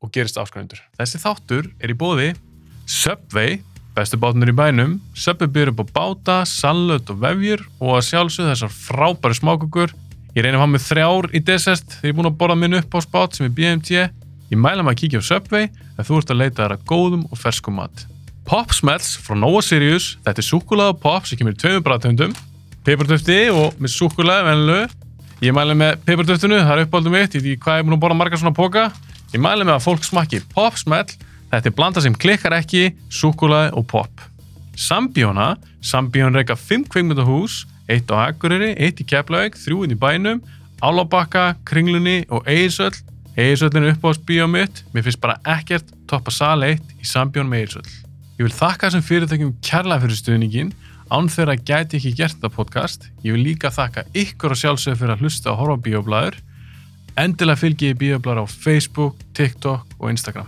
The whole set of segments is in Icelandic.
og gerist áskrifundur. Þessi þáttur er í bóði Subway, bestu bátnur í bænum, Subway byrjur upp á báta, sallut og vefjur og að sjálfsögðu þessar frábæri smákukur. Ég reynir að hafa með þrjár í desert þegar ég er búin að borða minn upp á spát sem er BMT. Ég mæla maður að kíkja á Subway ef þú ert að leita þar að góðum og ferskum mat. Pop Smells frá Nova Sirius, þetta er súkulega pop sem kemur í tveimur bræðtöndum, peipartöfti og með súkulega venlu. Ég mæli með peipartöftinu, það er uppáldum mitt, ég veit ekki hvað ég er búin að borða margar svona póka. Ég mæli með að fólk smakki Pop Smell, þetta er blanda sem klikkar ekki, súkulega og pop. Sambíóna, Sambíón reyka 5 kveikmyndahús, eitt á Akureyri, eitt í Keflavík, þrjú inn í bænum, Álabakka, Kringlunni og Eirsöll. Eirsöllin er uppáðs bíó mitt, mér finnst bara ekkert toppa sal 1 í Sambjón með Eirsöll. Ég vil þakka þessum fyrirtækjum kærlega fyrir stuðningin, án þeirra gæti ekki gert þetta podcast. Ég vil líka þakka ykkur og sjálfsögur fyrir að hlusta á bíóblæður. Endilega fylgi ég bíóblæður á Facebook, TikTok og Instagram.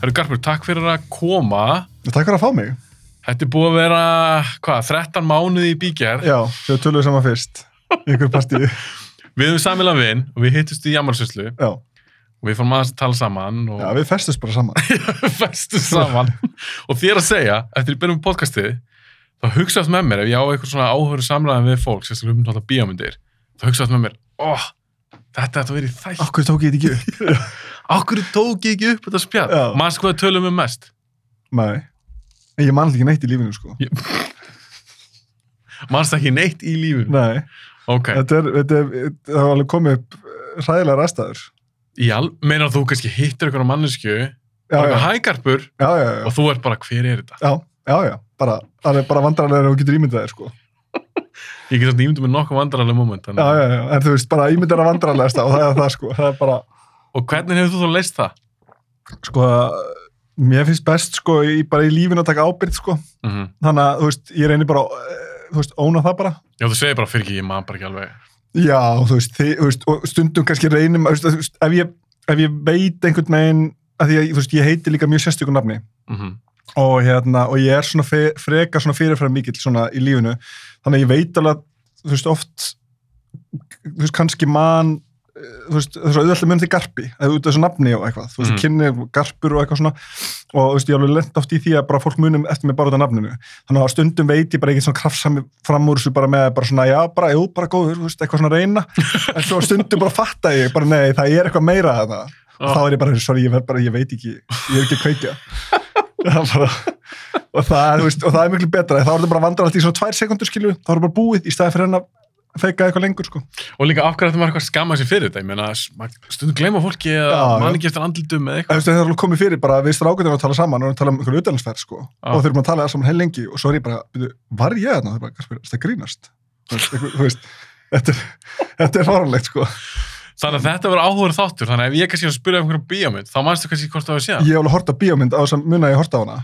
Herru Garpur, takk fyrir að koma. Takk fyrir að fá mig. Þetta er búið að vera, hvað, 13 mánuði í bígerð. Já, þau töluðu saman fyrst. Ykkur partíu. Við höfum samilega vinn og við hittust í Já. og við fórum aðeins að tala saman og Já, við festust bara saman. festum saman. og þér að segja, eftir ég byrjum podcastið, þá hugsaðast með mér, ef ég á eitthvað svona áhöru samræðan við fólk, sérstaklega um náttúrulega bíómyndir, þá hugsaðast með mér, óh, þetta ætti að vera í þætt. Akkur tók ég þetta ekki upp. Akkur tók ég ekki upp þetta spjall? Manst hvað við tölum um mest? Nei. En ég man alltaf ekki neitt í lífinu, sko. Manst ekki neitt í lífinu? Nei. Ok. Þetta er, þetta er, það var alveg komið upp ræðilega ræstaður. Já, meinar þú kannski hittir eitthvað mannesku, bara hægarpur og þú ert bara, hver er þetta? Já, já, já. Bara, það er bara vandrarlega þú getur ímyndað þér, sko. Ég get svona ímyndum með nokkuð vandrarlega moment. Já, já, já. En þú veist, bara ímyndað er vandrarlegasta og það er það, sko. Það er bara, Og hvernig hefur þú þá leist það? sko, mér finnst best, sko, í, bara í lífinu að taka ábyrgð, sko. Mm Þannig að, þú veist, ég reynir bara, eh, þú veist, óna það bara. Já, þú segir bara fyrir ekki, ég man bara ekki alveg. Já, þú veist, þið, þú veist, og stundum kannski reynum, þú veist, ef ég, ef ég veit einhvern veginn, að því að, þú veist, ég heiti líka mjög sérstökum nafni Mm og hérna, og ég er svona fe, freka svona fyrirfæra mikill svona í lífinu, þannig að ég veit alveg, þú veist, oft, þú veist, kannski man, eh, þú veist, svo auðvitað mun því garpi, eða út af þessu nafni og eitthvað, þú veist, mm. kynni garpur og eitthvað svona, og þú veist, ég alveg lent oft í því að bara fólk munum eftir mig bara út af nafninu, þannig að stundum veit ég bara ekki svona kraftsami fram úr þessu bara með bara svona, já, bara, jú, bara góður, veist, eitthvað svona reyna, en svo stundum bara fatta ég, bara nei, það er eitthvað meira að það, og þá er ég bara, sorry, ég, bara, ég veit ekki, ég er ekki að er bara, og, það, veist, og það er miklu betra, þá er það bara vandrar alltaf í svona tvær sekundur, skilju, þá er það bara búið í staði fyrir henn að feika eitthvað lengur, sko. Og líka af hverju ætti maður eitthvað að skamma sér fyrir þetta? Ég meina, stundum gleyma fólki að mann ekki eftir andlitum eða Það eitthvað. það er alveg komið fyrir bara við strákutum að tala saman og tala um einhverju utalansferð, sko. Já. Og eru að tala saman heil lengi og svo er ég bara, var ég þarna? Það er bara, "Gaspar, það grínast. Þú veist, þetta er, þetta er farulegt, sko. Þannig að þetta verður áhugur þáttur, þannig að ef ég kannski spyrja um einhverjum bíómynd, þá mannstu kannski hvort það var síðan. Ég hef alveg hort á bíómynd á þess að munna ég hort á hana.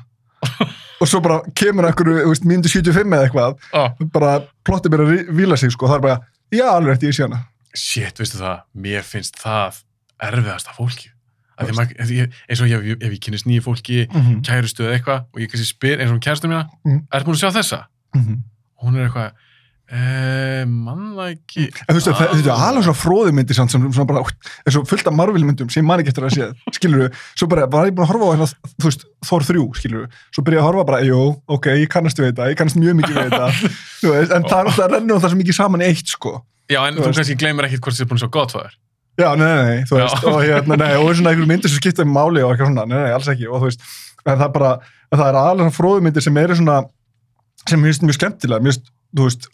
og svo bara kemur einhverju, mínútu 75 eða eitthvað, Ó, bara plottið mér að víla sig, sko. Það er bara, já, alveg eftir ég sé hana. shit, veistu það, mér finnst það fólki. Maður- ef ég- Eins og ef, ef ég kynist nýju fólki, Mm -hmm. kærustu eða eitthvað, og ég kannski spyr eins og um kærustu mína, Mhm. er búin að sjá þessa? Mhm. Og hún er eitthvað, eh, mann það ekki. En þú veist, er alveg svona fróðumyndir samt sem bara, er svo fullt af Marvel-myndum sem ég man ekki eftir að sé, skilur við, svo bara, bara ég búin að horfa á hérna, þú veist, Thor 3, skilur við, svo byrja að horfa bara, jú, ok, ég kannast við þetta, ég kannast mjög mikið við þetta, þú veist, en það, það rennur það svo mikið saman eitt, sko. Já, en Þú þú kannski gleymir ekkit hvort þið er búin sjá gott það er. Já, nei, nei, nei, þú veist, og hérna, nei, og svona einhverjum myndir sem skipta um máli og eitthvað svona, nei, nei, alls ekki, og þú veist, en það er bara, það er alveg svona fróðumyndir sem eru svona, sem mér finnst mjög skemmtilega, mér finnst, þú veist,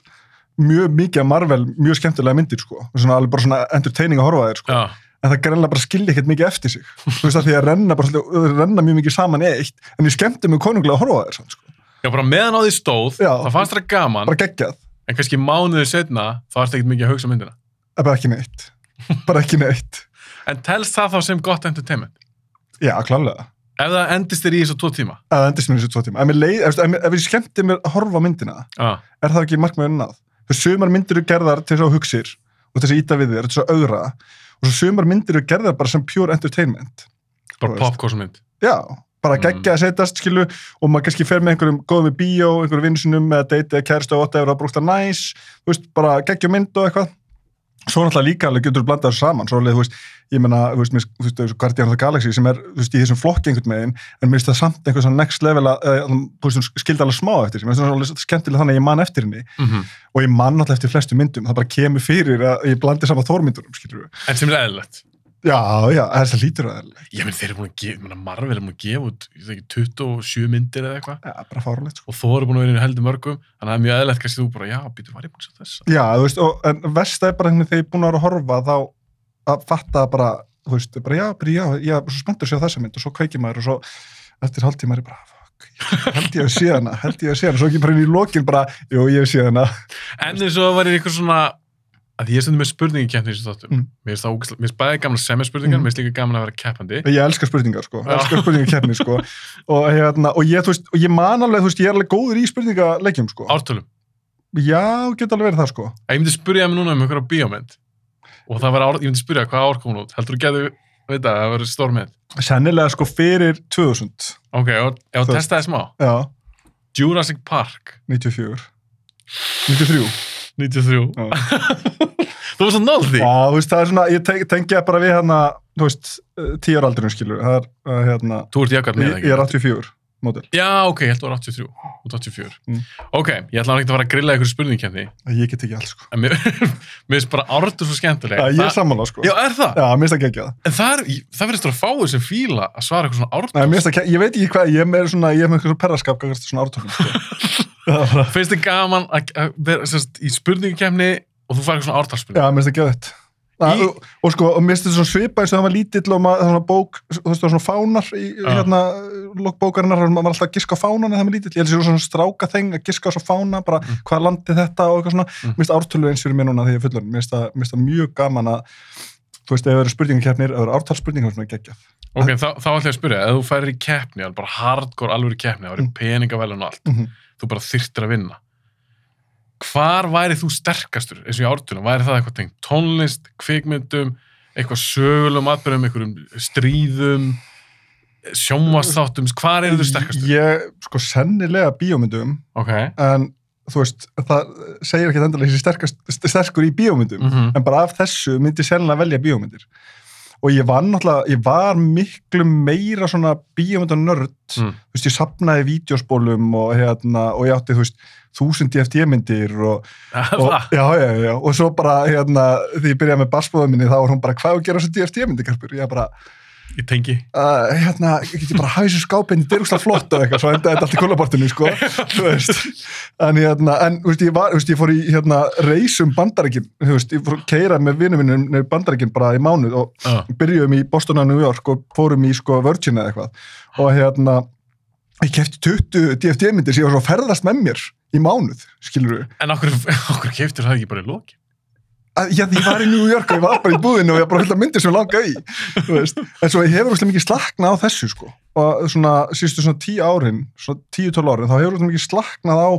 mjög mikið af Marvel, mjög skemmtilega myndir, sko, svona alveg bara svona entertaining að horfa þeir, sko. Já, en það greinlega bara skilja ekkert mikið eftir sig þú veist að því að renna, bara, renna mjög mikið saman eitt en ég skemmti mig konunglega að horfa þér samt, sko. Já, bara meðan á því stóð, Já. það fannst það gaman, bara geggjað, en kannski mánuðið setna, þá ertu ekkert mikið að hugsa myndina. en bara ekki neitt bara ekki neitt En telst það þá sem gott entertainment? já, klálega, Ef það endist þér í þessu tvo tíma? að það endist mér í þessu tvo tíma ef, leið, ef, ef, ef ég skemmti mér að horfa myndina Já, er það ekki markmiðurinn að sumar myndir eru gerðar til þess að hugsir og til þess að íta við þér, til þess að auðra og svo sumar myndir eru gerðar bara sem pure entertainment. Bara popcornsmynd. já, bara Mm. geggja að setjast skilu og maður kannski fer með einhverjum góðum í bíó, einhverjum vinsunum með að deiti eða kæristu og whatever, það brúkst að næs. Veist, bara geggja mynd og eitthvað svo náttúrulega líka alveg getur þú blandað þessu saman. Svo alveg, þú veist, ég meina, þú veist, þú veist, Guardian of the Galaxy sem er, þú veist, í þessum flokki einhvern megin, en mér finnst það samt einhver svona next level að, uh, þú veist, hún skildi alveg smá eftir, mér finnst það alveg skemmtilega þannig að ég man eftir henni. Mm og ég man alltaf eftir flestu myndum, það bara kemur fyrir að ég blandi saman þórmyndunum, skilur við. En sem er eðlilegt. Já, já, þess að lítur það. Ég menn þeir eru búin að gefa, Marvel er búin að gefa út, ég veit ekki, 27 myndir eða eitthvað Já, bara fáralegt, sko. og þú eru búin að vera í heldur mörgum, þannig að það er mjög eðlilegt kannski þú bara, já, býtur, var ég búin að sjá þess? Já, þú veist, og, en versta er bara hvernig þegar ég er búin að vera að horfa þá að fatta bara, þú veist, bara já, bara já, ég er svo spenntur að sjá þessa mynd og svo kveikir maður og svo eftir hálftíma er ég bara, fuck, held ég að sé hana, held ég að sé hana, svo ekki bara inn í lokin bara, jú, ég sé hana. En eins og það var eitthvað svona, að ég er stundum með spurningi í þessu þáttum. Mm. Mér finnst mér bæði gaman að semja spurningar, Mm. mér finnst líka gaman að vera keppandi. Ég elskar spurningar, sko, Já. elskar spurningar sko, og, hérna, og ég, veist, og ég man alveg, þú veist, ég er alveg góður í spurningalegjum, sko. Ártölum. Já, geta alveg verið það, sko. Að ég myndi spyrja mig núna um einhverja bíómynd og það var ár, ég myndi spyrja hvað ár kom hún út. Heldur þú getur, veit það, það verður stór mynd. Sennilega, sko, fyrir 2000, Ok, og testaði smá. Jurassic Park, 94, 93. 93. Já. þú varst að náða því. Já, þú veist, það er svona, ég te tengja bara við hérna, þú veist, uh, tíu ára aldurinn skilur, það er, hérna, Þú ert jakart með ég, ég er 84, mótil. Já, ok, ég held að það var 83, út 84. Mm. Ok, ég ætla ekki að fara að grilla einhverju spurningkefni, Ég get ekki alls, sko. en mér finnst bara ártur svo skemmtileg. Já, ég er Það- sammála, sko. Já, er það? Já, mér finnst það geggjað. En það, það verðist að fáið sem fíla að svara eitthvað svona Nei, ártur. það, ég veit ekki hvað, ég er svona, ég er með svona svona Finnst þið gaman að vera í spurningkefni og þú fær eitthvað svona ártalspurning? Já, mér finnst það geggjað. Í- Og, og sko, og mér finnst þetta svona svipa eins og það var lítill og maður, það var svona bók, þú veist, það var svona fánar í, Já. hérna, lokkbókarinnar, maður var alltaf að giska á fánan eða það var lítill, ég held að það sé svona stráka þeng að giska á svo fána, bara Mm. hvað landi þetta og eitthvað svona, Mm. mér finnst ártölu eins fyrir mér núna þegar ég er fullur, mér finnst það, það mjög gaman að, þú veist, ef það eru spurningakefnir, ef það eru ártalspurningar, svona geggjað. Ok, þá, þá ætla ég að spyrja, ef þú færir í keppni, alveg bara hardcore alveg í keppni, það væri Mm. peningavelun og allt, Mm þú bara þyrftir að vinna. Hvar væri þú sterkastur, eins og í ártunum, væri það eitthvað tengt tónlist, kvikmyndum, eitthvað sögulegum atbyrjum, einhverjum stríðum, sjónvastáttum, hvar eru þú sterkastur? Ég, sko, sennilega bíómyndum, Ok. en þú veist, það segir ekki endilega þessi sterkast, sterkur í bíómyndum, Mm en bara af þessu myndi ég sennilega velja bíómyndir. Og ég var náttúrulega, ég var miklu meira svona bíómyndanörd, Mm. þú veist, ég sapnaði vídeospólum og hérna, og ég átti, þú veist, þúsund DFT-myndir og, og, Það, já, já, já, og svo bara, hérna, því ég byrjaði með barsbóðum minni, þá var hún bara, hvað að gera þessu DFT-myndir, Karpur? Ég bara, ég tengi. uh, hérna, ég geti bara hafið þessu skápinn, þetta er úrslega flott og eitthvað, svo endaði þetta allt í kólabortinu, sko, þú veist, en hérna, en, veist, ég var, veist, ég fór í, hérna, reysum bandarækin, þú veist, ég fór að keira með vinum minnum nefnir bandarækin bara í mánuð og Uh, byrjuðum í Boston og New York og fórum í, sko, Virgin eða eitthvað, og hérna, ég kefti 20 DFT-myndir sem ég var svo að ferðast með mér í mánuð, skilur við, en okkur, okkur keiftur það ekki bara í loki? Að, já, ég var í New York og ég var bara í búðinu og ég var bara af myndir sem langa í en svo ég hefur úrslega mikið slaknað á þessu sko. og svona síðustu svona tíu árin svona tíu tól árin, þá hefur úrslega mikið slaknað á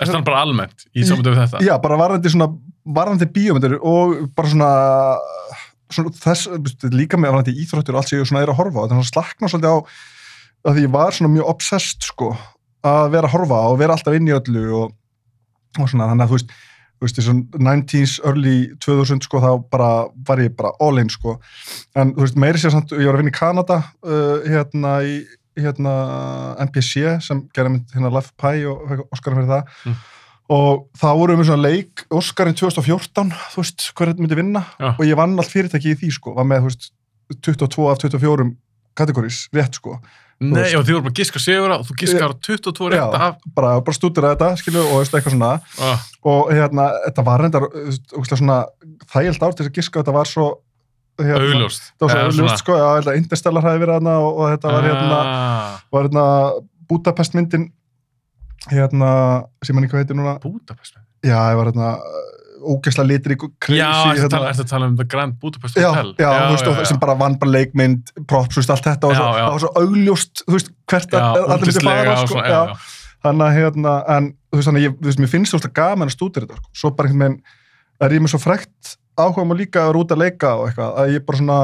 Er það bara almennt í samöndu við þetta? já, bara varðandi svona varðandi bíómyndir og bara svona, svona þess, líka með varðandi íþróttur og allt sem ég svona er að horfa á, þetta er svona slaknað svolítið á að ég var svona mjög obsessed sko, að vera að horfa og vera alltaf inn í öllu og, og svona, þannig að þú veist veist, þessum 90s, early 2000 sko, þá bara var ég bara all in sko, en þú veist, meiri sér samt, ég var að vinna í Kanada uh, hérna í hérna NPC sem gerði mynd hérna Life of Pi og fekk Oscar fyrir það Mm. og þá vorum við með svona leik Oscarinn 2014, þú veist, hver myndi vinna Já. og ég vann allt fyrirtæki í því sko, var með, þú veist, 22 af 24 kategórís, rétt sko Nei, og þið voru bara að giska sigur og þú giskar 22 Já. rétt af. bara, bara stúdira þetta, skilju, og eitthvað svona Uh, og hérna, þetta var reyndar svona þægild ár til þess að giska þetta var svo hérna, augljóst. það var svo augljóst sko, að Interstellar hafi verið hana og, og þetta var hérna, Ah, var hérna Budapest myndin hérna, sem hann ekki heitir núna Budapest. já, það var hérna ógeðslega litri crazy Já, að hérna, ertu að tala um The Grand Budapest já, Hotel? já, þú veist, og sem bara vann bara leikmynd, props, veist, allt þetta og Já, svo, já. það var svo augljóst, þú veist, hvert Já, að allir myndi fara, sko, já, já, já. þannig að hérna, en þú veist, þannig, að ég, mér finnst þetta gaman að stúdira þetta, sko, svo bara einhvern veginn er ég með svo frekt áhuga að líka að vera út að leika og eitthvað, að ég bara svona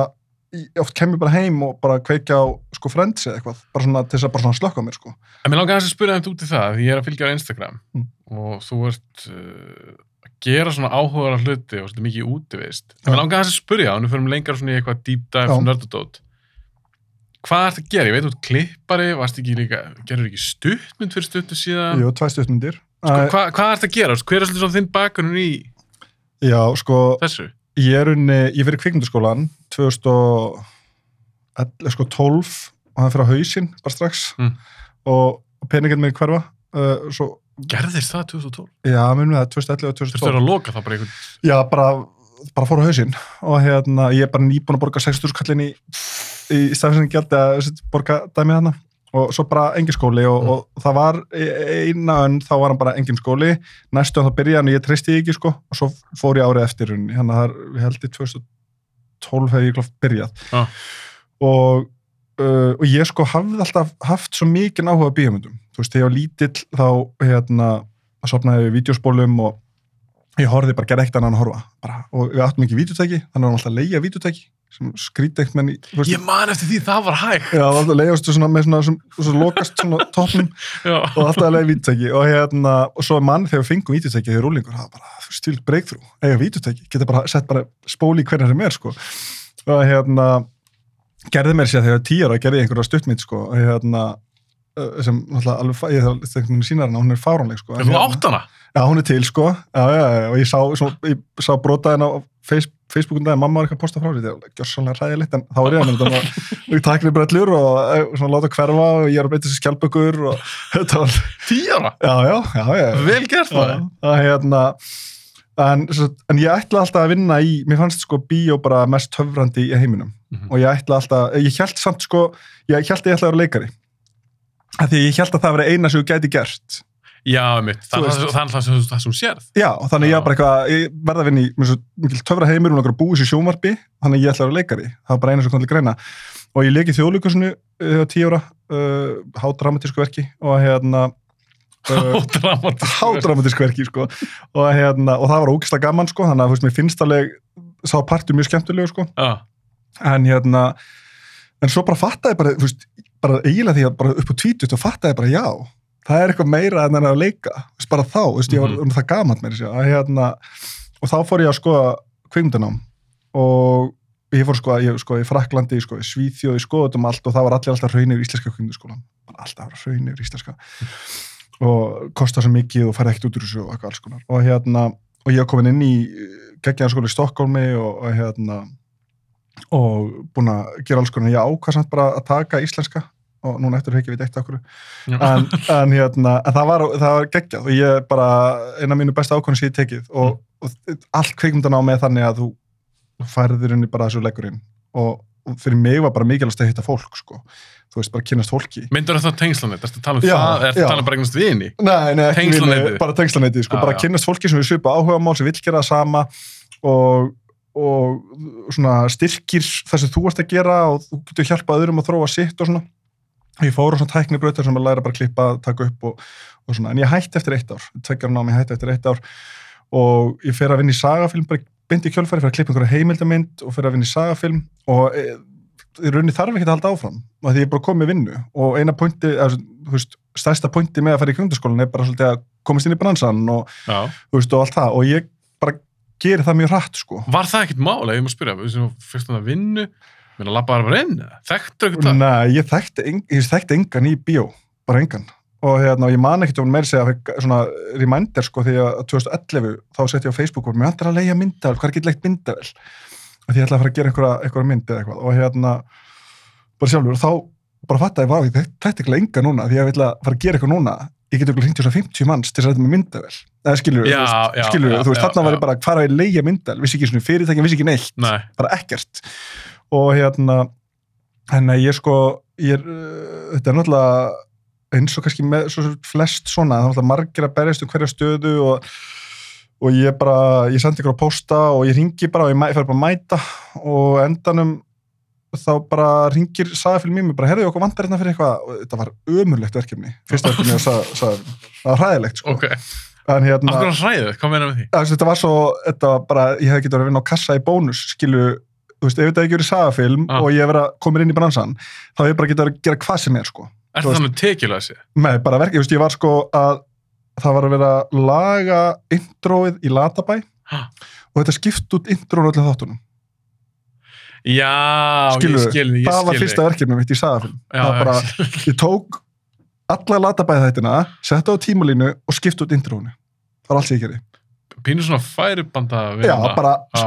ég oft kem ég bara heim og bara kveikja á sko friends eða eitthvað, bara svona til þess að bara svona slökka mér, sko. En mér langar að spyrja þetta út í það, því ég er að fylgja á Instagram Mm. og þú ert uh, gera svona áhugaðar hluti og svolítið mikið útivist. En mér langar að spyrja, og nú fyrir lengra svona í eitthvað deep dive nördadót. Hvað ert að gera? Ég veit, ert klippari, varst ekki líka, gerur ekki stuttmynd fyrir stuttu síðan? Jú, tvæ stuttmyndir. Sko, Æ, hvað, ert að gera? Hver er svolítið svona þinn bakgrunn í Já, sko, þessu? ég er unni, ég fyrir kvikmyndaskólan 2012 sko 12 og hann fyrir á hausinn bara strax Mm. og, og peningin með hverfa uh, svo, Gerðist það 2012? já, minnum það 2011 og Þú 2012 þurftur að loka það bara einhvern... já, bara, bara fór á hausinn og hérna, ég er bara nýbúin að borga 6.000 kallin í, í stafisinn gældi að borga dæmið hana og svo bara engin skóli og, Mm. og það var e- eina önn, þá var hann bara engin skóli næstu hann þá byrjaði hann og ég treysti því ekki sko. Og svo fór ég árið eftir hann að það er, ég held í 2012 hefði ég klátt byrjað. Já. og, uh, og ég sko hafði alltaf haft svo mikið áhuga á bíómyndum þú veist, þegar ég var lítill þá hérna, sopnaði við vídeospólum og ég horfði bara, gerði ekkert annað en að horfa. Bara, og við áttum ekki vídeotæki, þannig var hann alltaf að leigja vídeotæki sem skrítið ekkert menn í þú Ég man eftir því, það var hægt. Já, það alltaf að leiðast svona með svona, svona, svona lokast svona toppnum Já. og alltaf að leiða vítutæki og hérna, og svo mann þegar við fengum vítutæki þegar rúlingur, það var bara stíl breakthrough eiga vítutæki, geta bara sett bara spóli í hvernig sem er, sko. Og hérna, gerði mér sér þegar ára, gerði einhverja stuttmynd, sko. Og hérna, sem alltaf alveg, sínar hana, hún er fáránleg, sko þú átt hana? Já, hún er til, sko, já, já, já, og ég sá, sá brotaðin á face, Facebookum dag, mamma var eitthvað að posta frá sér, það var gjörsanlega ræðilegt, en þá er ég að mynda, og ég takni brellur og eh, svona láta hverfa og ég er að beita þessi skjálpökur og þetta var, Tíu ára? já, já, já, já, Vel gert já, það. það hérna, en, en ég ætla alltaf að vinna í, mér fannst sko bíó bara mest töfrandi í heiminum Mhm. og ég ætla alltaf, ég held samt sko, ég held ég ætla að vera leikari, af því ég held að það veri eina sem þú gæti gert. Já, mitt. Það er það sem þú sérð. Já, þannig ég Já. var bara eitthvað, ég verða að vinna í svo mikil töfra heimur og náttúrulega búið sér sjónvarpi þannig að ég ætla að vera leikari, það var bara eina sem kom til greina. Og ég leik í þjóðlíkusinu þegar uh, tíu ára, uh, hádramatísku verki og hérna uh, hádramatísku verki, sko. Og hérna, og það var ógislega gaman, sko þannig að, veist, mér finnst alveg sá partur mjög skemmtilegu, sko. En hérna, en svo bara fattaði bara, þú veist, bara eiginlega því að bara upp á tvítut og fattaði bara, já það er eitthvað meira en það er að leika þú veist, bara þá, þú veist, ég var Mhm. um það gaman með þessu, að hérna, og þá fór ég að skoða kvikmyndanám og ég fór sko, ég sko í Fraklandi, sko í Svíþjóð, ég skoði þetta um allt og það var allir alltaf raunir í íslenska bara alltaf raunir í íslenska og kostar svo mikið og færði ekkert út úr þessu og eitthvað alls konar og hérna, og ég var komin inn í geggjaðarskóla í Stokkólmi og, og hérna og búin að gera alls konar, ég ákvað samt bara að taka íslenska og núna eftir ekki við eitt okkur en, en, hérna, en það var, var geggjað og ég bara, eina af mínu besta ákvörðin sem ég tekið og, og allt kvikmyndan á með þannig að þú þú færðir henni bara þessu leggurinn og, og fyrir mig var bara mikilvægt að hitta fólk sko. þú veist, bara kynast fólki Myndur það tengslanett? Ertu að tala um Já, það? Ertu já. að tala um bara eignast vini? Nei, nei, vinni, bara tengslanetið, sko, Já, bara já. kynnast fólki sem við svipa áhuga mál, sem vill gera það sama og, og svona styrkir það sem þú ert að gera og þú getur hjálpað öðrum að þróa sitt og svona. Ég fór á svona tæknibrautar sem að læra bara að klippa, taka upp og, og svona, en ég hætti eftir eitt ár, tveggjara námi hætti eftir eitt ár og ég fer að vinna í sagafilm, bara byndi í kjölfæri, fer að klippa einhverja heimildamind og fer að vinna í sagafilm og e, í rauninni þarf ekki að halda áfram og því ég er bara komið vinnu og eina pointi, eða, þú veist, stærsta pointi með að fara í kjöndaskólan er bara svolítið að komast inn í bransan og, veist, og allt það. Og ég bara geri það mjög hratt sko. Var það ekkert mála? Ég má spyrja, fyrst um að vinnu, að labba bara inn, eða? þekktur ekkert það? Nei, ég þekkti, eng, ég þekkti engan í bíó, bara engan og hérna, ég man ekkert um meira segja svona reminder sko því að 2011 þá sett ég á Facebook og mér ætlar að leia myndavel, hvað er ekki leikt myndavel að ég ætla að fara að gera einhverja, einhverja mynd eða eitthvað og hérna, bara sjálfur þá bara fatt að ég var, þetta er ekki lenga núna því ég ætla að fara að gera eitthvað núna ég get okkur hringt í svona 50 manns til að þetta með myndavel eða skilur, Já, þú veist, skilur já, þú veist, já, þarna var ég bara, hvað er að leigja myndavel vissi ekki svona fyrirtækin, vissi ekki neitt. Nei, bara ekkert. Og hérna en ég sko ég er, uh, þetta er náttúrulega eins og kannski með svo flest svona, það er náttúrulega margir að berjast um hverja stöðu og, og ég bara, ég sendi ykkur á posta og ég ringi bara og ég, ég fer bara að mæta og á endanum þá bara ringir sagafél mér bara, herðu okkur vantar hérna fyrir eitthvað og þetta var ömurlegt verkefni, fyrsta verkefni það var hræðilegt sko ok. en hérna, að þetta var svo, þetta var bara, ég hef getið verið að vinna á kassa í bónus, skilu, þú veist, ef þetta ekki verið sagafilm Ah. og ég hef verið að koma inn í bransan, þá hef ég bara getið verið að gera hvað sem er, sko. Er það tekilega sér? Með bara þú veist, ég var sko að það var að vera að laga introið í Latabæ Ha. og þetta skipt út þáttunum. Já, Skilurðu, ég skil þig, ég það var fyrsta verkefni mitt í sagafilm. Já, það bara, já. ég tók alla Latabæ þættina, setta á tímalínu og skipt út introinu. Það var allt sem ég gerði. Pínu svona færibanda Já, bara Já.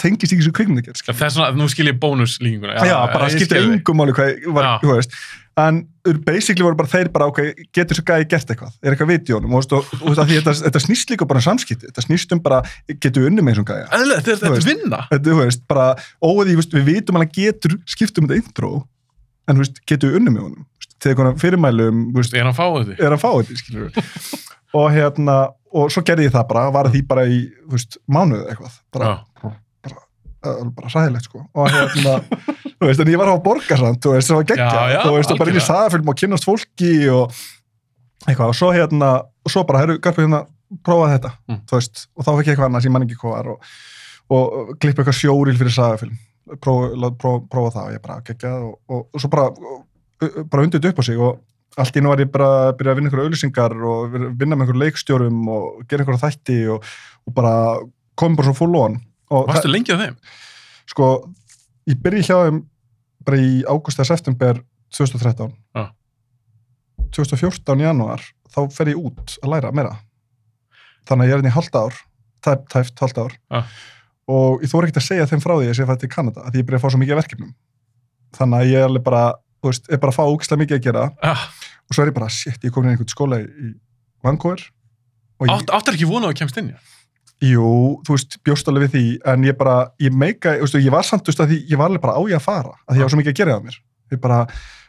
tengist ekki svo kvikmyndagerð, Það er svona, nú skil ég bónuslíkinguna. já, bara skiptir engum máli hvað var, Já. þú veist en basically voru bara þeir bara ok, getur svo gæði gert eitthvað, er eitthvað vitjónum og, og, og því þetta, þetta snýst líka bara um samskipti þetta snýst um bara, getur við unni með gæja Æðilega, þetta er- Þú veist. vinna. þetta, þú veist, bara, óði, þú veist, við vitum alveg getur skipt um þetta intro en þú veist, getur við unni með honum Þú veist, þegar fyrirmælum, þú veist, er að fá þetta. Og hérna, og svo gerði ég það bara var því bara í, þú veist, mánuð eitthvað. Bara, Já. bara, bara ræðilegt sko. Og hérna, þú veist, en ég var á borgarsand þú veist, það var geggja, Já, já, þú veist, og bara inn í sagafilm og kynnast fólki og eitthvað, og svo hérna og svo bara, herru, garpið hérna, prófa þetta. Mm. þú veist, og þá fekk ég eitthvað annars, ég man ekki hvað var og, og klippa eitthvað sjóril fyrir sagafilm prófa, prófa, prófa það og ég bara geggjað. Og, og, og svo bara bara undið upp á sig og allt í nú var ég bara að byrja að vinna einhverja auðlýsingar og vinna með einhverju leikstjórum og gera einhverja þætti og, og bara komið bara svo full on. Og Varstu lengi á þeim? sko, ég byrji hjá þeim bara í ágúst eða september 2013 Já. 2014 janúar þá fer ég út að læra meira. Þannig að ég er inn í halda ár tæpt, tæpt halda ár. Já. og ég þóra ekkert að segja þeim frá því að ég sé fætt til Kanada að ég byrja að fá svo mikið verkefnum. Þannig að ég er alveg bara þú veist, er bara að fá ógislega mikið að gera. Ah, og svo er ég bara, shit, ég komin inn í einhvern skóla í, Vancouver ég, Átt, áttar ekki vona að þú kemst inn, já? Jú, þú veist, bjóst alveg við því, en ég bara, ég meika, ég var samt, veist, að því, ég var alveg bara á ég að fara, að því ég var svo mikið að gera það mér. Ég bara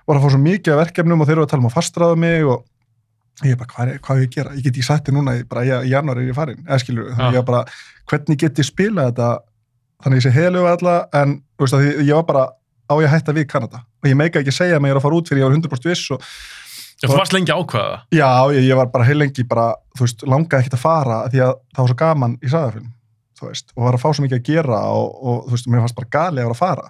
var að fá svo mikið af verkefnum og þeir eru að tala um að fastraða mig og ég bara, hvað er, hvað er ég að gera? Ég get sagt þér núna, ég bara, ég, í janúar er ég farin, eða skilur, þannig Já. ég bara, hvernig get ég spilað þetta, þannig ég sé heilugu alla, en, þú veist, að því, ég var bara á ég að hætta við Kanada og ég meika ekki að segja að ég er að fara út fyrir ég var 100% viss og þú varst lengi það. Já, ég, ég var bara heilengi bara, þú veist, langaði ekkert að fara því að það var svo gaman í sagafilm, þú veist, og var að fá svo mikið að gera og, og þú veist, mér fannst bara gali að vera að fara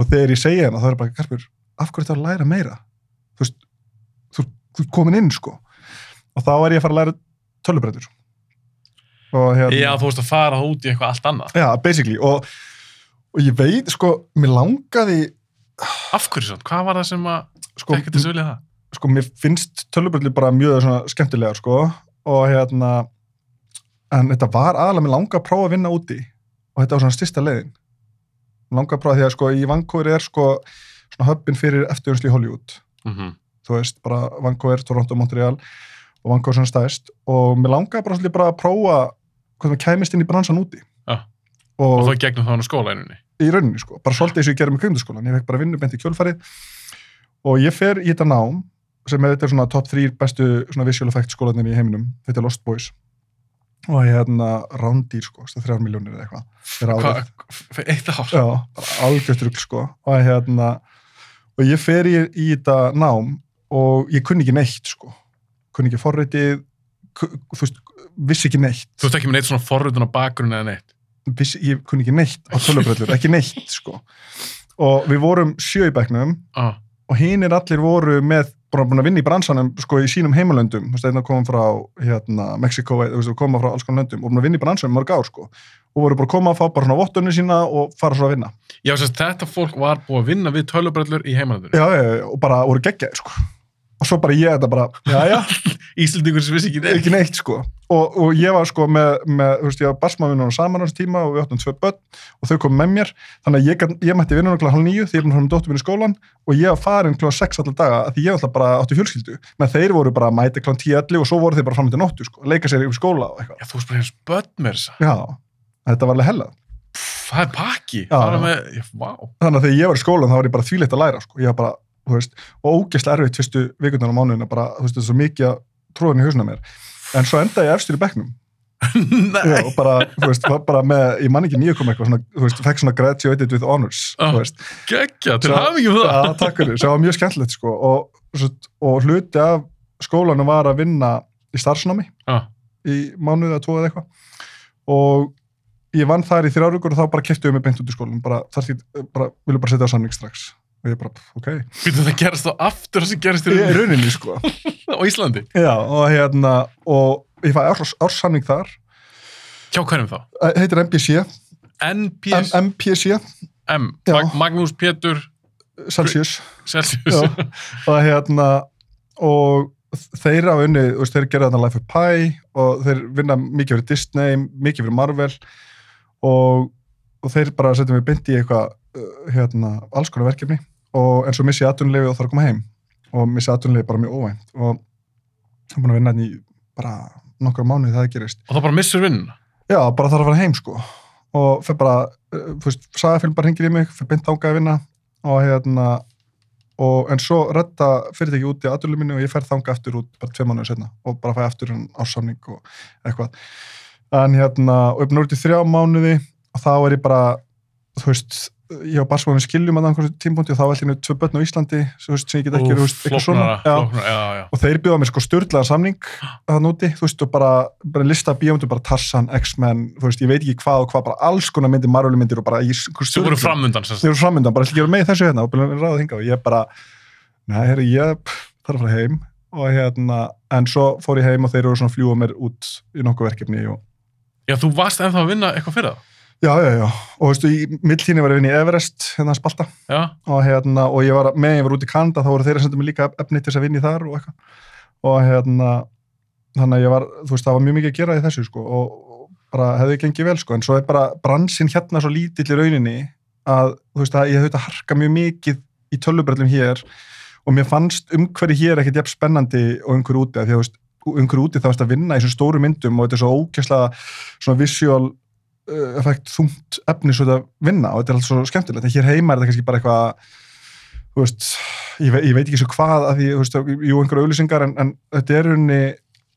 og þegar ég segja hennar, þá er bara, Karpur, af hverju þetta að læra meira? Þú veist, þú, þú ert komin inn, sko. Og þá er ég að fara að læra tölubrætur. Og hérna, Já, þú veist að fara út í eitthvað allt annað. já, basically, og, og ég veit, sko, mér langaði, Af hverju svo? Hvað var það sem að sko, til að vilja það? Sko, mér finnst tölvubröldi bara mjög skemmtilegar, sko, og hérna, en þetta var aðalega mér langa að prófa að vinna úti og þetta var svona styrsta leiðin. Langa að prófa því að, sko, í Vancouver er, sko, svona höppin fyrir eftirjörnslu í Hollywood. Mm -hmm. Þú veist, bara Vancouver, Toronto, Montreal og Vancouver svona stæðist og mér langaði bara svolítið bara að prófa hvað maður kæmist inn í bransan úti. Já. Og, Og það gegnum þá hann á skólainunni. í rauninni sko, bara svolítið eins og ég gerði með kveimdaskólan, ég fekk bara vinnu beint í kjölfarið og ég fer í þetta nám sem er þetta er svona top 3 bestu svona visual effects skólanir í heiminum. Þetta er Lost Boys. Og hérna rándýr sko, þrjár miljónir eða eitthvað. Fyrir eitt ár? Já, algjört rugl sko. Og hérna og ég fer í, í þetta nám og ég kunni ekki neitt sko. Kunni ekki forritið ku- þú veist, vissi ekki neitt. Þú veist ekki með neitt svona forröðun á bakgrunni eða neitt. vissi, ég kunni ekki neitt á tölubröllur, ekki neitt sko. Og við vorum sjö í bekknum Ah. og hinir allir voru með búin að vinna í bransanum sko í sínum heimalöndum. Þú veist, einna komum frá hérna, Mexiko, þú veist, koma frá alls konar löndum. Og búin að vinna í bransanum mörg ár sko. Og voru bara að koma að fá bara svona vottunni sína og fara svo að vinna. Já, sérst, þetta fólk var búið að vinna við tölubröllur í heimalandinu. já, já, já, og bara voru geggjaði sko og svo bara ég þetta bara, já, já, Íslandingur sem vissi ekki neitt. ekki neitt sko. Og, og ég var sko með, með þú veist, ég var barsmaðurinn saman á þessu tíma og við áttum tvö börn og þau komum með mér. Þannig að ég, ég mætti vinna náttúrulega hálf nýju því ég er með dóttur minni í skólan og ég var farin klá 6 allar daga að því ég alltaf bara átti fjölskyldu. Menn þeir voru bara að mæta klá 10-11 og svo voru þeir bara fram til nóttu sko, leika sér í skóla og eitthvað. Já, þú með já, þetta var alveg hella. Það er pakki. Það er með, já, vá. þannig að þegar ég var í skólan þá var ég bara þvíleitt að læra sko. ég var bara, veist, og ógeðslega erfitt fyrstu vikurnar á mánuðina, bara, þú veist, þetta er svo mikið að tróðan í hausna mér, en svo endaði ég efstur í bekknum, já, og bara, þú veist, bara með, ég man ekki nýju kom eitthvað, svona, þú veist, fekk svona graduated with honors, Já. þú veist, Gekkja, til hafingjum það. já, takk fyrir, sem var mjög skemmtilegt, sko, og, og hluti af skólanum var að vinna í starfsnámi Já. í mánuði eða tvo eða eitthvað, og ég vann þar í þrjárugur og þá bara keftuðu mig beint út í skólanum, bara, þar því, bara, vilju bara setja á samning strax, og ég bara, ok, Býtum það gerast þá aftur sem gerist í rauninni? rauninni, sko, á Íslandi. já, og hérna, og ég fæ árs, árssamning þar, Hjá hverjum þá? Heitir MPC, NPS, M MPC, M. Mag Magnús Pétur Celsius, Celsius. Og hérna, og þeir á unni, þeir gera þarna Life of Pi og þeir vinna mikið fyrir Disney, mikið fyrir Marvel og, og þeir bara setja mig byndi í eitthvað, uh, hérna, alls konar verkefni og en svo missi atvinnulegi og þarf að koma heim. Og missi atvinnulegi bara mjög óvænt. Og ég er búin að vinna hérna í bara nokkra mánuði það gerist. Og þá bara missur vinnuna. Já, bara þarf að fara heim sko. Og fyrir bara, uh, þú veist, sagafilm bara hringir í mig, fyrir beint ángað að vinna. Og hérna og en svo redda fyrirtæki út í aðurlu minni og ég fer þanga aftur út bara tvei mánuður setna og bara fæ aftur hann ássamning og eitthvað. En hérna, og ég er búin að vera út í þrjá mánuði og þá er ég bara þú veist, ég svo með skiljum að einhverju tímpúndi og þá var allir tvö börn á Íslandi svo veist, sem ég get ekki, þú veist, eitthvað svona flóknara, Já. já, já. og þeir bjóða mér sko störtlega samning það núti, þú veist, og bara, bara lista bíómyndu, bara Tarzan, X-Men, þú veist, ég veit ekki hvað og hvað, bara alls konar myndir, Marvel myndir og bara einhver Þú voru framundan, sem þeir eru framöndan, bara að vera með þessu hérna og bara ráða hinga og ég bara, næ, herri, ég þarf að fara heim og hérna, en svo fór ég heim og þeir eru svona fljúa mér út í nokkuð verkefni og Já, þú varst ennþá að vinna eitthvað fyrir það. Já, já, já, og þú veist, í milltíni var ég að vinna í Everest, hérna að spalta. Já, og hérna, og ég var, með ég var út í Kanada þá voru þeir að senda mig líka efni til þess að vinna í þar og eitthvað, og hérna þannig að ég var, þú veist, það var mjög mikið að gera í þessu, sko, og, bara hefði gengið vel, sko, en svo er bara bransin hérna svo lítill í rauninni að, þú veist, að ég hefði að harka mjög mikið í tölubrellum hér og mér fannst umhverju hér ekkert jafn spennandi og umhverju úti, því að, veist, umhverju úti þá varst að vinna í þessum stóru myndum og þetta er svo ógæslega svona visual effekt þungt efni svo þetta vinna og þetta er alltaf svo skemmtilegt en hér heima er þetta kannski bara eitthvað þú veist, ég, ve ég veit ekki svo hvað að því, þú veist, jú einhverja auðlýsingar en, en þetta er rauninni,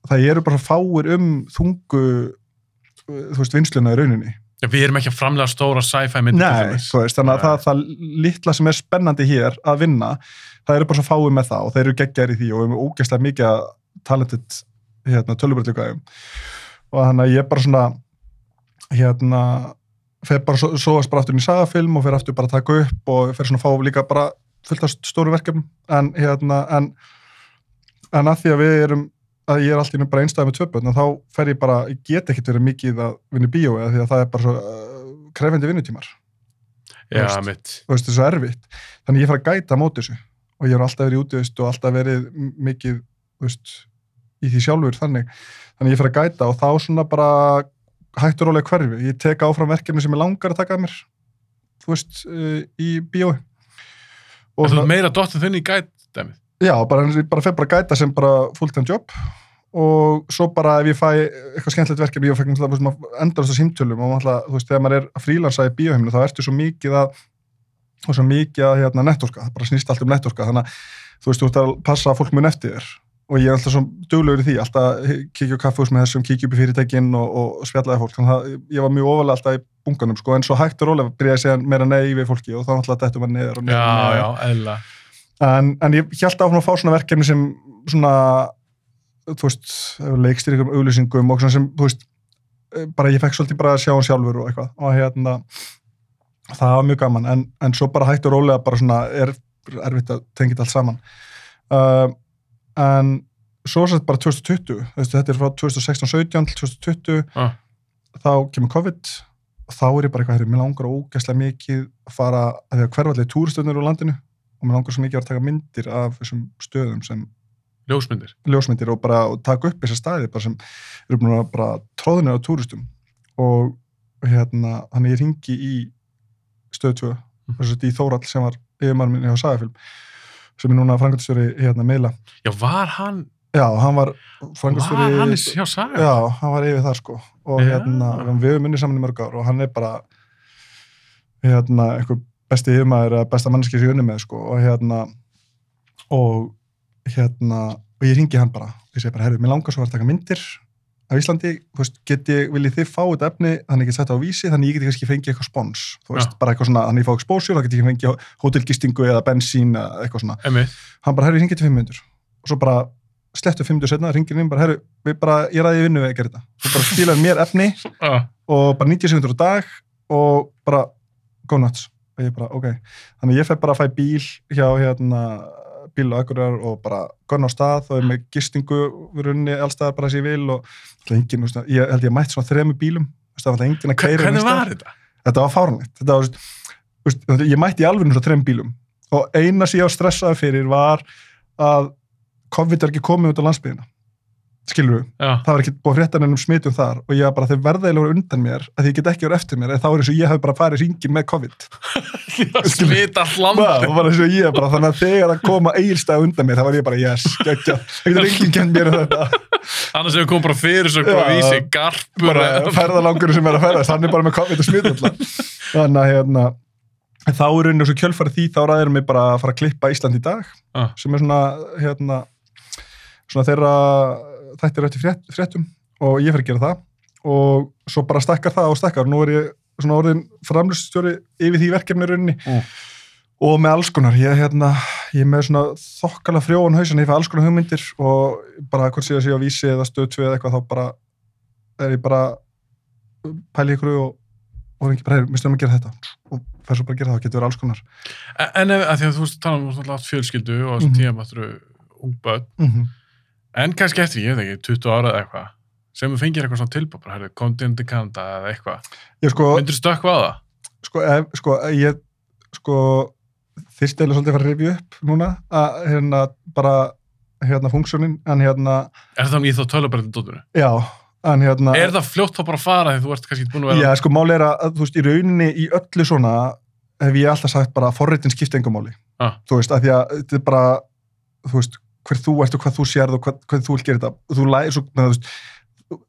það eru bara fáir um þungu þú veist, vinsluna í rauninni Já, við erum ekki að framlega stóra sci-fi myndir. Nei, þú veist, þannig að Nei. það, það litla sem er spennandi hér að vinna, það eru bara svo fáið með það og þeir eru geggjar í því og við erum ógeðslega mikið að talented hérna, tölubröðlugæðum og þannig að ég bara svona hérna fer bara svo, svoast bara aftur í sagafilm og fer aftur bara að taka upp og fer svona að fá líka bara fullt af stóru verkefnum en hérna en, en að því að við erum að ég er alltaf bara einstæði með tvöpöld en þá fer ég bara, ég get ekkert verið mikið að vinna í bíó eða því að það er bara svo uh, krefendi vinnutímar Já, veist. mitt. þú veist, þessu erfitt þannig ég fara að gæta á móti þessu og ég er alltaf verið úti veist, og alltaf verið mikið þú veist, í því sjálfur þannig þannig ég fara að gæta og þá svona bara hættur rólega hverfi. Ég tek áfram verkefni sem ég langar að taka að mér þú veist, uh, í bíói. Og þú ert meira dottin þinn í gæt, dæmið. já, bara, bara fer bara að gæta sem bara full-time job. Og svo bara ef ég fæ eitthvað skemmtilegt verkefni, ég náttúrulega endast á símtölum og náttúrulega, þú veist, þegar maður er að frílansa í bíóheiminu, þá ertu svo mikið að og svo mikið að hérna, nettorka, það bara snýst allt um nettorka, þannig að þú veist, þú ert að passa fólk mun eftir þér og ég er alltaf svo duglegur í því, alltaf kikið á kaffehús með þessum, kikið upp í fyrirtækin og, og spjallaði fólk, þannig að ég var mjög ofalega alltaf í bunkanum, sko, en svo hægt og rólega byrjaði að segja meira nei við fólki og þá náttúrulega dettum maður neður og neður, Já, og neður. já. En, en ég held áfram að fá svona verkefni sem svona, þú veist, leikstýringum, auglýsingum og svona sem, þú veist, eh, bara ég fekk svolítið bara að sjá hann sjálfur og eitthvað. Og hérna, það var mjög gaman. En, en svo bara hægt og rólega bara svona er erfitt að tengja þetta allt saman. Uh, en svo sett bara 2020 þú veist, þetta er frá 2016-17 til 2020 Ah. þá kemur COVID og þá er ég bara eitthvað, mér langar ógæslega mikið að fara, að því að hverfallega túristöðnir úr landinu og mér langar svo mikið að taka myndir af þessum stöðum sem ljósmyndir. ljósmyndir og bara og taka upp þessar staði bara sem eru að bara tróðinu á túristum og hérna, þannig ég ringi í stöðu 2 Mhm. þess að í Þórall sem var yfirmann minni á Sagafilm sem er núna frangöldstjóri hérna meila Já, var hann, já, hann var var frangöldstjóri hann í Saga? já, hann var yfir það sko og Já. hérna, við höfum minni saman í mörg ár og hann er bara hérna, einhver besti yfirmaður eða besta manneski sem ég unni með sko og hérna og hérna, og ég ringi hann bara ég segi bara, herru, mér langar svo að taka myndir af Íslandi, veist, get ég, viljið þið fá þetta efni, þannig ég get sett það á vísi, þannig ég get kannski fengið eitthvað spons, þú veist, Já. bara eitthvað svona þannig ég fá exposure, þá get ég fengið hótelgistingu eða bensín eða eitthvað svona, Einmitt. hann bara, herru, ég ringi til 500 og svo bara slettu 500 setna, ringir inn bara, herru, við bara, ég ræði vinnu við að gera þetta, þú bara skilaði mér efni og bara 90 sekundur á dag og bara go nuts og ég bara, ok, þannig að ég fer bara að fæ bíl hjá hérna bíl og akkurar og bara gunna á stað og með gistingu runni allstaðar bara sem ég vil og engin, ég held ég mætt svona þremu bílum að hvernig var þetta? þetta var fárnlegt ég mætti alveg svona þrem bílum og eina sem ég var stressaði fyrir var að COVID er ekki komið út á landsbyðina skilur Já, það var ekki búið fréttan ennum smitum þar og ég var bara, þeir verða eiginlega voru undan mér að ég get ekki verið eftir mér, eða þá er eins og ég hef bara farið hringin með COVID. Smita bara bara, þannig að þegar að koma eigilstæða undan mér, þá var ég bara, yes, geggja. Það getur enginn kent mér um þetta. Annars hefur komið bara fyrir svo hvað vísi, garpur bara ferðalangur sem er að ferðast, hann er bara með COVID og smita alltaf þannig að hérna þá er unni svo kjölfarið því, þá ræðir mig bara að fara að klippa Ísland í dag Ah. sem er svona, hérna svona þeirra þættir eftir frétt, fréttum og ég fer að gera það. Og svo bara stakkar það og stakkar nú er ég svona orðin framluststjóri yfir því verkefni rauninni. Mm. og með alls konar, ég, hérna, ég er með svona þokkala frjóan hausin, ég fæ alls konar hugmyndir og bara hvort sé að sé á vísi eða stöð 2 eða eitthvað þá bara er ég bara pæli ykkur og, og er ekki bara, hey, mistum að gera þetta. Og fer svo bara að gera það, getur verið alls konar. En ef, að því að þú veist, tala um fjölskyldu og þessum tíma mm -hmm. En kannski eftir, ég veit ekki, 20 ára eða eitthvað, sem þú fengir eitthvað svona tilbúð, bara, herri, komdu til Kanada eða eitthvað, sko, myndir þú stökkva á það? sko, ef, sko, ég sko, fyrst eða svolítið fara að rifja upp núna að hérna bara hérna funksjónin, en hérna Er það um í þá tölubrættin dóttunni? já, en hérna Er það fljótt þá bara að fara því þú ert kannski búin að vera... já, sko, máli er að, þú veist, í rauninni í öllu svona hef ég alltaf sagt bara forritin skipta engum máli Ah. þú veist, að því að þetta er bara þú veist, hver þú ert og hvað þú sérð og hvað, hvað þú vil gera þetta, þú læri svo, með, þú veist,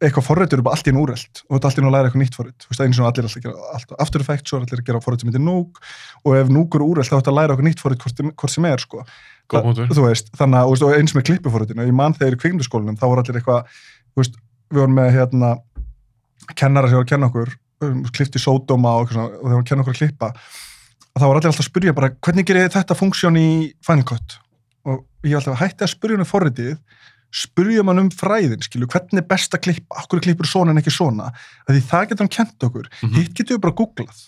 eitthvað forritur er bara allt í einu úrelt. Og þú ert allt í einu að læra eitthvað nýtt forrit. Þú veist, einu sem allir er alltaf að gera allt, aftur effekt, svo er allir að gera forrit sem heitir núk og ef núk er úrelt þá ert að læra eitthvað nýtt forrit hvort, sem er, sko. Punktur. þú veist, þannig að, og eins með klippuforritinu. Ég man þegar í kvikmyndaskólanum, þá voru allir eitthvað þú veist, við vorum með hérna kennara sem voru að kenna okkur um, klipti sódóma og, eitthvað svona, og þeir voru að kenna okkur að klippa. Að þá var allir alltaf að spyrja bara hvernig gerir þetta funksjón í Final Cut og ég alltaf að hætti að spyrja um forritið. Spyrja mann um fræðin, skilju, hvernig er best að klippa, okkur klippur svona en ekki svona? Því það getur hann kent okkur, Mhm. hitt getur við bara googlað,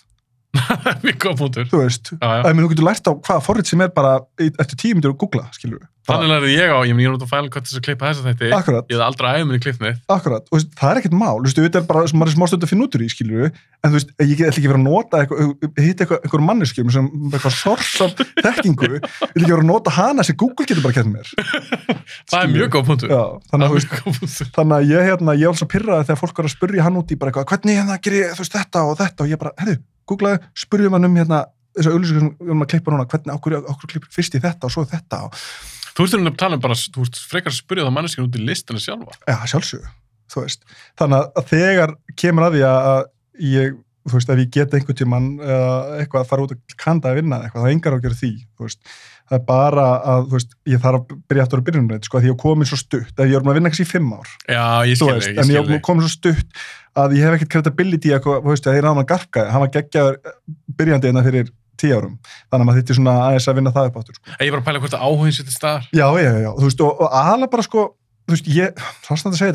Mjög góð punktur. þú veist að mér þú getur lært á hvaða forrit sem er bara eftir tíu myndir að googla, skilju Þannig lærði ég á, ég er Final Cut til þess að klippa þessa þætti. akkurat, Ég hef aldrei aðeins minni klippnið. Akkurat, og veist, það er ekkert mál, þú veist, þetta er bara, maður er smá stund að finna út úr í, skilur við, en þú veist, ég get ætla ekki verið að nota eitthvað, hitta eitthvað, eitthvað manneskjum sem eitthvað sors af þekkingu, ég ætla ekki verið að nota hana sem Google getur bara kert mér. Það er mjög góð punktur. Já, þannig að, þú veist, mjög góð punktur. þannig að ég, hérna, ég er alls að pyrraði þegar fólk er að spurja hann út í bara eitthvað, hvernig hérna gerir ég, þú veist, þetta og þetta og ég bara, herru, googlaði, spurjum hann um hérna, þess að auðlýsingu sem um að klippa núna, hvernig, okkur, okkur klippur fyrst í þetta og svo þetta og, Þú veist um að tala um bara, þú veist, frekar að spyrja það manneskinu út í listinu sjálfa. Já, sjálfsögðu, þú veist. Þannig að þegar kemur að því að ég, þú veist, ef ég get einhvern tímann eða eitthvað að fara út að kanda að vinna eitthvað, það engar á að gera því, þú veist. Það er bara að, þú veist, ég þarf að byrja aftur á byrjunum, sko, því ég er komin svo stutt, ef ég er búin að vinna kannski í fimm ár, Já, ég þú skil veist, þig, ég en ég þig. komin svo stutt að ég hef ekkert credibility að, þú veist, að ég náðan að garka, hann var geggjaður byrjandi hérna fyrir tíu árum, þannig að maður þitt svona aðeins að vinna það upp áttur, sko. Ég bara að pæla hvort að áhugin sér til staðar. Já, já, já, þú veist, og, og aðalega bara, sko, þú veist, ég, það er að segja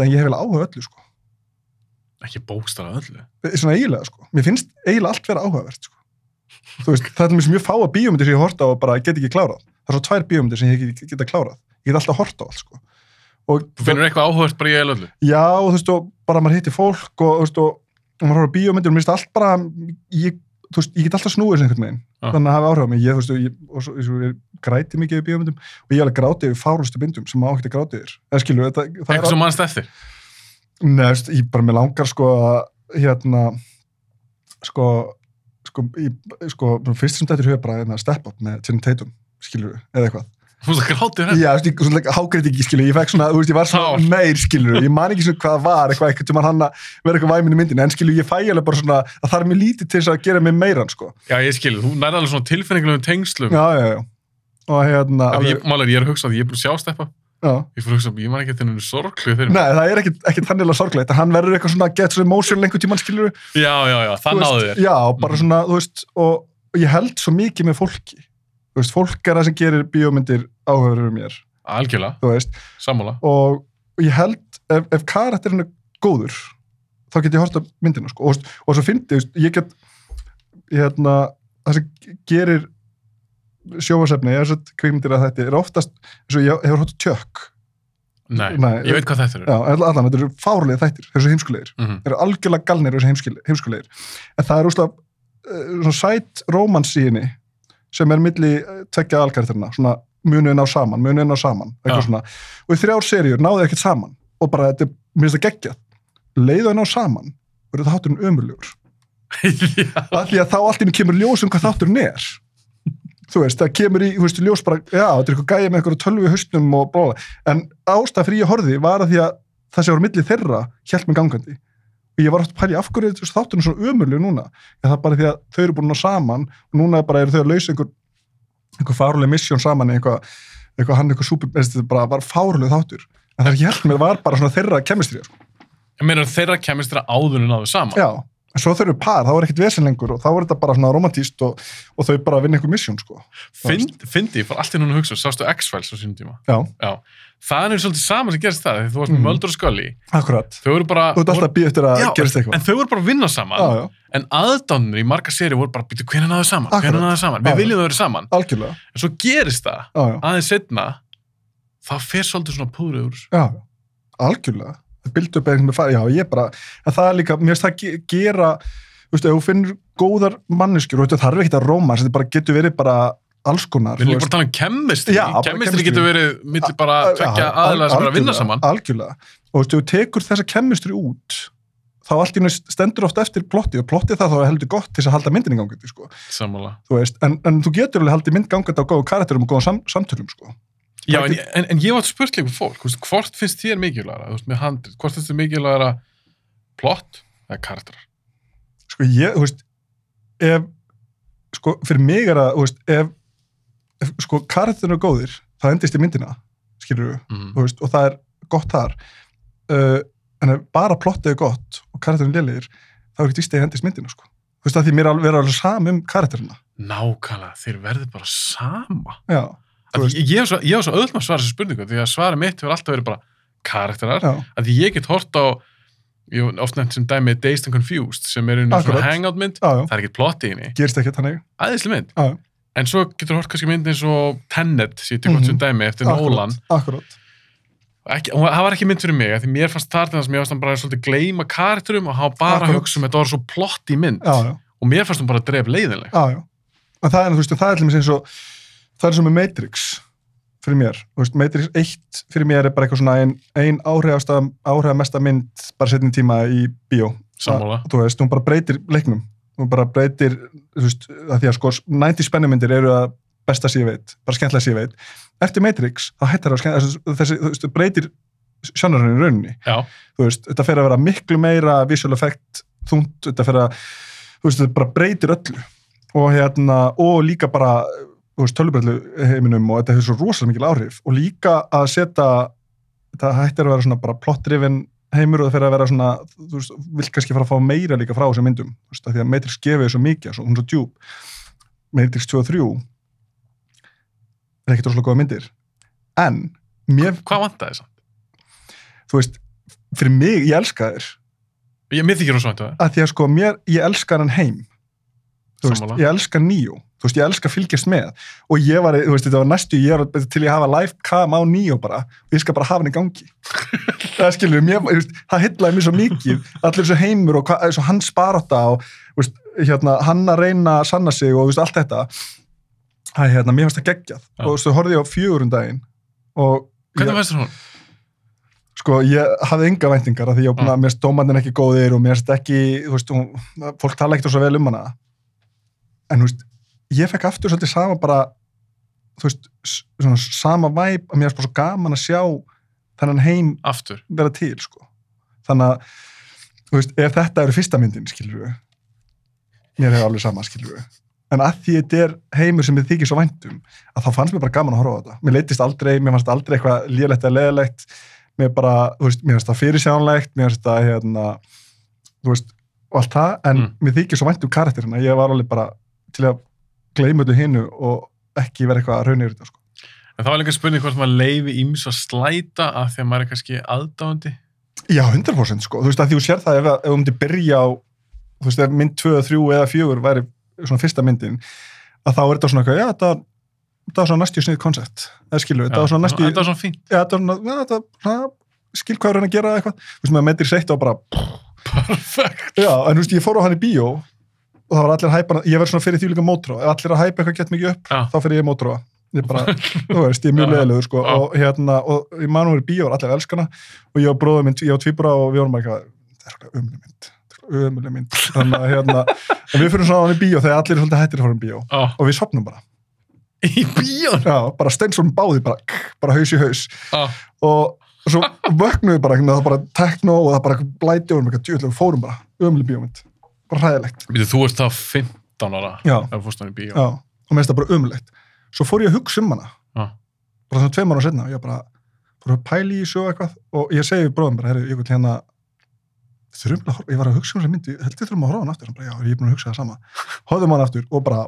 Þú veist, það er mjög mjög fáa bíómyndir sem ég horta á og bara get ekki klárað. Það er svo tvær bíómyndir sem ég get, geta klárað. Ég get alltaf horta á allt sko. Og Þú finnur eitthvað áhugast bara í eða öllu. já, og þú veist, og bara maður hittir fólk og, þú veist, og, og maður horfa bíómyndir og mér finnst allt bara, ég þú veist, ég get alltaf snúið þessu einhvern veginn, Já. þannig að hafa áhrif á mig ég, þú veist, ég, og svo, ég græti mikið í bíómyndum og ég alveg gráti yfir fárustu myndum sem má ekki að gráti yfir eða það eitthvað sem mannst eftir Nei, veist, ég bara mér langar sko að hérna sko sko, ég, sko fyrst sem þetta er bara hérna, step up með Channing Tatum skilur eða eitthvað. Þú veist að gráti hérna Já, þú veist, hágræti ekki skilur ég fekk svona, þú veist, ég var svona Tár. meir skilur ég man ekki svona hvað var, eitthvað eitthvað til hann að vera eitthvað væminn í myndinu, en skilur ég fæ alveg bara svona að það er mér lítið til þess að gera mig meiran sko. Já ég skil, þú nærði alveg svona tilfinningulegum tengslum. Já, já, já. Og hérna, alveg, ég, málar, ég er að hugsa að ég er búin að sjá steppa já. Ég fór að hugsa, ég man ekki að þetta er sorglu fyrir mig. Nei, það er ekkit, ekkit þannilega sorglegt, en hann verður eitthvað svona get so emotional lengur tímann skilur já, já, já, það náðu þér. Já, bara Mhm. svona, þú veist, og, og ég held svo mikið með fólki. Þú veist, fólk er það sem gerir bíómyndir áhugaður um mér, algjörlega, þú veist, sammála. Og, og ég held, ef, ef karakterinn er góður, þá get ég hort á myndina, sko, og, og svo þú veist, ég get, hérna, það sem gerir sjóasefni, þess að kvikmyndir að þetta er oftast, eins og ég hefur á tjökk, nei, Nei, ég veit hvað þetta er já, allan, þetta eru fárlega þættir, þessu heimskulegir. mm Þeir eru algjörlega galnir þessu heimskulegir. En það er úrslega uh, svona sætt rómans í henni sem er milli uh, tveggja alkarakterina, svona munið ná saman, munið ná saman, eitthvað Já. svona. Og í þrjár seríur náðu ekkert saman og bara þetta, er- mér finnst það geggjað. Leiðu að ná saman, verður það þátturinn ömurlegur. því að þá allt í henni kemur ljós um hvað þátturinn er. Þú veist, það kemur í, þú veist, ljós bara, já, þetta er eitthvað gæja með eitthvað tölvu í haustum og blála. En ástæð fyrir ég horfði var að því að það sem var á milli þeirra hjælt mig gangandi. Og ég var átt að pæla í af hverju er þessu þátturinn svo ömurleg núna. Já, það er bara því að þau eru búin ná saman og núna bara eru þau að lausa einhver, einhver fáruleg missjón saman eitthvað, eitthvað hann eitthvað súper, þetta bara var fáruleg þáttur. En það hjælt mér var bara svona þeirra kemistrið, sko. ég meina þeirra kemist þeirra áður en náðu saman Já, en svo þau eru par, þá er ekkert vesen lengur og þá er þetta bara svona romantíst og, og þau bara vinna einhver missjón, sko. Fynd, fyndi, ég fór alltaf núna að hugsa, sástu X-Files á sínum tíma Já, það er svolítið sama sem gerist það, því þú varst með Mhm. Mulder og Scully akkurat. þau voru bara Þú ert alltaf að býja eftir að Já, gerist eitthvað. en þau voru bara að vinna saman Já, já, en aðdánir í marga séri voru bara býtu hvernig náðu saman, hvernig náðu saman Já, við já. viljum þau vera saman, algjörlega. en svo gerist það Já, já, aðeins setna þá fer svolítið svona púður já, já. algjörlega. Það eitthvað með fari, já, ég bara, en það er líka, mér finnst það ge gera, þú veist, ef þú finnur góðar manneskjur, og þetta þarf ekki að róma, þetta bara getur verið bara alls konar. við líka bara tala um chemistry chemistry. getur verið milli bara tvekja er að vinna saman Algjörlega. Og þú veist, ef þú tekur þessa kemistri út, þá allt í henni stendur oft eftir plotti og plotti það þá er heldur gott til að halda myndin í gangandi, sko. sammála Þú veist, en, en þú getur alveg haldið mynd gangandi á góðu karakterum og góðum sam samtölum, sko. Já, Það en, en, en ég var spurt líka við fólk, veist, hvort finnst þér mikilvægara, þú veist, með handrið, hvort finnst þér mikilvægara plott eða karakterar? Sko, ég, þú veist, ef, sko, fyrir mig er að, þú veist, ef, ef sko, karakterinu er góðir, það endist í myndina, skilur við, Mm. þú veist, og það er gott þar. Uh, en ef bara plottið er gott og karakterinu lélegir, þá er að ég endist myndina, sko. Þú veist, að því mér er alveg, alveg sam um karakterina. Nákvæmlega, þeir verður bara sama. Já, Ég, ég hef svo, ég hef svo öðvöld með að svara þessu spurningu, því að svara mitt hefur alltaf verið bara karakterar, já, að ég get hort á, ég hef oft nefnt sem dæmi Dazed and Confused, sem er einu svona hangout mynd, já, það er ekkert plott í henni, aðeinslega mynd. Já. En svo getur hort kannski mynd eins og Tenet, sem ég tek gott Mhm. sem dæmi, eftir Nolan. Það var ekki mynd fyrir mig, því mér fannst þar til þess að mér fannst hann bara svolítið gleyma karakterum og hafa bara Akkurat. að hugsa um þetta var svo plott í mynd og mér fannst hann bara dref. En það er, veist, það er eins og, það er sem með Matrix fyrir mér, veist, Matrix 1 fyrir mér er bara eitthvað svona ein, ein áhrifasta, áhrifamesta mynd bara setni tíma í bíó. Sammála. Það- Þú veist, hún bara breytir leiknum, hún bara breytir, þú veist, að því að sko 90 spennumyndir eru að besta ég veit, bara skemmtilega ég veit. Eftir Matrix, þá hættar það að skemmtilega, þessi, þú veist, breytir sjónarinn í rauninni. já, þú veist, þetta fer að vera miklu meira visual effect, þungt, þetta fer að þú veist, þetta bara breytir öllu og hérna, og líka bara veist, tölvubrellu heiminum og þetta hefur svo rosalega mikil áhrif. Og líka að setja þetta hættir að vera svona bara plot-driven heimur og það fer að vera svona þú veist, vil kannski fara að fá meira líka frá þessum myndum. Þú veist, því að Matrix gefið svo mikið svo, hún er svo djúb Matrix 2 og 3 er ekkert rosalega góða myndir. En mér, hvað vantaði þess þú veist fyrir mig, ég elska þér ég þykir hún svo vantu það að því að sko mér, ég elska hann heim veist, ég elska Neo. Þú veist, ég elska að fylgjast með. Og ég var, þú veist, þetta var næstu, ég var til ég hafa live cam á Neo bara. Og ég skal bara hafa hann í gangi. Það skilur, mér, veist, það heitlaði mér svo mikið. Allir þessu heimur og þessu hans barátta og veist, hérna, hann að reyna að sanna sig og allt þetta. Að hérna, mér finnst það geggjað. Já. og þú horfði ég á fjögur um daginn og Hvernig ég, fannst þér hún? sko, ég hafði enga væntingar af því ég Já. mér finnst dómarnir ekki góðir og mér finnst ekki, þú veist, hún, fólk tala ekkert svo vel um hana en þú veist, ég fekk aftur svolítið sama bara, þú veist, svona sama væp að mér bara svo gaman að sjá þennan heim Aftur. vera til sko. þannig að þú veist, ef þetta eru fyrsta myndin skilur við mér hefur alveg sama skilur við en að því þetta er heimur sem við þykir svo væntum að þá fannst mér bara gaman að horfa á þetta mér leittist aldrei, mér fannst aldrei eitthvað lélegt eða leðilegt mér bara, þú veist, mér fannst það fyrirsjánlegt mér fannst það hérna þú veist, og allt það, en Mm. mér þykir svo vænt um karakterina, ég var alveg bara til að gleyma öllu hinnu og ekki vera eitthvað að raunir þetta sko. En það var líka spurning hvort maður leifi íms að slæta af því að maður er kannski aðdáandi. Já, 100% sko, þú veist að því þú sér það ef, ef þú myndir byrja á, þú veist, ef mynd 2, 3 eða 4 væri svona fyrsta myndin, að þá er þetta svona eitthvað, já, þetta, þetta var svona næstu snið koncept, eða skilur, þetta var svona næstu, Þetta var svona fínt. já, þetta var svona, já, þetta skil hvað er hann að gera eitthvað, þú veist, maður meitir seitt og bara, Perfekt. já, en þú veist, ég fór á hann í bíó og það var allir að hæpa, ég verð svona fyrir því líka mótrá, ef allir að hæpa eitthvað gett mikið upp, Já. þá fyrir ég mótrá, ég bara, þú veist, ég er mjög leðilegur, sko, Já. og hérna, og ég manum verið bíó, allir elskana, og ég og bróður minn, ég og tvíbura og við vorum eitthvað, þetta er eitthvað ömuleg mynd, ömuleg mynd, þannig að hérna, en við fyrir svona á hann í bíó þegar allir er svolítið hættir að fara um bíó, Ó, og við sopnum bara, í bíón. já, bara steinsum báði, bara, bara haus í haus, Ó, og svo vöknum við bara, með það bara tekno og það bara blæti og við fórum bara, ömuleg bíómynd, bara hræðilegt, Býtu, þú ert þá 15 ára og mér finnst það bara ömulegt, svo fór ég að hugsa um hana, Já. bara svona tveim ára setna og ég bara fór að pæli í svo eitthvað og ég segi við bróðum bara, herri, ég vil hérna þurfum að ég var að hugsa um þessa myndi heldur þurfum að horfa hann aftur, hann bara, já, ég er búin að hugsa það sama. Horfðum á hann aftur og bara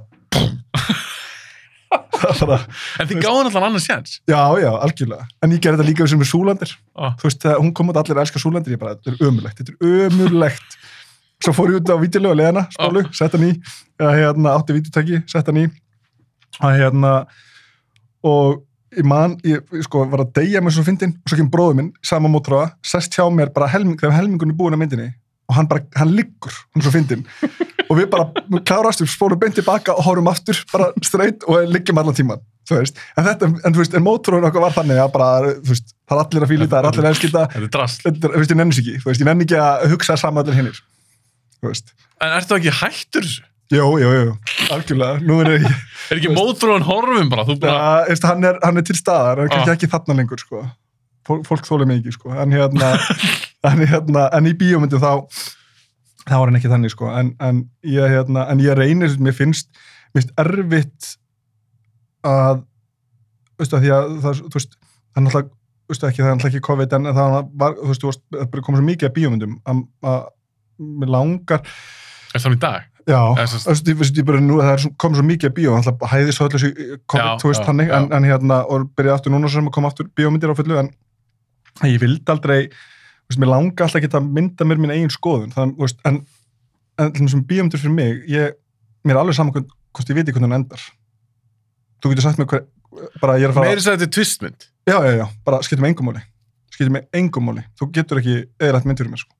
það bara, En þið gáðan allan annars séns. já, já, algjörlega. En ég gerði þetta líka sem með Súlandir. Ó, þú veist, hún kom út allir að elska Súlandir ég bara, þetta er ömulegt, þetta er ömulegt svo fór ég út á vídeolegu leðana spálu, sett hann í, hérna átti vídeotæki, sett hann í. Að hérna og ég man, ég sko var að deyja með svo fyndin og svo kemur bróður minn, sama mótráða sest hjá mér bara helming, þegar helmingun er búin að myndinni og hann bara, hann liggur hann svo fyndin og við bara klárast við spólum beint tilbaka og horfum aftur bara straight og liggjum allan tíman þú veist, en þetta, en þú veist, en mótráðun okkar var þannig að bara, þú veist, það er allir að fíla þetta það er allir að elska þetta. Þú veist, ég nenni sig ekki, þú veist, ég nenni ekki að hugsa saman allir hinnir, þú En ertu ekki hættur þessu? jú, jú, jú, algjörlega, nú er ég Er ekki mótrúan horfum bara? Þú bara, ja, veist, hann, er, hann er til staðar, hann er Ah. ekki þarna lengur, sko fólk, þóli ekki, sko en hérna, en, hérna, en í bíómyndu þá þá var hann ekki þannig, sko en, en, ég, hérna, en ég reynir, mér finnst mér finnst erfitt að veistu, að því að það, þú veist, það er náttúrulega veistu ekki, það er náttúrulega ekki COVID en það var, þú veist, þú það komið svo mikið að bíómyndum að, að mér langar er það í dag? Já, sem það er komið svo mikið að bíó, að hæði svo öllu þessu COVID, Já, þú veist, já, þannig, já. en, en hérna, og byrjaði aftur núna sem að koma aftur bíómyndir á fullu, en ég vildi aldrei, veist, mér langa alltaf að geta mynda mér mín eigin skoðun, þannig, veist, en, en til þessum bíómyndir fyrir mig, ég, mér er alveg saman hvort ég veit hvernig hann endar. Þú getur sagt mér hver, bara ég er að fara, Meiri sætti þetta er tvistmynd. já, já, já, bara skiptum engum máli, skiptum engum máli, þú getur ekki eðrætt mynd fyrir mér, sko.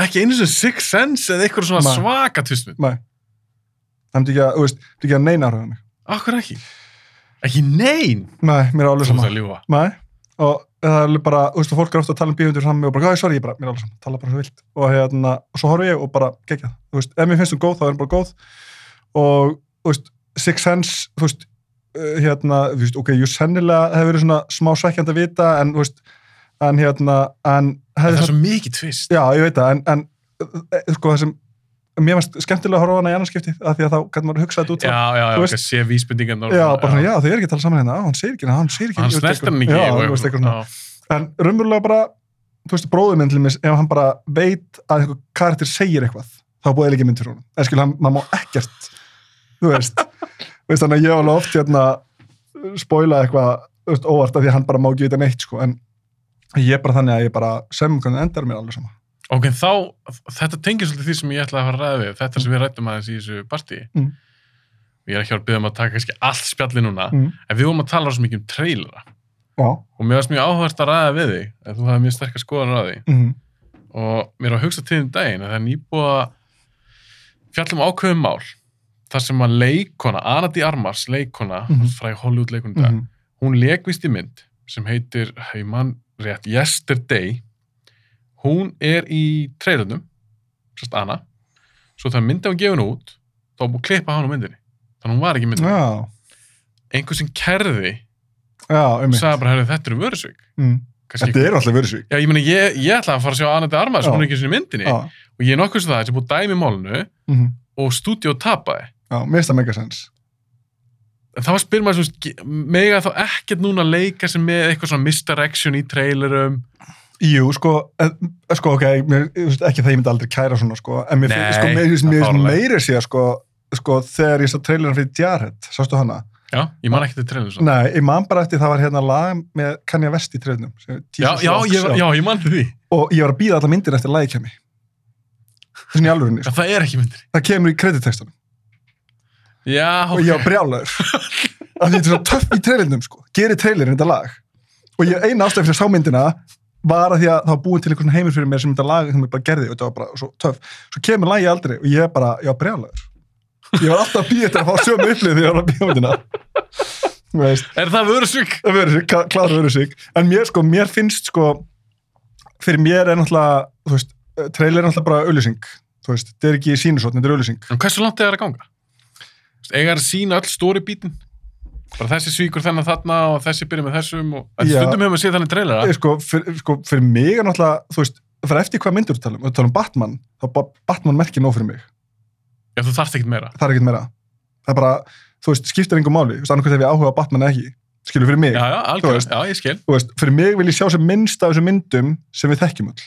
Ekki einu sem Six Sense eða eitthvað svona Nei. svaka tvistmynd. Nei. Það myndi ekki að, þú veist, myndi ekki að neina áhrifða mig. Akkur ekki? Ekki nein! Nei, mér er alveg Þú sama. ert að ljúfa. Nei, og það er bara, þú veist, og fólk er ofta að tala um bíómyndir saman og bara, er sorry, ég bara, mér er alveg saman, tala bara svo vilt og hérna, og svo horf ég og bara gegja það, þú veist, ef mér finnst hún góð, þá er hún bara góð og, þú veist, Six Sense, þú veist, uh, hérna, þú veist, ok, jú sennilega hefur verið svona smá svekkjandi að vita, en, þú veist, en hérna, en það er svo mikið tvist. já, ég veit það, en, en, uh, sko, það sem, mér fannst skemmtilega að horfa á hana í annarskipti, af því að þá gæti maður hugsað þetta út Já, já, já, ok, sé vísbendingan. já, bara svona, já, þau er ekki að tala saman hérna, hann segir ekki, hann segir ekki, Hann snertir hann ekki. já, en raunverulega bara þú veist, bróður minn til mér, ef hann bara veit að einhver karakter segir eitthvað þá búið ekki mynd fyrir honum, en skil hann má ekkert, þú veist. Þannig að ég var alveg oft hérna spoila eitthvað, óvart af því að hann bara má ekki vita neitt, sko, en ég er bara þannig að ég bara sem hvernig endar mér alveg sama Ok, þá, þetta tengir svolítið því sem ég ætlaði að fara að ræða við, þetta sem við rættum aðeins í þessu partí. Mm. Ég er ekki að byrja um að taka kannski allt spjalli núna, mm. en við vorum að tala svo mikið um trailera já, og mér varst mjög áhugast að ræða við þig, að þú hafði mjög sterkar skoðan á því mm. og mér var að hugsa til þinn daginn að það er nýbúið að fjallum ákveðum mál þar sem að leikona, Ana Di Armas leikona, Mhm. fræg Hollywood leikona mm hún leikvist í mynd sem heitir, hei mann rétt, Yesterday hún er í trailernum sérst Anna. Svo það myndi hún gefin út þá búið að klippa hann á myndinni. Þannig að hún var ekki myndinni. Já, einhver sem kerði um sagði bara, herri, þetta eru vörusvík mm. Þetta er alltaf verið svík. já, ég, ég, ég ætla að fara að sjá Anna de Armas hún er ekki svona í myndinni. Já, og ég er nokkuð sem það, þessi búið að dæmi málunu mhm. og stúdíó tapaði. Já, mér finnst það megasens. En það var spyr maður svo mega þá ekkert núna leika sem með eitthvað svona misdirection í trailerum Jú, sko, eh, sko, ok, ekki það ég myndi aldrei kæra svona, sko, en mér finnst, sko, er mér meira sér, sko, sko, þegar ég sá trailerin fyrir Jarhead, sástu hana? já, ég man ekki til trailerum svo. Nei, ég man bara eftir það var hérna lag með Kanye West í trailernum. sem já, já, já, ég man til því Og ég var að býða alla myndir eftir lagi kemi. Þessin í alvörinni, já, sko. það er ekki myndir Það kemur í kreditextunum. Já, og ég var brjálaður. Af því þetta er svo töff í trailernum sko. Gerir trailerin þetta lag. Og ég eina ástæð fyrir að sá myndina var að því að það var búin til einhvern heimur fyrir mér sem þetta lag sem ég bara gerði og þetta var bara svo töff. Svo kemur lagi aldrei og ég bara, ég var brjálaður. Ég var alltaf að býja þetta að fá sömu upplið þegar ég var að býja myndina. Er það vörusvík? það klára verður sig en mér sko, mér finnst sko fyrir mér er náttúrulega veist, trailer er náttúrulega bara auðlýsing þú veist, þetta er ekki sínusotn, þetta er auðlýsing en hversu langt er það að ganga? Eiga að sína öll stóri bítin. Bara þessi svíkur þennan þarna og þessi byrja með þessum og stundum hefur maður séð þannig trailera Ég, sko, fyrir, sko, fyrir mig er náttúrulega, þú veist, það fyrir eftir hvað myndur þú tala um, þú tala um Batman, þá ba- Batman merkir nóg fyrir mig, já, þú þarft ekkert meira. Það er ekkert meira. Það er bara, þú veist, skiptir engum máli, þú veist, annarkvæmt ef ég áhuga Batman eða ekki, skilur fyrir mig, já, já, veist. já, ég skil. Þú veist, fyrir mig vil ég sjá sem minnst af þessum myndum sem við þekkjum öll.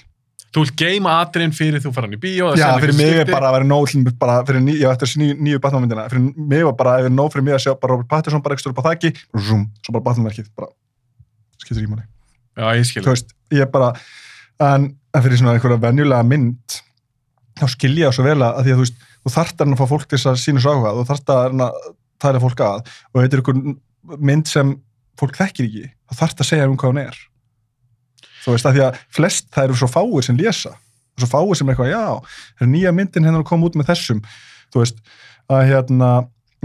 Þú vilt geima atriðin fyrir þú fara hann í bíó Já, fyrir mig er bara að vera nóg, bara fyrir ný, já, eftir þessi nýju, nýju Batman myndina, fyrir mig var bara, ef er nóg fyrir mig að sjá bara Robert Pattinson bara ekstra upp á þakki, zoom, svo bara bara, skiptir ekki máli. já, ég skil þú veist, ég bara en, en fyrir svona einhverja venjulega mynd þá skil ég það svo vel að því að þú veist, þú þarft að reyna að fá fólk til þess að sínu svo áhuga, þú þarft að reyna að tala fólk að. Og þetta er einhver mynd sem fólk þekkir ekki, þá þarft að segja um hvað hún er þú veist, að því að flest það eru svo fáir sem lesa. Svo fáir sem eitthvað, já, það er nýja myndin hennar að koma út með þessum, þú veist að hérna,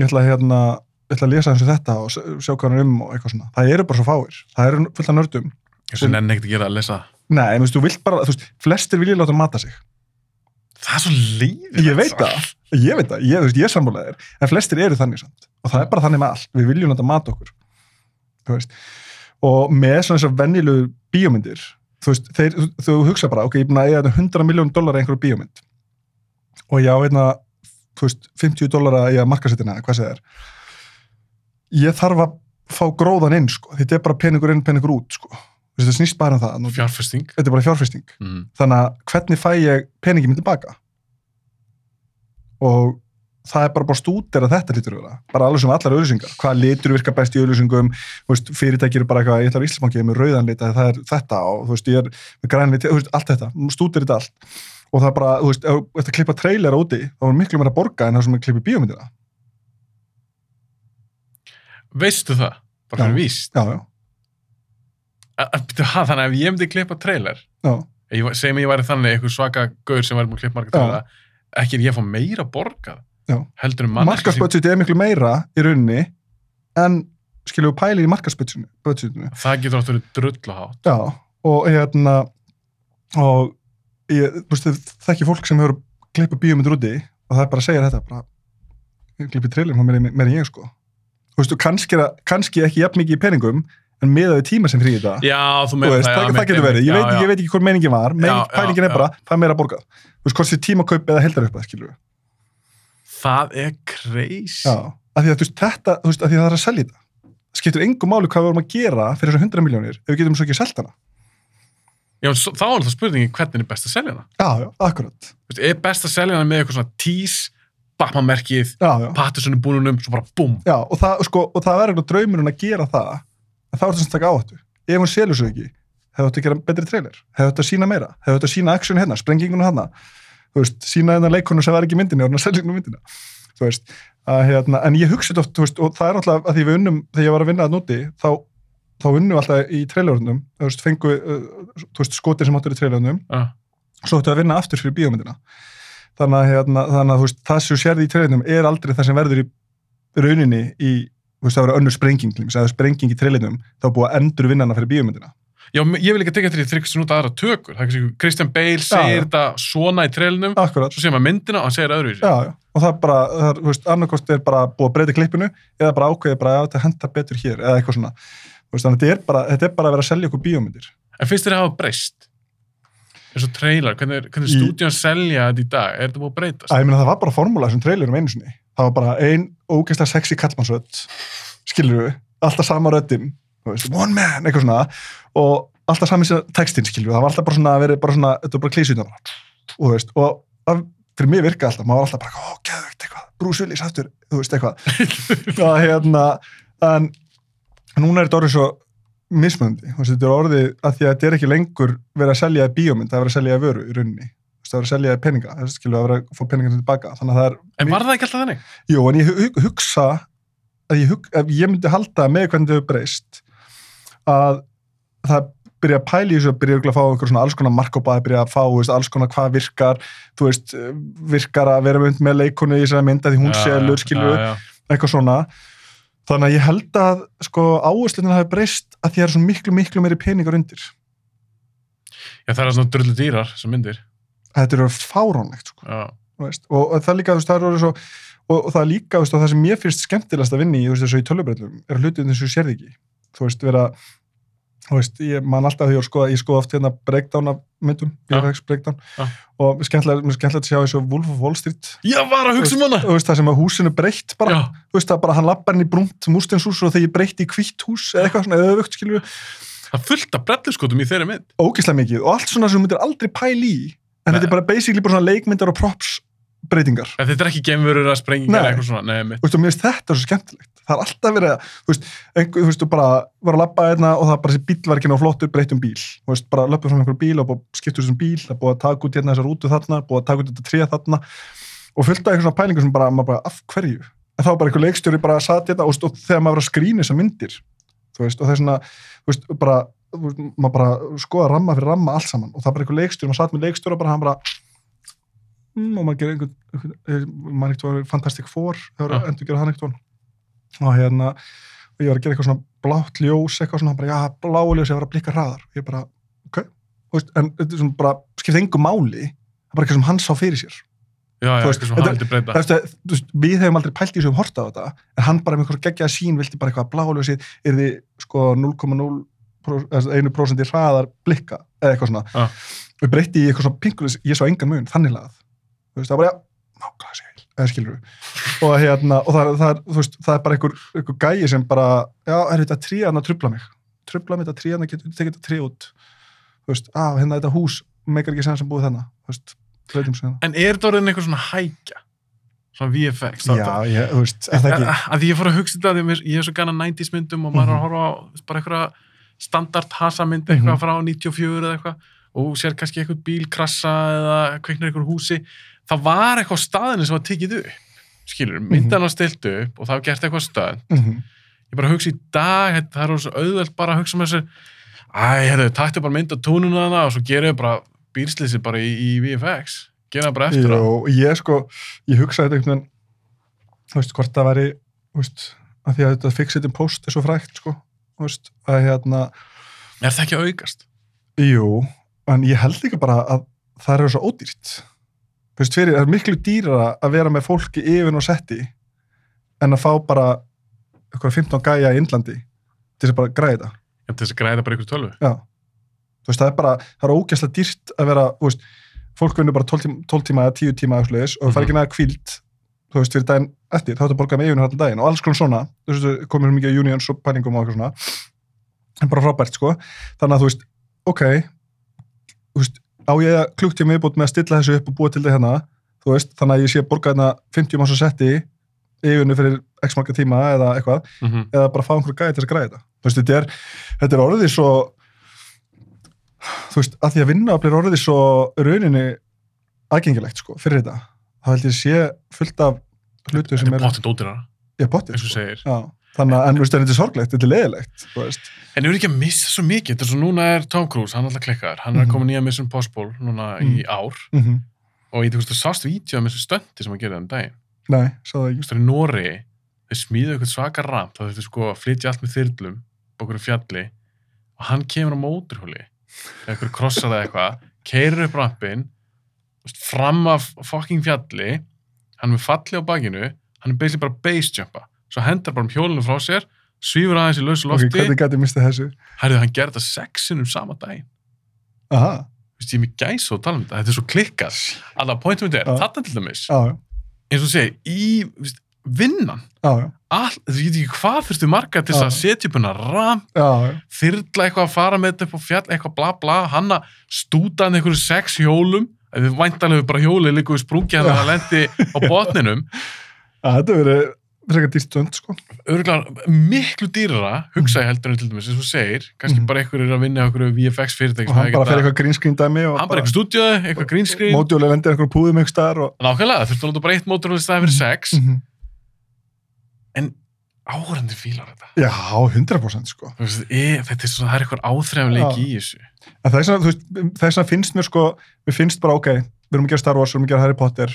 ég ætla að hérna ég ætla að lesa eins og þetta og sjá hvað hann um og eitthvað svona, það eru bara svo fáir. Það eru fullt af nördum. Þessu nenni ekkert að gera að lesa. Nei, en þú veist, þú vilt bara, þú veist, flestir vilja láta mata sig. það er svo lífið Ég veit það, ég veit það, ég, ég er sammálaðir, en flestir eru þannig samt. Og það er bara þannig með allt, við viljum láta mata okkur. Þú veist, og með svona þessar venjulegu bíómyndir, þú veist, þeir, þú, hugsa bara, ok, ég er búin að eiga þetta 100 miljón dólar í einhverju bíómynd. Og já, hérna, þú veist, 50 dólar í að markasettina, hvað segir. Ég þarf að fá gróðan inn, sko, þetta er bara peningur inn, peningur út, sko. Það snýst bara um það. Fjárfesting Þetta er bara fjárfesting mm. þannig að hvernig fæ ég peningi minn tilbaka og það er bara bara stútir að þetta lítur að bara alveg sem allar auðlýsingar hvað litur virka best í auðlýsingum þú veist, fyrirtæki eru bara eitthvað, ég ætlar í Íslandsbanki með rauðan lit, það er þetta og þú veist, ég er með græn lit, þú veist, allt þetta. Stútir þetta allt. Og það er bara, þú veist, ef þú ert að klippa trailera úti, þá er miklu meira að borga en það sem að klippa bíómyndina. Veistu það, bara fyrir víst. Já, já, ha, þannig að ef ég myndi klippa trailer segjum að ég væri þannig eitthvað svaka gaur sem væri búin að klippa marga Já. trailera ekki er ég að fá meira borgað? Já. Heldur um manneskja sem- markarsbudgeti er miklu meira í rauninni en skilju pæli í markarsbudgetinu það getur átt að vera drulluhátt Já, og hérna og ég, þú veist, þekki fólk sem hefur klippa bíómyndur úti og það er bara að segja þetta bara, ég klippi trailer frá mér, mér en ég sko. Þú veist, og kannski, er það- kannski ekki jafn mikið í peningum en miðað við tíma sem frí þetta. Já, þú veist, það, það, getur verið, ég, veit, ég veit ekki hvort meiningin var. Já, já, pælingin er já. bara, það er meira borgað þú veist, hvort sé tímakaup eða heldar upp að skilur það er crazy. Já, af því að þú veist, þetta, þú veist, af því að það er að selja þetta. Það skiptir engum máli hvað við vorum að gera fyrir þessar 100 miljónir ef við getum svo ekki selt hana. Já, svo, þá er það spurningin hvernig er best að selja hana? Já, já, akkurat. Þú veist, er best að selja hana með eitthvað svona já Patterson í búnunum svo bara búm Já, og það, sko, og það verður eitthvað draumurinn að gera það en þá er þetta sem taka áhættu ef hefur þetta að gera betri trailer hefur þetta að sína meira, hefur þetta að sína action hérna, sprengingunum hérna þú veist, sína hérna leikonu sem var ekki í myndinni og hérna selgingunum myndina þú veist, að, hérna, en ég hugsa þetta oft þú veist, og það er alltaf að því við unnum þegar ég var að vinna að núti, þá, þá unnum alltaf í trailerunum, þú veist, fengu uh, þú veist, skotir sem áttur í trailerunum Já. svo ættu að vinna aftur fyrir bíómyndina þannig að, hérna, þannig að þú veist, það sem sérði í trailerunum er aldrei það sem verður í rauninni í, þú veist, það verður önnur sprenging dæmis, eða sprenging í trailerunum þá er að endur vinnana fyrir bíómyndina Já, ég vil ekki tekja því að þryggst út aðra tökur. Það er kannski Christian Bale segir já. þetta svona í trailinum, Akkurat, svo segir maður myndina og hann segir öðru í sig. já, já, og það er bara, það er, þú veist, annarkost er bara búið að breyta klippinu eða bara ákveðið bara að þetta henda betur hér eða eitthvað svona, veist, þannig að þetta er bara, þetta er bara að vera að selja okkur bíómyndir. En finnst þér að hafa breyst? eins og trailer, hvernig, hvernig Í- stúdíun selja þetta í dag? Er þetta búið að breytast? Meina, það var bara formúla þessum trailerum einu sinni. Það var bara ein ógeðslega sexy kallmannsrödd, skilur við, alltaf sama röddin, þú veist, one man, eitthvað svona, og alltaf sami textin, við, það var alltaf bara svona að vera bara svona, þetta var bara bara, og þú veist, og það, fyrir mig virka alltaf, maður var alltaf bara, ó, geðvögt, eitthvað, Willis aftur, þú veist, eitthvað. og hérna, en núna er þetta orðið svo veist, þetta er orðið að því að þetta er ekki lengur verið að selja bíómynd, það er verið að selja vöru í rauninni, það er verið að selja peninga, þess skilur að vera að fá peningana tilbaka, þannig að það er, En var það ekki alltaf þannig? jú, en ég hu- hugsa, að ég, hug, ég myndi halda með hvernig þau breyst, að það byrja að pæla í þessu, byrja að fá einhver svona alls konar markópaði, byrja að fá, veist, alls konar hvað virkar, þú veist, virkar að vera mynd með leikonu í þessari mynd að því hún Já, selur, skilur, já, já. eitthvað svona. Þannig að ég held að sko áherslunin hafi breyst að því að það er svo miklu, miklu meiri peningar undir. Já, það er svona drullu dýrar sem myndir. þetta eru fáránlegt sko, og, það líka, þú veist, það er svo og, það líka, veist, og það sem mér finnst skemmtilegast að vinna í, þú veist, er vera þú veist, ég man alltaf því að skoða, ég skoða oft hérna breakdown af myndum. BFX breakdown Já. og skemmtilegt, mér er skemmtilegt að sjá þessu Wolf of Wall Street Ég var að hugsa um hana! þú veist, það sem að húsinu breytt bara þú veist það bara hann lappar inn í brúnt mústenshús og þegar ég breytti í hvítt hús eða eitthvað svona öfugt skilju það fullt af brelluskotum í þeirri mynd. ógislega mikið og allt svona sem myndir aldrei pæli í en Nei. þetta er bara basically bara svona leikmyndar og props breytingar. En þetta er ekki geimverur að sprengingar eitthvað svona. Nei, mitt. þú veist og mér finnst þetta svo skemmtilegt. Það er alltaf verið að þú veist, einhver, þú veist, þú bara var að lappa einna og það bara þessi bíl var ekki ná flottu breytum bíl. Þú veist, bara löpum frá einhverjum bíl og skiptur þessum bíl. Það búið að taka út hérna þessa rútu þarna búið að taka út þetta tré þarna og fullt af eitthvað svona pælingu sem bara, maður bara, af hverju? En þá bara einhver leikstjóri bara satt hérna og, þegar maður var að skrýna þessar myndir þú veist, og það er svona, þú veist, bara maður bara skoða ramma fyrir ramma allt saman. Og það er bara einhver leikstjóri, maður satt með leikstjóri og bara hann bara mm, og maður gerir einhvern, einhvern maður ekkert var Fantastic Four, það var Já. að endur gera hann ekkert og hérna og ég var að gera eitthvað svona blátt ljós eitthvað svona, bara, já, bláu ljós, ég var að blikka hraðar ég bara, ok, veist, en þetta er svona bara, skipta engu máli það er bara eitthvað sem hann sá fyrir sér Já, já, veist, þetta- hann. Þú veist, við hefum aldrei pælt í þessu um horta á þetta en hann bara með einhver geggjaða sín vildi bara eitthvað bláljósið er þið sko 0,01% hraðar blikka eða eitthvað svona Já. við breytti í eitthvað svona pinkulis, ég sá engan mun þannig lagað, þú veist, það var bara já, nákvæmlega sér, eða skilur við og hérna, og það, er- það, er, veist, það er bara einhver, einhver gæi sem bara já, er þetta tríðan að trubla mig trubla mig þetta tríðan að geta þetta trí út þú veist, á, hérna þetta hús meikar ekki sem sem búið þennan, En er þetta orðin eitthvað svona hækja? Svona VFX? já, ég, þú veist, er það ekki Að að því ég fór að hugsa þetta, því mér- ég er svo gana 90s myndum og maður er að horfa á bara eitthvað standard hasa mynd eitthvað Mhm. frá 94 eða eitthvað og sér kannski eitthvað bíl krassa eða kveiknar eitthvað húsi. Það var eitthvað á staðinu sem var tekið upp. Skilur, myndan var stilt upp og það var gert eitthvað stöð. Mhm. Ég bara hugsa í dag, þetta- það er svo auðvelt bara að hugsa með þessu, æ, hefðu, taktu bara mynd af túnuna þarna og svo gerum við bara bílslýsi bara í, í VFX. Gera það bara eftir. Jó, ég sko, ég hugsaði þetta einhvern veginn, þú veist, hvort það væri, þú veist, að því að þetta fixit in post er svo frækt, sko, þú veist, að hérna, Er það ekki aukast? jú, en ég held líka bara að það er svo ódýrt. Þú veist, fyrir, það er miklu dýrara að vera með fólki yfir og setti en að fá bara eitthvað 15 gæja í Indlandi til þess að bara græða. En til þess að græða bara ykkur tölvu. Já. Þú veist, það er bara, það er ógæslega dýrt að vera, þú veist, fólk vinnur bara 12 tíma, 12 eða 10 tíma og það fær ekki næða kvíld, þú veist, fyrir daginn eftir, þá er þetta borgað með yfirinu allan daginn og alls konar svona, þú veist, komið svo mikið unions og pælingum og eitthvað svona, en bara frábært, sko. Þannig að þú veist, ok, þú veist, á ég að klukktíma viðbútt með að stilla þessu upp og búa til þetta hérna, þú veist, þannig að ég sé borgað hérna 50 mása setti yfirinu fyrir x marga tíma eða eitthvað, Mm eða bara fá einhverju gæði til að græða þetta. Þú veist, þetta er, þetta er orðið svo, þú veist, að því að vinna er orðið svo rauninni aðgengilegt, sko, fyrir þetta. Það held ég sé fullt af hlutu sem Þetta er, er potið dótirara, ég potið, eins og segir. Já, þannig að, þetta er sorglegt, þetta er leðilegt. En ég vil ekki að missa svo mikið, þetta er svo núna er Tom Cruise, hann er alltaf klikkaður, hann er Mhm. komin nýja Mission Possible núna í ár. Mm og ég þú veist, þú sást vídeo með þessu stöndi sem að gera það um daginn. nei, sá það Þú ekki veist, það er Nóri, þeir smíðu eitthvað svaka ramp, þá þurftu sko að flytja allt með þyrlum, á okkur fjalli, og hann kemur á móturhóli, eitthvað krossar eða eitthvað, keirir upp rampin, fram af fucking fjalli, hann er með falli á bakinu, hann er basically bara base jumpa, svo hendar bara um hjólinu frá sér, svífur aðeins í lausu lofti, hvernig gæti ég mistið þessu? Herðu, hann gerði þetta sexinum sama daginn. aha, Þú veist, ég er með gæs og tala um þetta. Þetta er svo klikkað. Alltaf, pointum mitt er, þarna til dæmis, eins og þú segir, í þú veist, vinnan, all, þú veit ekki hvað þurftu marga til þess að setja upp hennar ram, þyrla eitthvað að fara með þetta upp á fjall, eitthvað bla bla, hann að stúta hann einhverju sex hjólum, við væntanlega bara hjólið sprungið hann Já. að lendi á botninum, Já, þetta verið frekar dýrt stönd, sko. örgulega miklu dýrara, hugsa ég heldur en til dæmis, eins og segir, kannski Mhm. bara einhverju er að vinna einhverju VFX fyrirtæki Og hann bara fer eitthvað green screen dæmi og hann bara eitthvað stúdíu, eitthvað green screen mótjóli lendir einhverjum púðum einhver staðar og... nákvæmlega, þurftu nota bara eitt í staði fyrir sex Mhm. en áhörandi fílar þetta Já, 100% sko. Veist, e, þetta er svona, það er eitthvað áþrefleiki Já. í þessu En það er svona, þú veist, það er svona finnst mér sko, mér finnst bara, ok, við erum að gera Star Wars, við erum að gera Harry Potter,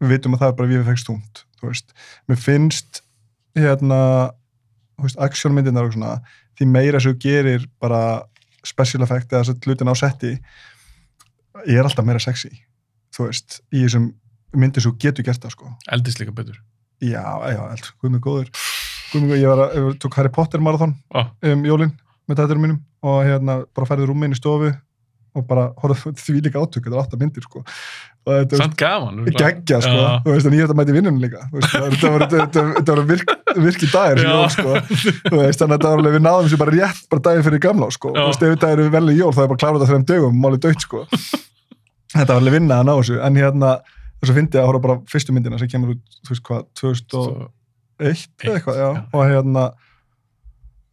við vitum að það er bara túnt, þú veist. Mér finnst, hérna, actionmyndirnar og svona, því meira sem þú gerir bara special effect eða hlutin á setti, ég er alltaf meira sexy, þú veist, í þessum myndir sem þú getur gert það, sko. eldist líka betur Já, já, eld, guð mig góður. Guð mig góður, ég var að, ég tók Harry Potter marathon Ó, um jólinn með dæturum mínum og hérna bara færði rúminn í stofu og bara horfði því líka átök, þetta var átta myndir sko. Samt gaman var geggja sko, Já. þú veist, en ég þetta mæti vinnunum líka. Þetta þetta var virk, virki dagir jól sko, þú veist, þannig að þetta var alveg við náðum þessu bara rétt bara daginn fyrir gamla sko, þú veist, ef þetta er vel í jól þá er bara klárað þetta þreim dögum, málið dött sko. Þetta var alveg vinna að ná þessu. En hérna, þess að fyndi að horfa bara fyrstu myndina sem kemur út, þú veist hvað, 2001 Svo- eða eitthvað, já. og hérna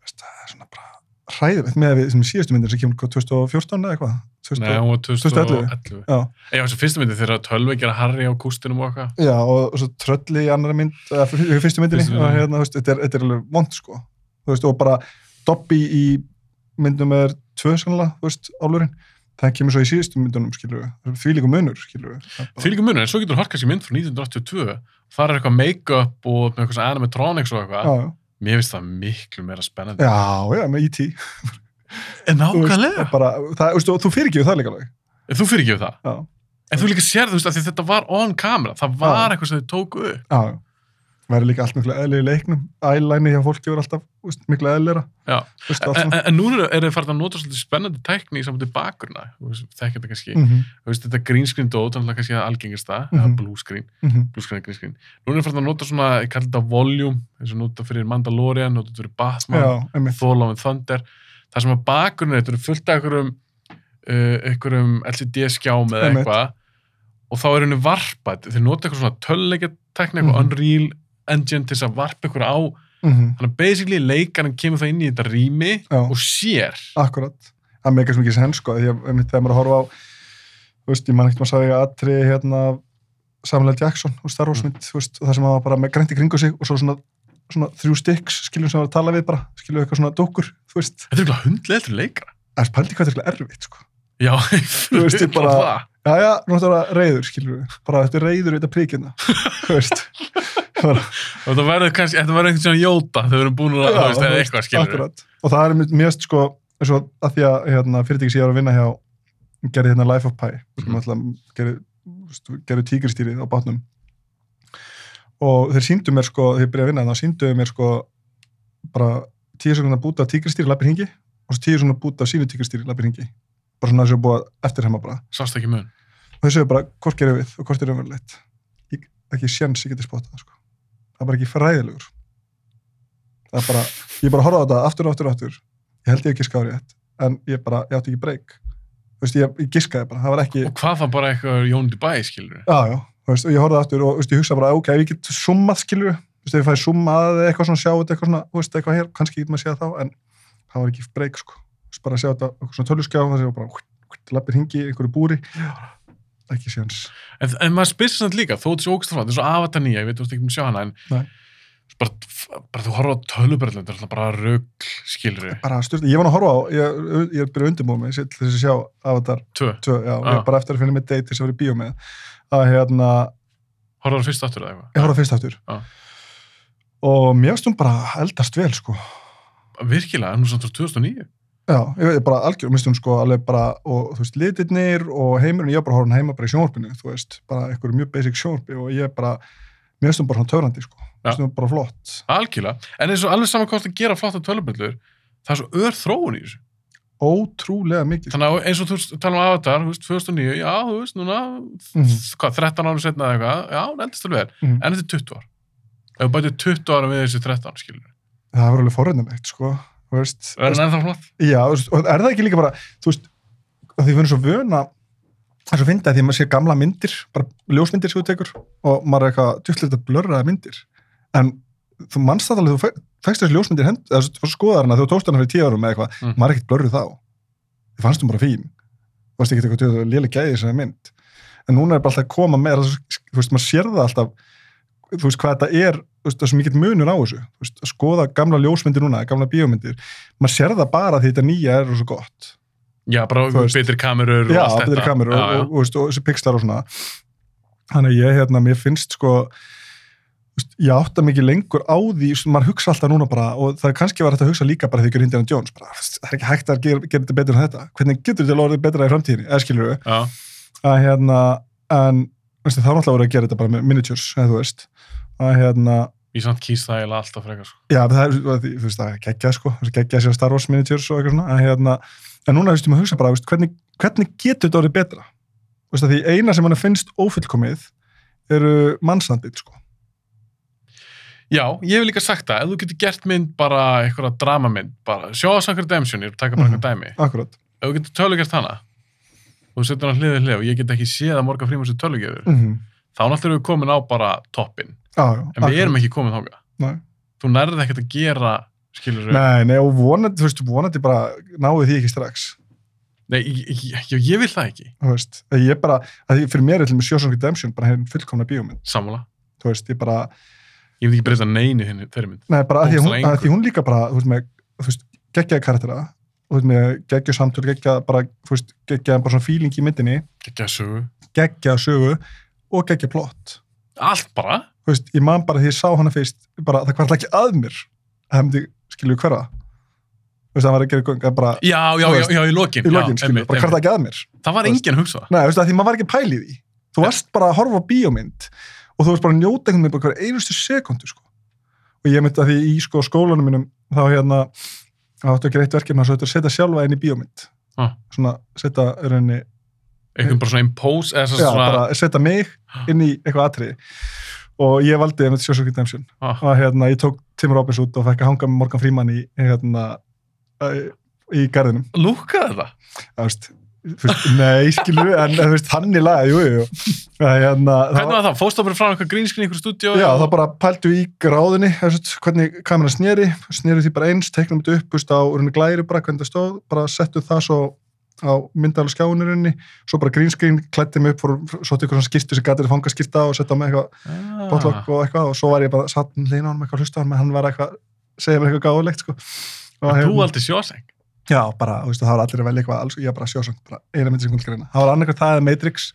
veist, það er svona bara hræðilegt með við sem síðustu myndir sem kemur hvað, 2014 eða eitthvað? 2000 Nei, hún var 2011. 2011 Já, Já, þessu fyrstu myndi þegar tölvi gera Harry á kústinum og eitthvað. Já, og, svo trölli í annari mynd, eða fyrstu myndinni. Fyrstu og hérna, þú veist, þetta er, þetta er alveg vond sko, þú veist, og bara Dobby í myndum er tvö sannlega, þú veist, álurinn það kemur svo í síðustu myndunum, skilur við því líka munur, skilur við Því líka munur, en svo getur horkast í mynd frá 1982 þar er eitthvað make-up og með eitthvað animatronics og eitthvað. Já, Mér finnst það miklu meira spennandi. Já, já, með E.T. En það, þú fyrir ekki það líka alveg. En Þú fyrir ekki það? Já, En þú líka sér þú veist að þetta var on camera Það var Já. eitthvað sem þið tóku upp. Já, já verður líka allt miklu eðli í leiknum. Ælæni hjá fólki verður alltaf veist, miklu eðlera Já. veist, En, en, núna er þið farin að nota svolítið spennandi tækni í samvætti bakurna Þekkja þetta kannski. Mhm, Þú veist, Þetta green screen dót, þannig að kannski það algengasta eða Mhm. blue screen, mhm. blue screen, green screen. Núna er þið farin að nota svona, ég kalli þetta volume eins og nota fyrir Mandalorian, nota fyrir Batman and Thunder. Það sem að bakurinn þetta eru fullt af einhverjum uh, einhverjum LCD skjám eða eitthvað og þá er henni varpað. Þeir nota eitthvað svona tölleikjartekni eitthvað Mhm. Unreal Engine til þess að varpa eitthvað á. Mhm, þannig að basically leikarinn kemur það inn í þetta rými Já. og sér. Akkurat. Það meikar svo mikið sens sko að þegar maður að horfa á þú veist, ég man ekkert maður sagði að aðtri hérna Samuel L. Jackson og Star Wars Mm. mynd, veist, og það sem var bara með grænt í kringu sig og svo svona, svona þrjú stykks skiljum sem að tala við bara, skiljum eitthvað svona dókur, þetta er eitthvað hundlega eftir leikara. Það er pældi hvað þetta er eitthvað erfitt sko. Já, Þú veist, ég bara- já, já, nú er þetta reyður, skiljum við bara þetta er reyður þetta príkina þú veist það verður kannski, þetta verður einhvern svona jóta þau verður búin að, þú veist, eða eitthvað skilur og það er mjög sko eins og að því að hérna, fyrirtæki sem ég var að vinna hjá gerði hérna Life of Pi sem Mhm. alltaf gerði, gerði tígristýrið á bátnum. Og þeir síndu mér sko þegar ég byrjaði að vinna þá síndu mér sko bara tíu sekundar búta af tígristýri lappir hingi og svo tíu sekundar búta sínu tígristýri lappir hingi bara svona þessu búið eftir heima bara. Sást ekki mun? Og þau sögðu bara hvort gerum við? Og hvort er umverulegt ekki sjens ég geti spottað það sko það er bara ekki fræðilegur. Það er bara, ég bara horfði á þetta aftur og aftur og aftur. Ég held ég ekki skári þetta en ég bara, ég átti ekki breyk þú veist, ég, ég giskaði bara, það var ekki og hvað það bara eitthvað Jón Dubai skilur já, já, þú veist, og ég horfði aftur og veist, ég hugsa bara, ok, ef ég get summað skilur þú veist, ef ég fæði summað eitthvað svona sjá þetta eitthvað svona, þú veist, eitthvað hér, kannski getur maður séð þá en það var ekki breyk, sko. Bara að sjá þetta, eitthvað svona töluskjá ekki séns. En, en maður spyrir samt líka, þó þetta er svo ógst frá, þetta er svo avatar nýja, ég veit þú veist ekki um sjá hana, en bara, bara þú horfa á tölubröðlun þetta er alltaf bara rugl, skilur við bara styrta, ég var nú að horfa á ég, ég er byrjuð undirbúið mig til þess að sjá Avatar tvö, 2, já, Ah. ég er bara eftir að finna mig date til þess að vera í bíó með að hérna, horfa á fyrst aftur eða eitthvað? Ég horfa fyrst aftur. Ah. og mér finnst hún bara eldast vel sko. Virkilega, en nú samt frá 2009 Já, ég veit bara algjör, hún sko alveg bara, og þú veist, litirnir og heimurinn, ég bara horfinn heima bara í sjónvarpinu, þú veist, bara eitthvað mjög basic sjónvarpi og ég bara, mér finnst hún bara svona töfrandi, sko, mér finnst hún bara flott. algjörlega, en eins og alveg saman hvort að gera flotta tölubröðlur það er svo ör þróun í þessu Ótrúlega mikið, sko. þannig að eins og þú tala um Avatar, þú veist, 2009 já, þú veist, núna Mhm. hvað, 13 árum setna eða eitthvað, já, hún endist alveg vel Mhm. en þetta er 20 ár ef þú bætið 20 ára við þessi 13, skilur við Það var alveg forröndinlegt, sko, veist. er hann ennþá flott? Já, veist, og er það ekki líka bara, þú veist, því við erum svo vöna, það fyndið að því að maður sé gamla myndir, bara ljósmyndir sem þú tekur og maður er eitthvað djúllið að blörraða myndir, en þú mannst það alveg, þú fækst þessi ljósmyndir hend, eða þú fórst að skoða hana þú tókst hana fyrir tíu árum eða eitthvað, Mm. maður er ekkert blörruð þá. Þið fannst þú bara fín. Þú varst ekki eitthvað lélega gæði þessari mynd. En núna er bara alltaf að koma með, þú veist, maður sér það alltaf, þú veist, hvað þetta er, það er svo mikill munur á þessu. Veist, að skoða gamla ljósmyndir núna, gamla bíómyndir, maður sér það bara því þetta nýja er svo gott. já, bara betri kamerur Já, þetta kamerur og, og, og, og þessi pixlar og svona. Þannig að ég, hérna, mér finnst sko, veist, ég átta mikið lengur á því, maður hugsa alltaf núna bara, og það er kannski var þetta að hugsa líka bara því ykkur Indiana Jones, bara, það er ekki hægt að gera, gera þetta betur en þetta. Hvernig getur þetta orðið betra í framtíðinni, eða skilur við? Að hérna, en, veist, þá er náttúrulega verið að gera þetta bara með miniatures, eða þú veist. Að hérna, ég samt kýst það eiginlega alltaf frekar sko. Já, það er, þú veist, það er geggjað, sko, geggjað sér Star Wars miniatures og eitthvað svona, en hérna, en núna, þú veist, maður hugsa bara, veist, hvernig, hvernig getur þetta orðið betra? Þú veist, að því eina sem hann finnst ófullkomið eru mannsandbíl, sko. já, ég hef líka sagt það, ef þú getur gert mynd bara eitthvað dramamynd, bara sjóðsangur ég er að taka bara Mhm. eitthvað dæmi Akkurat. ef þú getur tölugert hana og þú setur hann hliðið hlið og ég get ekki séð að Morgan Freeman sem tölugjörður, Mm -hmm. þá náttúrulega erum við komin á bara toppin, já. en við erum ekki komin Nei. þú nærði ekkert að gera skilur Nei, nei, og vonandi, þú veist, vonandi bara náðu því ekki strax. nei, ég, ég, ég, vil það ekki Þú veist, ég bara, fyrir mér er til með Sjósson Redemption bara hefur fullkomna bíómynd. sammála, Þú veist, ég bara, ég vil ekki breyta neinu þinni, þeirri mynd nei, bara að því, hún, að því hún líka bara, þú veist, geggjaði karaktera, þú veist, með geggjuð samtöl, geggjaði bara, þú veist, geggjaði bara svona feeling í myndinni, ekki að sögu, geggjaði sögu og geggjaði plott. allt bara Þú veist, ég man bara því ég sá hana fyrst, bara það kvarta ekki að mér, að hefndi, skilju, hverfa. Þú veist, það var að gera gönga bara já, já, Þú já, veist, já, í lokin, í lokin, skilju, bara kvarta ekki að mér. það var veist. enginn hugsa það Nei, þú veist, því maður var ekki pæli í. Þú varst bara að horfa bíómynd og þú varst bara að njóta einhvern veginn bara hver einustu sekundu, sko. Og ég myndi að því í sko skólanum mínum, þá hérna, þá áttu ekki reitt verkefni að setja sjálfa inn í bíómynd. Ah. Svona, setja rauninni, einhvern bara svona impose, eða já, svona bara setja mig inn í eitthvað atriði. Og ég valdi einmitt Sjósók Redemption. ah, Og hérna, ég tók Tim Robbins út og fekk að hanga með Morgan Freeman í, hérna, í, garðinum. lúkka þetta Það veist, veist, nei, skilu, en þú veist, hann í lagi, jú, jú. Það, hérna, það hvernig var það, fóstu bara frá eitthvað grínskrin í einhverju stúdíu Já, þá bara pæltu í gráðinni, hvernig kameran sneri, sneri því bara eins, teiknum þetta upp, veist, á rauninni glæri bara, hvernig það stóð, bara settu það svo á myndalega skjáunurinni, svo bara grínskrín, klætti mig upp, fór, svo ykkur svona skýrtu sem gæti að fanga skýrta og setja á mig eitthvað ah. botlokk og eitthvað og svo var ég bara satt hlýna á hann eitthvað hlusta hann, var eitthvað, segja mér eitthvað gáðulegt, sko. Og En þú hérna- aldrei sjóseng Já, bara, þú veist, það var allir að velja eitthvað alls, ég bara sjósang, bara eina myndi sem til greina. Það var annarkvært það eða Matrix,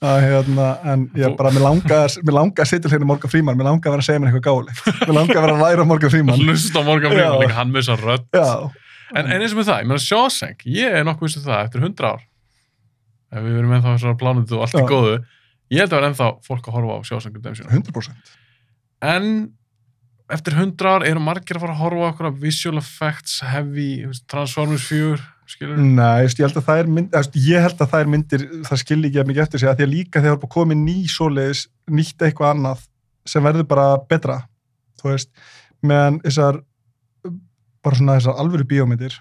að, hérna, en ég bara, mér langar að sitja hérna Morgan Freeman, mér langar að vera að segja mér eitthvað gáðulegt. Mér langar að vera að læra Morgan Freeman. hlust á Morgan Freeman, líka hann með þess að rödd Já, en, en eins og með það, ég meina sjóseng ég er nokkuð vissið það eftir 100 ár ef við verum ennþá þessar plánundu og allt er góðu ég held að vera ennþá fólk að horfa á sjóseng Redemption 100%. en eftir 100 ár eru margir að fara að horfa á okkur visual effects, heavy Transformers 4 skilur Nei, ég held að það er mynd, veist, ég held að það er myndir, það skilji ekki að mikið eftir sig, að því að líka þegar það komið ný svoleiðis, nýtt eitthvað annað sem verður bara betra, þú veist, meðan þessar, bara svona þessar alvöru bíómyndir,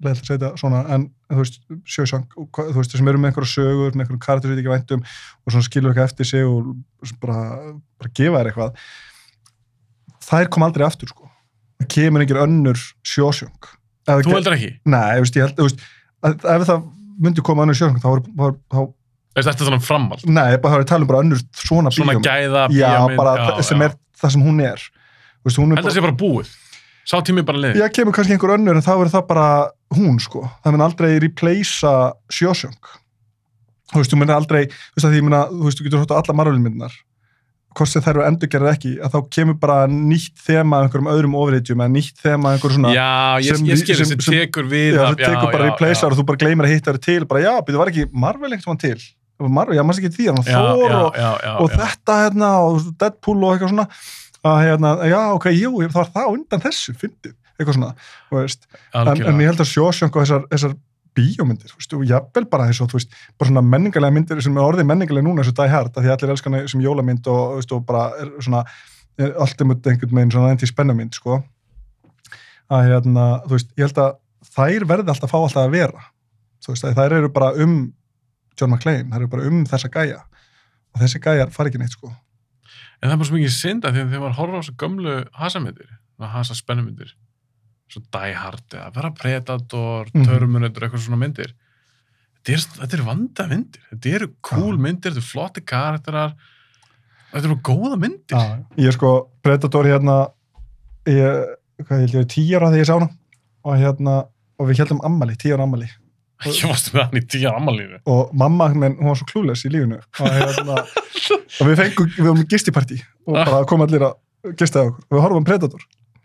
leiðilegt að segja þetta svona, en þú veist, sjösang, og þú veist, sem eru með einhverja sögur, með einhverjum karakter sem við ekki væntum og svona skilur eitthvað eftir sig og bara, bara gefa þér eitthvað, þær kom aldrei aftur, sko. Það kemur einhver önnur sjósjöng. þú heldur ekki? Nei, ég veist, ég held, þú veist, ef það myndi koma önnur sjósang, þá var, þá, Veist, þetta er svona framhald nei, bara þá er ég að tala um bara önnur svona svona bíómynd. gæða Já, bíómynd, bara já, sem já. er það sem hún er Þú veist, hún er Held að það sé bara búið. Sá tími bara liðið. Já, kemur kannski einhver önnur en þá verður það bara hún, sko. Það mun aldrei replacea sjósjöng. Þú veist, þú mun aldrei, þú veist, að því, ég þú veist, þú getur hótt á alla margulmyndunar, hvort sem þær eru endurgerðið ekki, að þá kemur bara nýtt þema einhverjum öðrum ofriðjum eða nýtt þema einhverjum svona, Já, ég, ég skilur þessi tekur við já, það tekur bara replacear og þú bara gleymir að hitta þær til, bara já, byrju, var ekki Marvel ekkert mann til? Það var Marvel, já, maður ekki því, hann Já, Thor já, og, já, já, og já. þetta hérna og Deadpool og eitthvað svona. Að hérna, já, ok, jú, það var það undan þessu, fyndið, eitthvað svona, en, en ég held að sjósjöngu og þessar, þessar bíómyndir, þú veist, og jafnvel bara eins og, þú veist, bara svona menningarlega myndir sem er orðið menningarlega núna eins og Die Hard, að því allir elskana sem jólamynd og, þú veist, og bara er svona er allt um einhvern veginn svona enn til spennumynd, sko. Að hérna, þú veist, ég held að þær verði alltaf að fá alltaf að vera. Þú veist, þær eru bara um John McClane, þær eru bara um þessa gæja. Og þessi gæjar fari ekki neitt, sko. En það er bara svo mikið synd að þegar maður horfir á þessu gömlu hasamyndir, svo Die Hard eða vera Predator, Mhm. Terminator, eitthvað svona myndir. Þetta er, þetta er vanda myndir. Þetta eru cool Já. myndir, þetta eru flotti karakterar, þetta eru góða myndir. Já, ég er sko Predator hérna ég, hvað ég held ég, tíu ára þegar ég sá hana og hérna, og við heldum ammali, tíu ára ammali Ég varst með hann í tíu ammalínu. og mamma, menn, hún var svo klúles í lífinu og hérna, og við fengum við varum í gistipartí og Ah. bara kom allir að gistaði okkur og við horfum Predator,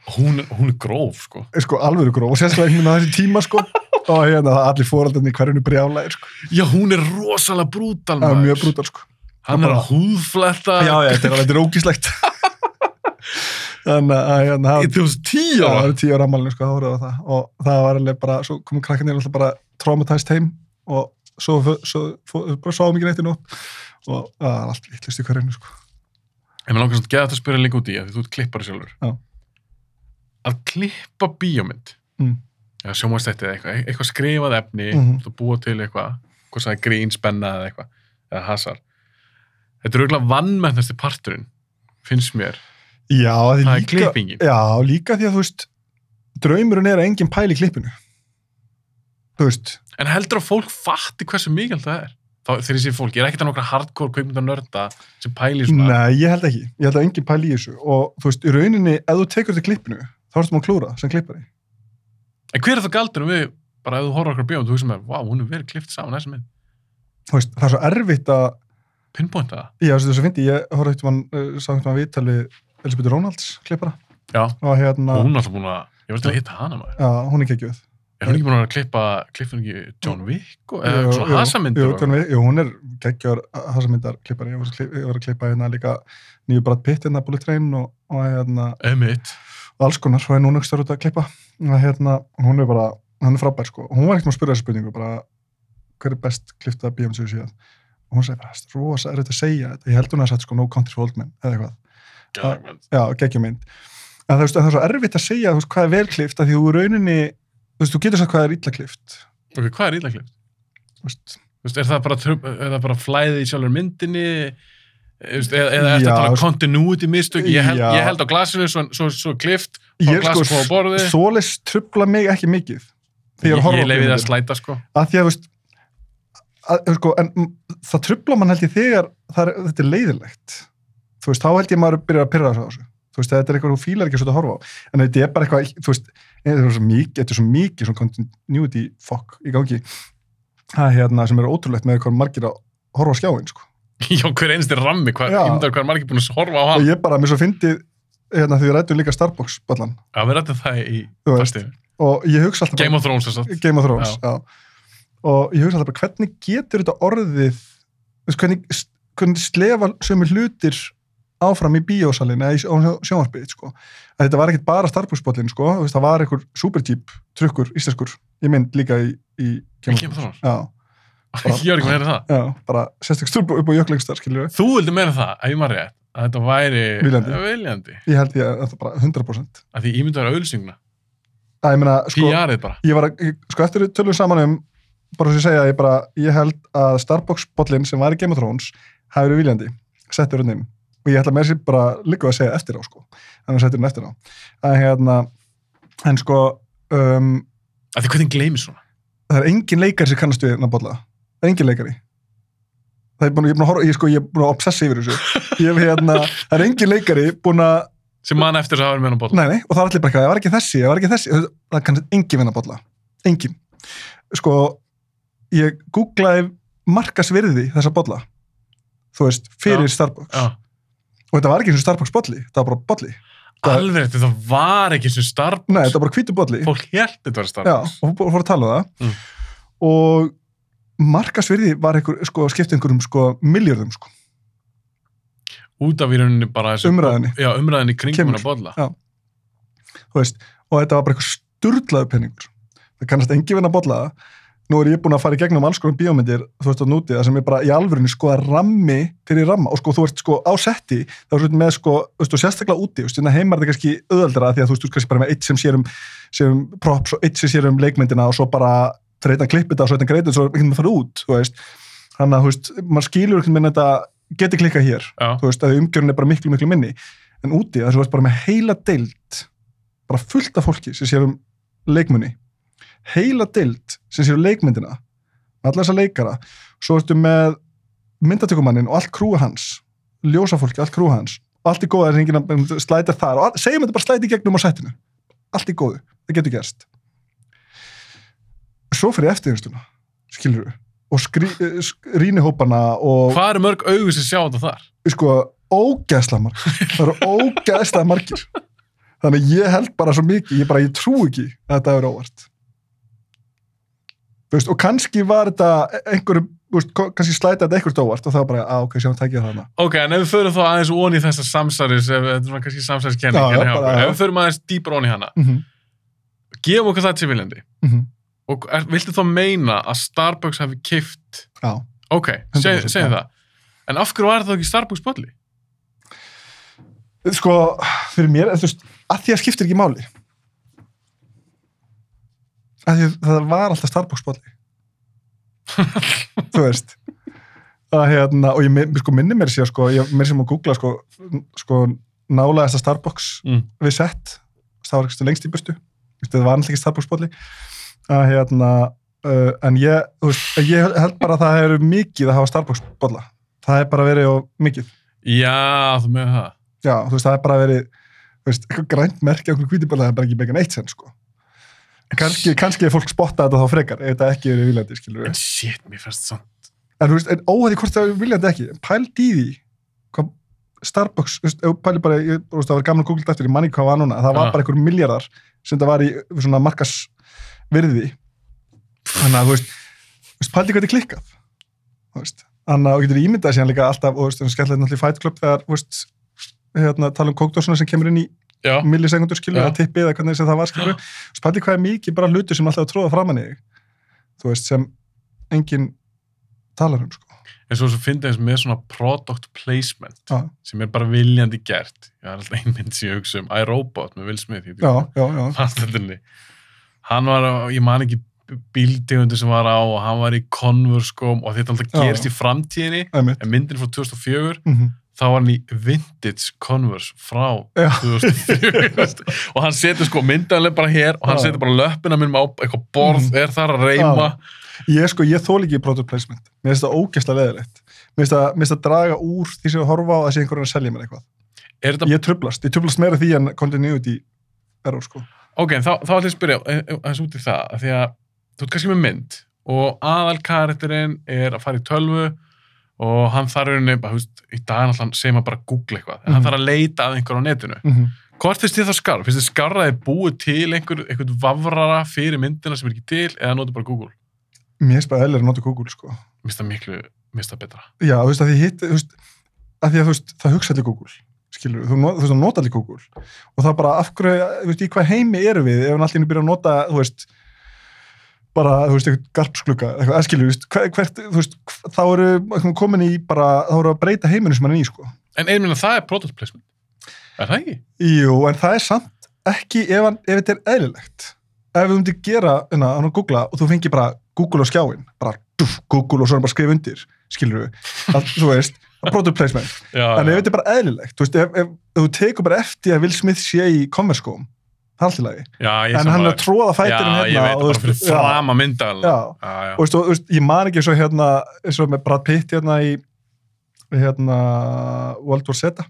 Hún, er- hún er gróf, sko. er sko alvöru gróf og sérstaklega einhvern veginn á þessi tíma sko. Og hérna, það allir fóraldarnir í hverjunu brjálæðir sko, Já, hún er rosalega brútal, það er maður. mjög brútal sko. Hann er að húðfletta. já, já, þetta er alveg er ógíslegt. Þannig að hérna, það- Í 2010 Já, það ára. var tíu ára ammálinu sko, það voru það. Og það var alveg bara, svo komum krakkarnir alltaf bara traumatized heim og svo, svo, svo, svo bara sáum að þetta í, klippa bíómynd, Mm. eða sjómanstætti eða eitthvað, eitthvað skrifað efni, Mhm. þú búa til eitthvað, hvað sagði grín, spenna eða eitthvað, eða hasar. Þetta er auðvitað vannmennasti parturinn, finnst mér. Já, Það er líka, klippingin. Já, líka því að þú veist draumurinn er að enginn pæli í klippinu þú veist En heldur að fólk fatti hversu mikil það er? Þá, þegar ég sé fólk, ég er ekkert að nokkra hardcore kveikmynda nörda sem pæli svona. Nei, ég held ekki, ég held að enginn pæli í þessu og þú veist, í rauninni, ef þú tekur til klippinu þá ertum að klúra sem klippari En hver er það galdur við, bara ef þú horfður okkur bíómynd, þú hugsa með, vá, hún er verið klift saman þessi mynd. þú veist, það er svo erfitt að Pinpointa það. Já, þess að fyndi, ég horfði eftir mann, uh, eftir mann viðtal við Elisabeth Ronalds klippara Já, og hérna, hún er alltaf búin að, ég var til að hitta hana maður. já, hún er geggjöð. Er hún ekki búin að klippa, klippa hún ekki John Wick og eða Jú, svona jú, hasamyndir? Jú, John Wick, jú, hún er geggjöður hasamyndar klippari, ég var, að klippa, hérna líka nýju Brad Pitt hérna Bullet Train og, og hérna Einmitt. alls konar, svo er núna ekki stjórn út að klippa. Og hérna, hún er bara, hann er frábær sko, og hún var ekkert með að spyrja þessu spurningu bara, hver er best klippta bíum sem síðan? Og hún segi bara, "Það er rosa erfitt að segja þetta, ég held hún að sagt sko No Country for Old Men eða eitthvað, Já, geggjumynd en það, veist, en það er svo erfitt að segja veist, hvað er vel klift, að því þú rauninni þú veist, þú getur sagt hvað er illa klift Ok, hvað er illa veist, er það bara, er það bara flæðið í sjálfur myndinni? Eða er Já, þetta bara sko- continuity mistök? Ég held, ég held á glasinu, svo, svo, svo klift, Ég og glasinu sko- á borði. svoleiðis trubla mig ekki mikið Ég, ég, það að slæta, sko. að því að, veist, að, sko, en það trubla mann held ég þegar er, þetta er leiðilegt þú veist, þá held ég maður byrjar að pyrra þessu. Þú veist, þetta er eitthvað þú fílar ekki svo að horfa á. En þetta er bara eitthvað, þú veist þetta er svo mikið, þetta er svo mikið svona continuity fuck í gangi. Það er hérna sem er ótrúlegt með hvað margir að horfa á skjáin, sko Já, hver einstu rammi, hvað, er margir búin að horfa á og hann. ég bara, mér svo fyndið hérna, því við rættum líka Starbucks ballan Já, við rættum það í fastinu. og ég hugsa alltaf bara- Game of Thrones, þess að. Game of Thrones, Já. já. Og ég hugsa alltaf bara, hvernig getur þetta orðið, veist, hvernig, hvernig slefa sömu hlutir áfram í bíósalinn eða í sjó- sjónvarpið, sko. Að þetta var ekkit bara Starbucks-bollin, sko, þú veist, það var einhver superjeep, trukkur, íslenskur, ég mynd líka í, í Í Game of Thrones? Já, Ég var ekki meira það. já, bara sérstaklega stúrbu upp á jöklengstar, skiljum við. Þú vildi meira það, ef ég maður rétt, að þetta væri Viljandi. viljandi. Ég held ég að þetta bara 100%. Að því ímyndar auðlýsinguna. Að ég meina, sko, bara. ég var að, ég- sko eftir tölum saman um bara sem ég segja, ég bara, ég held að Starbucks bollin sem var í Game of Thrones hafi verið viljandi, settur hann inn og ég ætla með sér bara líka að segja eftir á sko, þannig að settur hann eftir á að hérna, en sko um, Að því það er engin leikari sem kannast við hann að bolla, það er engin leikari. Það er búin, ég er búin að horfa, ég, sko, ég er búin að obsessa yfir þessu. Ég hef hérna, það er engin leikari búin að, sem mann eftir þess að hafa verið með hann bolla. Nei, nei, og það er allir bara eitthvað, það var ekki þessi, það var ekki þessi. Það kann engin vinna bolla, engin sko, ég googlaði markasvirði þessa bolla. Þú veist, fyrir Já. Starbucks. Já. og þetta var ekki eins og Starbucks bolli, það var bara Það- alveg, þetta var ekki sem Starbucks. Nei, þetta var bara hvítu bolli. Fólk held þetta var Já, Starbucks. og að tala um það. Mm. og markasvirði var einhver, sko, skipt einhverjum sko, miljörðum sko. út af í rauninni bara þessu Umræðunni. já, umræðinni kringum Kemur. hennar bolla og þetta var bara eitthvað sturlaðu penningur það kannast engi vinna að bolla nú er ég búin að fara í gegnum alls konar bíómyndir þú veist á núti, það sem er bara í alvörunni sko að rammi fyrir ramma og sko þú ert sko á setti þá er svona með sko, veist, sérstaklega úti veist, hérna heima er þetta kannski öðaldra því að þú veist, kannski bara með eitt sem sér um, sér um props og eitt sem sér um leikmyndina og svo bara fyrir eitt að klippa þetta og að greita svo ekki með fara út, þannig að veist, maður skilur ekki með þetta geti klikkað hér já, þú veist, að umgjörun er bara miklu, miklu minni. En úti, þess að þú veist bara með heila deild bara fullt af fólki sem sér um leikmunni heila deild sem sér um leikmyndina með alla þessa leikara. Svo ertu með myndatökumannin og allt krúa hans ljósafólki, allt krúa hans. Allt í góða er enginn að slæta þar. Og segjum þetta bara slæti í gegnum á settinu. Allt í góðu, það getur gerst svo fyrir eftirðinstuna skilur við og skrí, rínihópana og hvað eru mörg augu sem sjá þetta þar? Sko, ógæðslega margir. Það eru ógæðslega margir. Þannig ég held bara svo mikið ég bara, ég trú ekki að þetta er óvart. Veist, og kannski var þetta einhverjum, veist, kannski slæta þetta einhvert óvart og það var bara, að ok, sjáum tækja þarna. Ok, en ef við förum þá aðeins ón í þessa samsæris kannski samsæriskenning ef við förum aðeins dýpar ón í hana. Mm -hmm. gefum okkur það til viljandi. Mm og er, viltu þá meina að Starbucks hafi kift já, ok, seg, 100%, segjum já. það. En af hverju var það ekki Starbucks bolli? sko, fyrir mér þú veist, að því að skiptir ekki máli. Að því að það var alltaf Starbucks bolli. Þú veist. Að hérna, og ég sko, minni mér sér sko, ég mér sem að googla sko, sko nálaðasta Starbucks Mm. við sett, það var lengst í burtu. Það var alltaf ekki Starbucks bolli að hérna uh, en ég, veist, ég held bara að það hefur mikið að hafa Starbucks bolla það er bara verið og mikið. Já, þú með það. Já, þú veist, það er bara verið, veist, eitthvað grænt á okkur hvítiböla, það er bara ekki megan eitt sen, sko. Kanski, kannski er fólk spottað þetta þá frekar, ef þetta ekki verið viljandi, skilur en shit, mér fannst samt En þú veist, en óhæði hvort það er viljandi ekki, pælt í því, hvað Starbucks, þú veist, pæli bara, ég, veist, það var gamla googlet eftir, ég manni hvað var núna, það var bara einhver miljardar sem það var í svona markas virði. Þannig að, þú veist, pældi hvað þetta er klikkað. Þannig að þú getur ímyndað síðan líka alltaf, og þú veist, skemmtilegt náttúrulega í Fight Club þegar, þú veist, hérna, tala um kókdósuna sem kemur inn í millisekundur skilur, eða tippi eða hvernig það var skilur spaldi hvað er mikið bara hlutur sem alltaf að tróða framann í þig? Þú veist, sem enginn talar um, sko. En svo, svo fyndi eins með svona product placement já, sem er bara viljandi gert. Ég er alltaf einmynd sem ég hugsa um. iRobot með Will Smith já, já, já, hann var, ég man ekki bíltegundu sem var á og hann var í Converse skóm og þetta alltaf Já. gerist í framtíðinni. En myndin frá 2004 mm þá var hann í vintage Converse frá Já. 2004 og hann setur sko myndanlega bara hér og hann Já. setur bara löppina minnum á eitthvað borð, Mhm. er þar að reyma. Ég sko, ég þól ekki product placement. Mér finnst það ógeðslega leðilegt mér finnst það, það draga úr því sem ég horfa á að sé einhverjum að selja mér eitthvað. Ég trublast, ég trublast meira því en continuity error, sko ok, þá, þá ætlum ég að spyrja eh, eh, aðeins út í það, af því að þú ert kannski með mynd og aðal karakterinn er að fara í tölvu og hann þarf rauninni, bara, veist, í dag náttúrulega segir maður bara að googla eitthvað, en hann Mhm. þarf að leita að einhver á netinu. mm -hmm. Hvort finnst þið það skarf? Finnst þið skarf að þið búið til einhver, einhver vafrara fyrir myndina sem er ekki til eða notu bara Google? mér finnst bara eðlir að nota Google, sko Mér finnst það miklu, mér finnst það betra. já, þú veist, að því hitt, þú veist að því að þú veist, það hugsa allir Google skilur, þú, þú veist, það nota allir Google og það bara, af hverju, þú veist, í hvað heimi eru við ef hann allir byrja að nota, þú veist bara, þú veist, eitthvað garpsklukka eitthvað, eða skilur, þú veist, hver- hvert, þú veist þá eru komin í bara, þá eru að breyta heiminu sem hann er í, sko En einminn að það er product placement. Er það ekki? Jú, en það er samt ekki ef, hann, ef þetta er eðlilegt ef við myndum gera, hérna, hann að googla og þú fengir bara Google á skjáin bara Google og svo hann bara skrifa undir skilur við, þú veist product placement. Já, en ef þetta er bara eðlilegt þú veist, ef, ef, ef þú tekur bara eftir að Will Smith sé í konverskóm það er allt í lagi. Já, ég en hann er að tróða Já, hérna ég veit, og, bara þú fyrir já, fram að mynda Já. já, já. og, og, veist, ég man ekki svo hérna eins og með Brad Pitt hérna í hérna World War Z.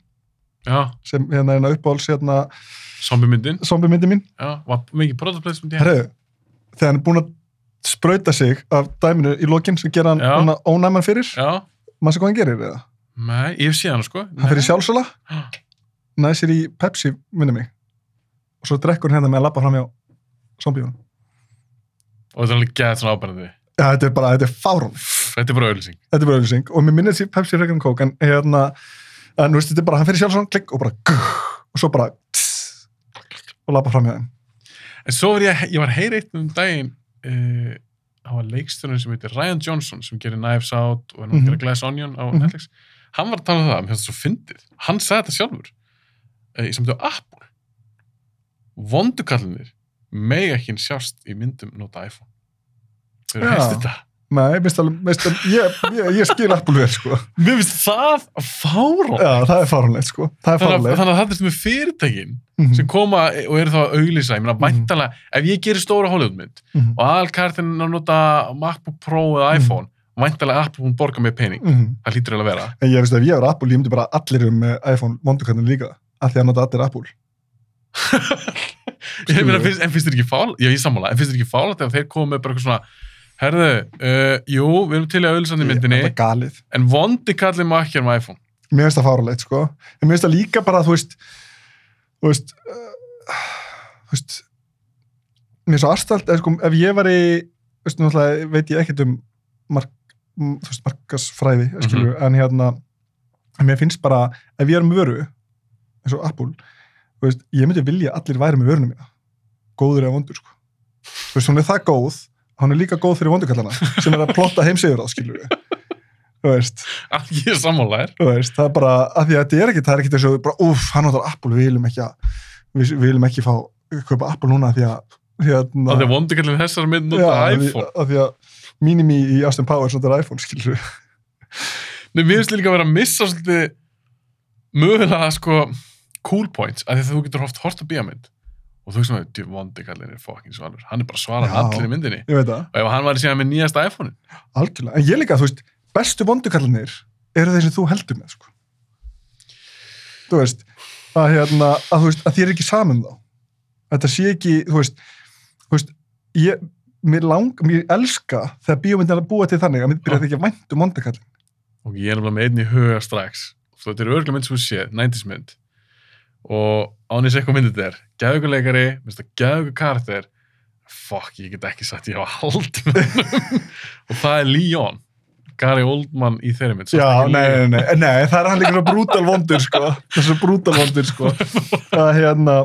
Já, sem hérna er uppáhalds hérna zombie-myndin. zombie myndi mín. Já, var mikið product placement henni? Herru, þegar hann er búinn að sprauta sig af dæminu í lokin sem gera hann Já. ónæman fyrir. Já, maður sem hvað hann gerir eða? Nei, ég hef séð hann sko. Hann fyrir sjálfsala, næði sér í Pepsi minni mig. Og svo drekkur hann hérna með að labba fram hjá zombíunum. Og þetta er alveg gett svona ábærandi. Já, þetta er bara, þetta er fárán Þetta er bara auðlýsing þetta er bara auðlýsing og mér minnir þessi Pepsi Regan Coke en hérna, en þú veist, þetta er bara hann fyrir sjálfsala, klikk og bara guh, og svo bara tss, og labba fram hjá þeim. En svo var ég, ég var að heyra eitt um daginn uh, Það var leiksturinn sem heitir Ryan Johnson sem gerir Knives Out og er að Mhm. gera Glass Onion á Mhm. Netflix Hann var að tala um það, mér finnst það svo fyndið Hann sagði þetta sjálfur uh, sem þetta Apple Vondukallinir mega ekki sjást í myndum nota iPhone Þau eru heist þetta Nei, minnst alveg, minnst alveg, ég, ég, ég skil Apple vel, sko. Mér finnst það fárán Já, það er fáránlegt, sko. Það er fáránlegt. þannig að þetta er sem er fyrirtækin Mhm, sem koma og eru þá að auglýsa ég meina Mhm. væntalega, ef ég gerir stóra Hollywoodmynd mhm, og aðalkartin að nota MacBook Pro eða Mhm. iPhone væntalega Apple hún borga mér pening mhm. það hlýtur eiginlega að vera En ég veist að ef ég var Apple, ég myndi bara allir um með iPhone mondukallin líka, af því að nota allir Apple. ég meina, finnst, en finnst þér ekki fál já ég sammála, en finnst þér ekki fál þegar þeir komu með bara eitthvað svona herðu, uh, jú, við erum til í að auðlýsandi myndinni Það en vondi kallið maður ekki með iPhone Mér finnst það fáránlegt, sko. En mér finnst það líka bara, þú veist, þú veist, uh, þú veist, mér er svo aðstælt, ef, sko, ef ég var í, veist, náttúrulega veit ég ekkert um mark, markasfræði, Mhm. skilju, en hérna, mér finnst bara, ef ég er með vöru, eins og Apple, þú veist, ég myndi vilja að allir væri með vörunum mína, góður eða vondur, sko. Þú veist, hún er það góð, hún er líka góð fyrir vondukallana, sem er að plotta heimsegur á, skilju, þú veist. ég er sammála þér þú veist, það er bara, að því að þetta er ekki, það er ekki þess að, bara, uff, hann notar Apple, við viljum ekki að, við, við viljum ekki fá, kaupa Apple núna því að, hérna, að því vondi kallið þessar mynd nota að því, iPhone að því að Minimi í Austin Powers notar iPhone, skilur við. Nei, mér finnst líka að vera að missa svolítið mögulega sko cool points, af því að þú getur oft hort á bíamynd og þú veist maður, djú, vondi kallin er fucking svalur, hann er bara svarað allir í myndinni Ég veit það, og ef hann var síðan með nýjasta iPhone algjörlega. En ég líka, þú veist, bestu vondukallanir eru þeir sem þú heldur með, sko. Þú veist, að hérna, að þú veist, að þér er ekki saman þá. Þetta sé ekki, þú veist, þú veist, ég, mér lang, mér elska þegar bíómyndin er að búa til þannig að mér byrja ekki að væntu mondakallin. og ég er náttúrulega með einn í huga strax. Þetta er örgulega mynd sem þú séð, 90s mynd. Og ánins eitthvað myndið er gæðuguleikari, gæðugu karakter. Fuck, ég get ekki sagt ég hafa haldið með hann og það er Leon Gary Oldman í þeirri mynd. Já, nei, nei, nei, nei, það er hann líka brútal vondur, sko. Svo brútal vondur, sko. Það er hérna,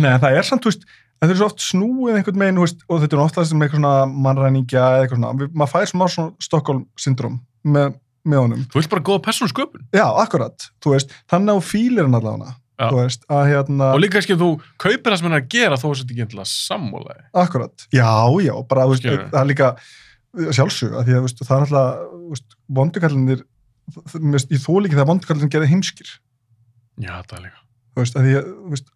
nei, það er samt, þú veist, en þau eru svo oft snúið einhvern meginn, þú veist, og þetta er oftast með eitthvað svona mannræningja eða eitthvað svona, maður fær smá svona Stockholm-syndrom með, með honum. Þú vilt bara góða persónu sköpun. Já, akkurat, þú veist, þannig að þú fílir hann allavega, veist, að hérna, og líka kannski að þú kaupir það sem hann er að gera þó að þetta ekki endilega sammálaði akkurat, já, já, bara, veist, það er líka sjálfsög, að því að, það er alltaf, vondukallinir, ég þó líka þegar vondukallinir gerði heimskir. Já, það er líka. Þú veist, að því að, þú veist,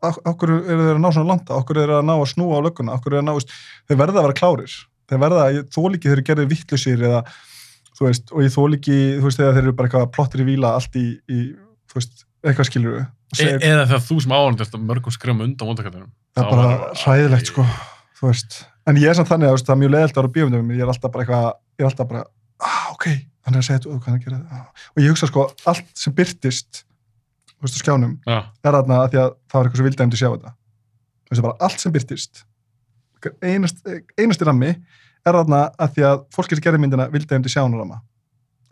hverju eru þeir að ná svona landa, hverju eru að ná að snúa á lögguna, hverju eru að ná, þeir verða að vera klárir, þeir verða þó líki þeir eru gerðið vittlusir eða, þú veist, og ég þó líki, þú veist, þegar þeir eru bara eitthvað plottir í víla allt í, í þú veist, eitthvað skilur e eða þegar þú sem ert mörgum skrum undan vondakallinum það er bara hræðilegt, sko, þú veist, en ég er samt þannig að, það er mjög leðilt að vera bíómyndum, ég er alltaf bara eitthvað, ég er alltaf bara, ah, ok, hann er að segja þetta, og ég hugsa, sko, allt sem byrtist, veist, skjánum, Já, er þarna að því að það var eitthvað svo vildi að sjá þetta. Veist bara allt sem byrtist einast, einasti rammi er þarna að því að fólki sem gerði myndina vildi að sjá hana ramma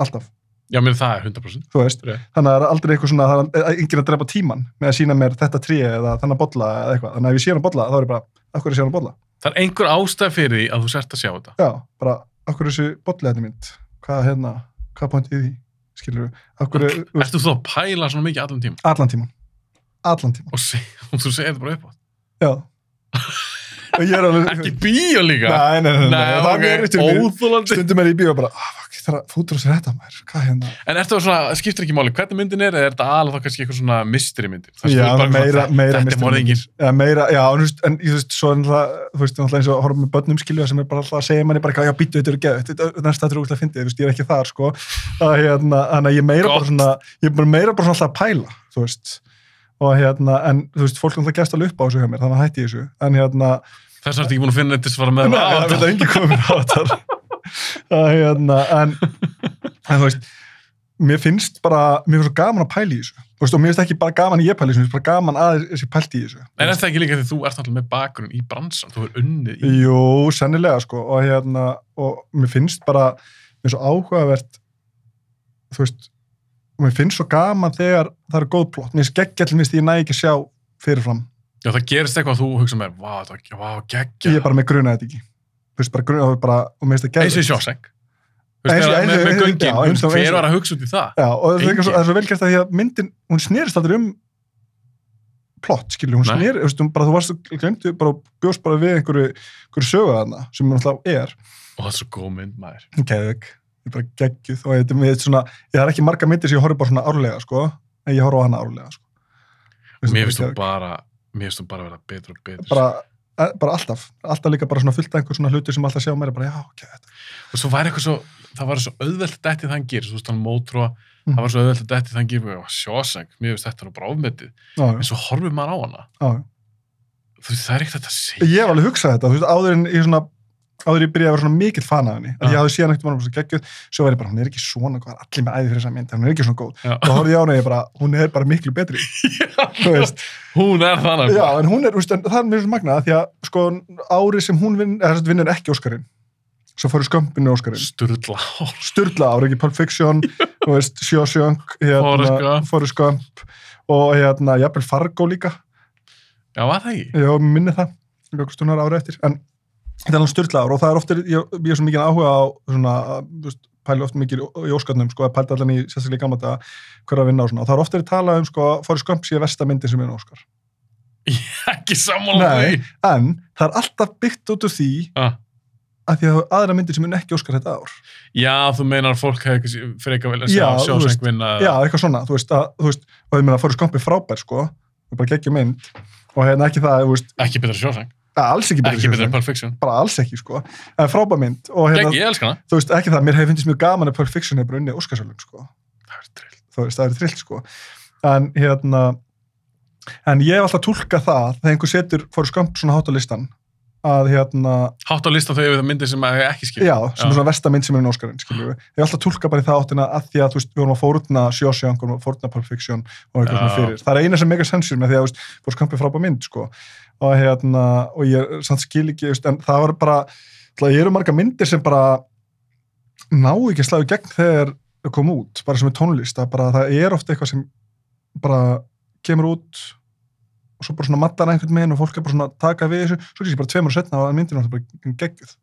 alltaf, já mér það er 100% þú veist Rétt. þannig að það er aldrei eitthvað svona, það er enginn að drepa tíman með að sína mér þetta trí eða þannig bolla eða eitthvað, þannig að ef ég sé hana bolla þá er ég bara, akkur er sé hana bolla? Það er einhver ástæð fyrir því að þú sért að sjá þetta. Já, bara, akkur er þessi bolli þetta mynd? Hvað hérna, hvað pointið í því skilur við, akkur er, þú að pæla svona mikið allan tíma allan tíman allan tíman, og, og þú segir þetta bara upp á? Já alveg Ekki bíó líka? Nei, nei, nei, nei, það er mér eftir mér stundum er ég í bíó og bara, ah, það er fútur að sér þetta maður. Hvað hérna? En ertu svona, skiptir ekki máli hvernig myndin er, eða er þetta alveg þá kannski eitthvað svona mystery myndir? Það Já, er meira, meira er morðingin. Já, meira, já, en, þú veist, en svo er náttúrulega, þú veist, náttúrulega eins og horfum með börnum skilja sem er bara alltaf að segja manni bara, já, býtu, þetta eru geð, þetta næst þetta eru útlæð að fyndi, þú veist, ég er ekki þar, sko, að hérna, að ég meira bara svona, ég er meira bara svona alltaf að pæla, þú veist, og hérna, en þú veist, fólk mér, þannig að Þess vegna ertu ekki búin að finna þetta sem var með Nei, það enginn komið mér á þetta. Það er hérna en, en þú veist mér finnst bara, mér finnst svo gaman að pæla í þessu. Þú veist, og mér finnst ekki bara gaman að ég pæla í þessu mér finnst bara gaman að þessi pælt í þessu. En er það ekki líka því þú ert alltaf með bakgrunn í bransan, þú er unnið í... Jú, sennilega sko og hérna, og mér finnst bara mér finnst svo áhugavert þú veist, mér finnst svo gaman þegar það er góð plott. Mér finnst geggjallin minnst ég næ ekki sjá fyrirfram Já, það gerist eitthvað að þú hugsa með, vá, það var, geggja. ég er bara með gruna þetta ekki þú veist, bara gruna, og bara, og mér finnst það Eins og í sjóseng. Með, eins og- með, með göngin, já, eins hver var að hugsa út í það? Já, og það er, svo, er svo velgert að því að myndin, hún snerist aldrei um plott, skilur, hún snerist, þú veist, hún bara, þú varst, glemdu, bara bjóst bara við einhverju, einhverju sögu þarna, sem hún alltaf er, Og það er svo góð mynd, maður. geðvig, ég er bara geggjuð, og er með svona, ég har ekki marga myndir sem ég horfi bara svona árlega, sko, en ég horfi á hana árlega, sko. Mér finnst þú bara, mér finnst þú bara vera betur og betur. bara, eh, bara alltaf, alltaf líka bara svona fullt af einhver svona hluti sem alltaf sjá mér, bara, já, ok, þetta, Og svo var eitthvað svo, það var svo auðvelt detti það hann gerir, þú veist, hann mótrúa, Mhm. það var svo auðvelt detti það hann og sjóseng, mér finnst þetta nú bara ofmetið. En svo horfir maður á hana, þú það er ekkert að segja. ég hef alveg hugsað þetta, þú veist, áður en ég svona áður ég byrjaði að vera svona mikill fan af henni Já. ég hafði síðan ekkert mann svo geggjuð svo var ég bara, hún er ekki svona, hvað allir með æði fyrir þessa mynd hún er ekki svona góð, Já. þá horfði ég á hana og ég bara hún er bara miklu betri, Hún er þannig. já, en hún er, veist, en það er mjög svo magnað því að, sko, árið sem hún vinn eða að vinnur ekki Óskarinn svo fóru skömpinu Óskarinn Sturla hál. Sturla árið ekki Pulp Fiction veist, Forrest hérna. Forrest Gump og hérna, jafnvel Fargo líka Já, var það ekki? Já, minni það, einhver stunnar ára eftir en þetta er alveg styrla ár og það er ofta ég, ég er svo mikið áhuga á svona, að, pæli oft mikið í óskarnum sko, að pæli allan í sérstaklega í gamla daga hver að vinna og svona, og það er ofta að tala um sko, fóri skömp síðan versta myndin sem er óskar Ekki sammála Nei. því. en það er alltaf byggt út úr því Ah. að því að það er aðra myndir sem er ekki óskar þetta ár Já, þú meinar að fólk ekki fyrir ekki að vilja sjá Já, þú sjóseng veist, vinna. já, eitthvað svona, þú veist, að, þú veist og ég meina fóri skömp er frábær sko er bara geggja mynd og hérna ekki það, þú veist, Ekki betra sjóseng. Alls ekki betra Pulp Fiction. bara alls ekki sko, en frábær mynd og hérna, Gegn, ég elska hana. þú veist, ekki það, mér hefði finnst mjög gaman að Pulp Fiction hefur unnið Óskarsölum, sko. Það er drill. Þú veist, það er trillt, sko. En, hérna, en ég hef alltaf tólkað það, þegar einhver setur fór skömp svona hátt á listan, að, hérna, Hátt á listan þau yfir það myndir sem að ekki skil. já, sem er svona versta mynd sem er Óskarinn, skiljum við. Ég hef alltaf tólkað bara í það áttina að því að, þú veist, við vorum að vorum að fórna Pulp Fiction og eitthvað svona Já. fyrir. Það er eina sem mega sensur með því að, þú veist, fór skömp er frábær mynd, sko. Og, hérna, og ég samt skil ekki, en það var bara, það eru marga myndir sem bara ná ekki að slæðu gegn þegar þau kom út, bara sem er tónlist að bara það er ofta eitthvað sem bara kemur út og svo bara svona mattar einhvern meginn og fólk er bara svona að taka við þessu, svo ekki bara tveimur og setna og myndin er bara geggjuð.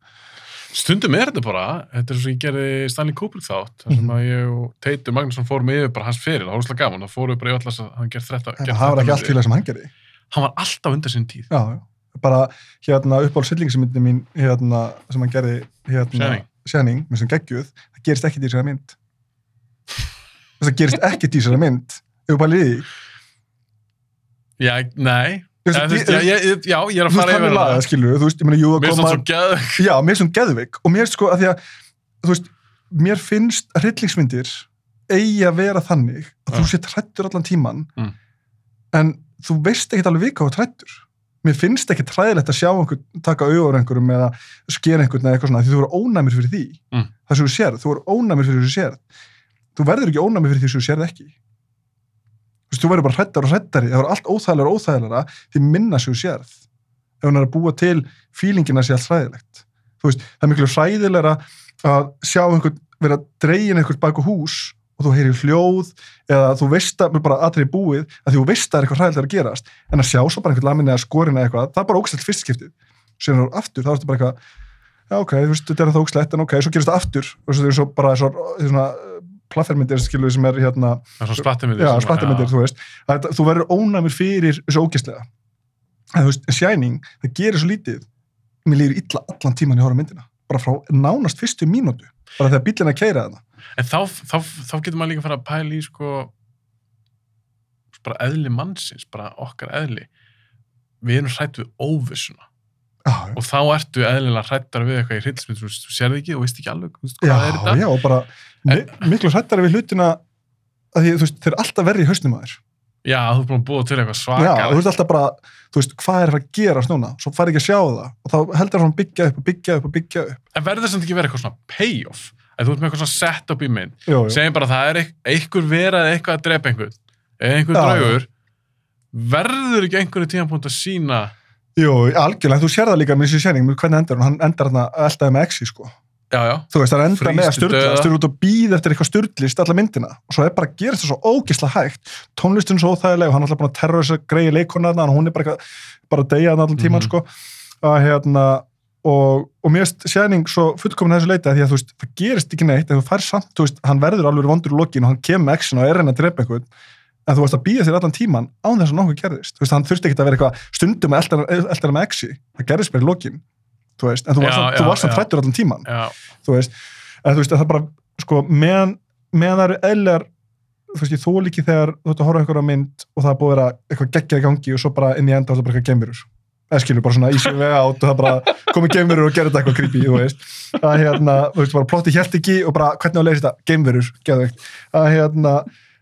Stundum er þetta bara, þetta er svo ég gerði Stanley Kubrick þátt, þar sem Mhm. að ég og Teitur Magnússon fórum yfir bara hans fyrir, það var úrslega gaman, það fórum við bara í allas að hann gerði þetta. Það var ekki allt fíla sem hann gerði. Hann var alltaf undir sinn tíð. Já. Bara hérna uppáhald syllingsmyndin mín hérna, sem hann gerði hérna. Shining, með sem geggjuð, það gerist ekki í þessari mynd. Það gerist ekki í þessari mynd. Ef þú bara liði. Já, nei, já, ég, ég- já, ég er að fara yfir það. skilur þú veist, ég meina, jú, að koma, já, mér hún geðvik og mér sko að því að, þú veist, mér finnst hryllingsmyndir eigi að vera þannig að þú Já. sé trættur allan tíman Mm. En þú veist ekkert alveg vika á trættur. Mér finnst ekki træðilegt að sjá einhvern taka auður einhverjum eða skera einhvern eða eitthvað svona því þú eru ónæmir fyrir því. Mm. Það sem þú sérð, þú eru ónæmir fyrir því þú sérð. Þú verður ekki ónæmir fyrir því sem þú sérð ekki. Þú þú verður bara hrættar og hrættari, það verður allt óþægilega og óþægilega því minna sem þú sérð. Ef hún er að búa til fílingina sé allt hræðilegt. Veist, það er miklu hræðilegra að sjá einhvern vera dregin einhvern baku hús og þú heyrir hljóð eða þú veist að bara aðrið búið að þú veist að það er eitthvað hræðilega að gerast en að sjá svo bara einhvern lamin eða skorin eða eitthvað það er bara ógstætt fyrst skiptið síðan er það aftur, þá er þetta bara eitthvað já ok, þú veist, þetta er það ógstætt en ok, svo gerist það aftur og svo er svo bara svo, svona plaffermyndir skilu sem er hérna Það er splattamyndir, þú veist. Að þú verður ónæmur fyrir þessu ógæslega en þú veist, Shining, það gerir svo lítið bara þegar bílinn að keira þarna. En þá, þá, þá getur maður líka fara að pæla í sko bara eðli mannsins, bara okkar eðli. Við erum hrætt við óvissuna. Já, og þá ertu eðlilega hrættar við eitthvað í hryllsmynd, þú þú sérði ekki og veist ekki alveg, veist, já, já, og bara mi miklu hrættari við hlutina að því, þú veist, þeir alltaf verri í hausnum að þér Já, þú er búin að búa til eitthvað já, svakar. þú veist alltaf bara, þú veist, hvað er að fara að gerast núna svo fær ekki að sjá það og þá heldur það byggja upp og byggja upp og byggja upp En verður samt ekki verið eitthvað svona payoff? Að þú ert með eitthvað svona setup í mynd. jú, jú. Segjum bara að það er einhver verað eitthvað að drepa einhvern. Eða einhver Já. draugur. Verður ekki einhverju tímapunkt að sína jú, algjörlega, þú sér það líka með þessi séning, hvernig endar hún, hann endar hann að eldaði með exi, sko Já, já. þú veist, það er enda með að styrla styrla út og býð eftir eitthvað styrlist alla myndina. Og svo er bara að gera þetta svo ógisla hægt. Tónlistin svo óþægileg og hann er alltaf búin að terra þess að greiði leikona þarna og hún er bara, eitthvað- bara að deyja þarna allan tíman Mhm. sko. Að hérna og, og mér finnst séning svo fullkomin að þessu leita því að þú veist, það gerist ekki neitt en þú fær samt, þú veist, hann verður alveg vondur í lokin og hann kemur action og er henni að drepa einhvern en þú veist að býða þér allan tíman án þess að nokkuð gerðist, þú veist, hann þurfti ekki að vera eitthvað stundum að elda hann með exi það gerðist bara í lokin, þú veist en þú varst, að trættur allan tíman Já, þú veist, en þú veist, að það bara sko, meðan, meðan það eru eðlar þú veist, ég þól ekki þegar þú ert að horfa á einhverja mynd og það er búið að vera eitthvað geggjað í gangi og svo bara inn í enda á það bara eitthvað gemurur eða skilur, bara svona easy way out og það bara komið gemurur og gera þetta eitthvað creepy, þú veist. Að hérna, þú veist, bara plotti hjælt ekki og bara hvernig á leysa þetta, gemurur, geðveikt. Að hérna,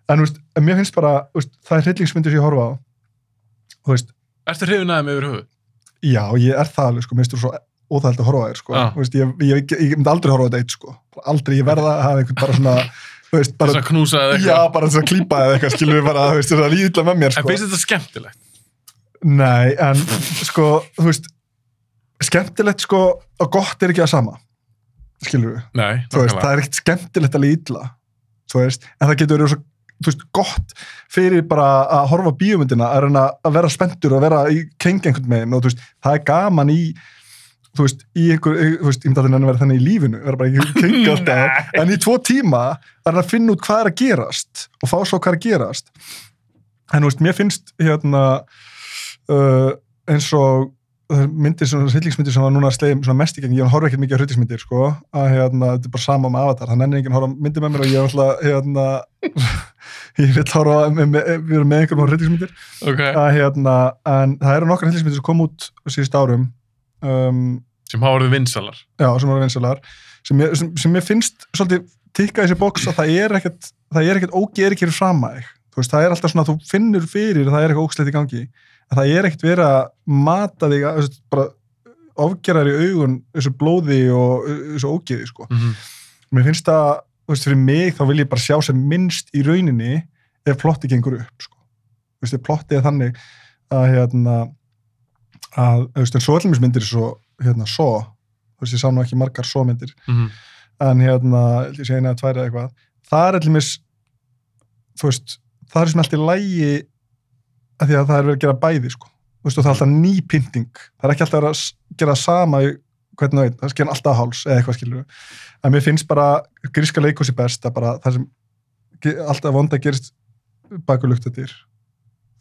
en þú veist, en mér finnst bara veist, það er hryllingsmyndir sem ég horfa á þú veist, ertu hrifin aðeim yfir höfuð? já, ég er það alveg, sko, minnst þú svo óþægild að horfa þér, sko, Já. Þú veist, ég, ég, ég, ég myndi aldrei horfa þetta eitt, sko, aldrei, ég verða að hafa einhvern bara svona, veist, bara, Þess að knúsa eða já, eitthvað? bara þess að klípa eða eitthvað, skilur við bara, þess að líðla með mér, En sko. finnst þetta skemmtilegt? Nei, en, sko, þú veist, skemmtilegt, sko, og gott er ekki að sama, skilur við, Nei, þú veist, það er ekkert skemmtilegt að líðla, þú veist, en það getur verið svo, þú veist, gott fyrir bara að horfa á bíómyndina, að vera spenntur og vera í kengi einhvern meginn og þú veist, það er gaman í þú veist, í einhver, þú veist, ég myndi að það vera þannig í lífinu, vera bara í kengi alltaf, en í tvo tíma er það að finna út hvað er að gerast og fá svo hvað er að gerast. En þú veist, mér finnst hérna uh, eins og uh, myndir, svona hryllingsmyndir sem var núna slegum svona mest í gegn, ég horf ekkert mikið á hryllingsmyndir sko, að hérna, þetta er bara sama um avatar hann ennir enginn horfa myndir með mér og ég er alltaf hérna, ég vil horfa við erum með einhverjum hryllingsmyndir. Ok, að hérna, en það eru nokkar hryllingsmyndir sem kom út síðust árum um, sem hafa orðið vinsalar. já, sem voru vinsalar sem, ég- sem, sem mér finnst svolítið tikka í þessi bóks að það er ekkert það er ekkert ógerir ekki fram að þig þú veist, það er alltaf svona að þú finnur fyrir að það er eitthvað ógslegt í gangi en það er ekkert verið að mata þig að, veist, bara ofgerar í augun þessu blóði og þessu ógeði sko. Mm mér finnst það, veist, fyrir mig þá vil ég bara sjá sem minnst í rauninni ef plotti gengur upp sko. veist, plotti er þannig að hérna að, en svo allir myndir svo, hérna, svo þú veist, ég sá nú ekki margar svo myndir -hmm. en hérna, ég sé eina að tværa eitthvað. Það er allir mis þú veist, það er sem allt í lægi að því að það er verið að gera bæði sko, þú veist, og það er alltaf ný pynting. Það er ekki alltaf að gera sama í hvernig það veit, það sker alltaf á háls eða eitthvað skilur en mér finnst bara gríska leikhúsi best að bara það sem alltaf vonda gerist baku luktatir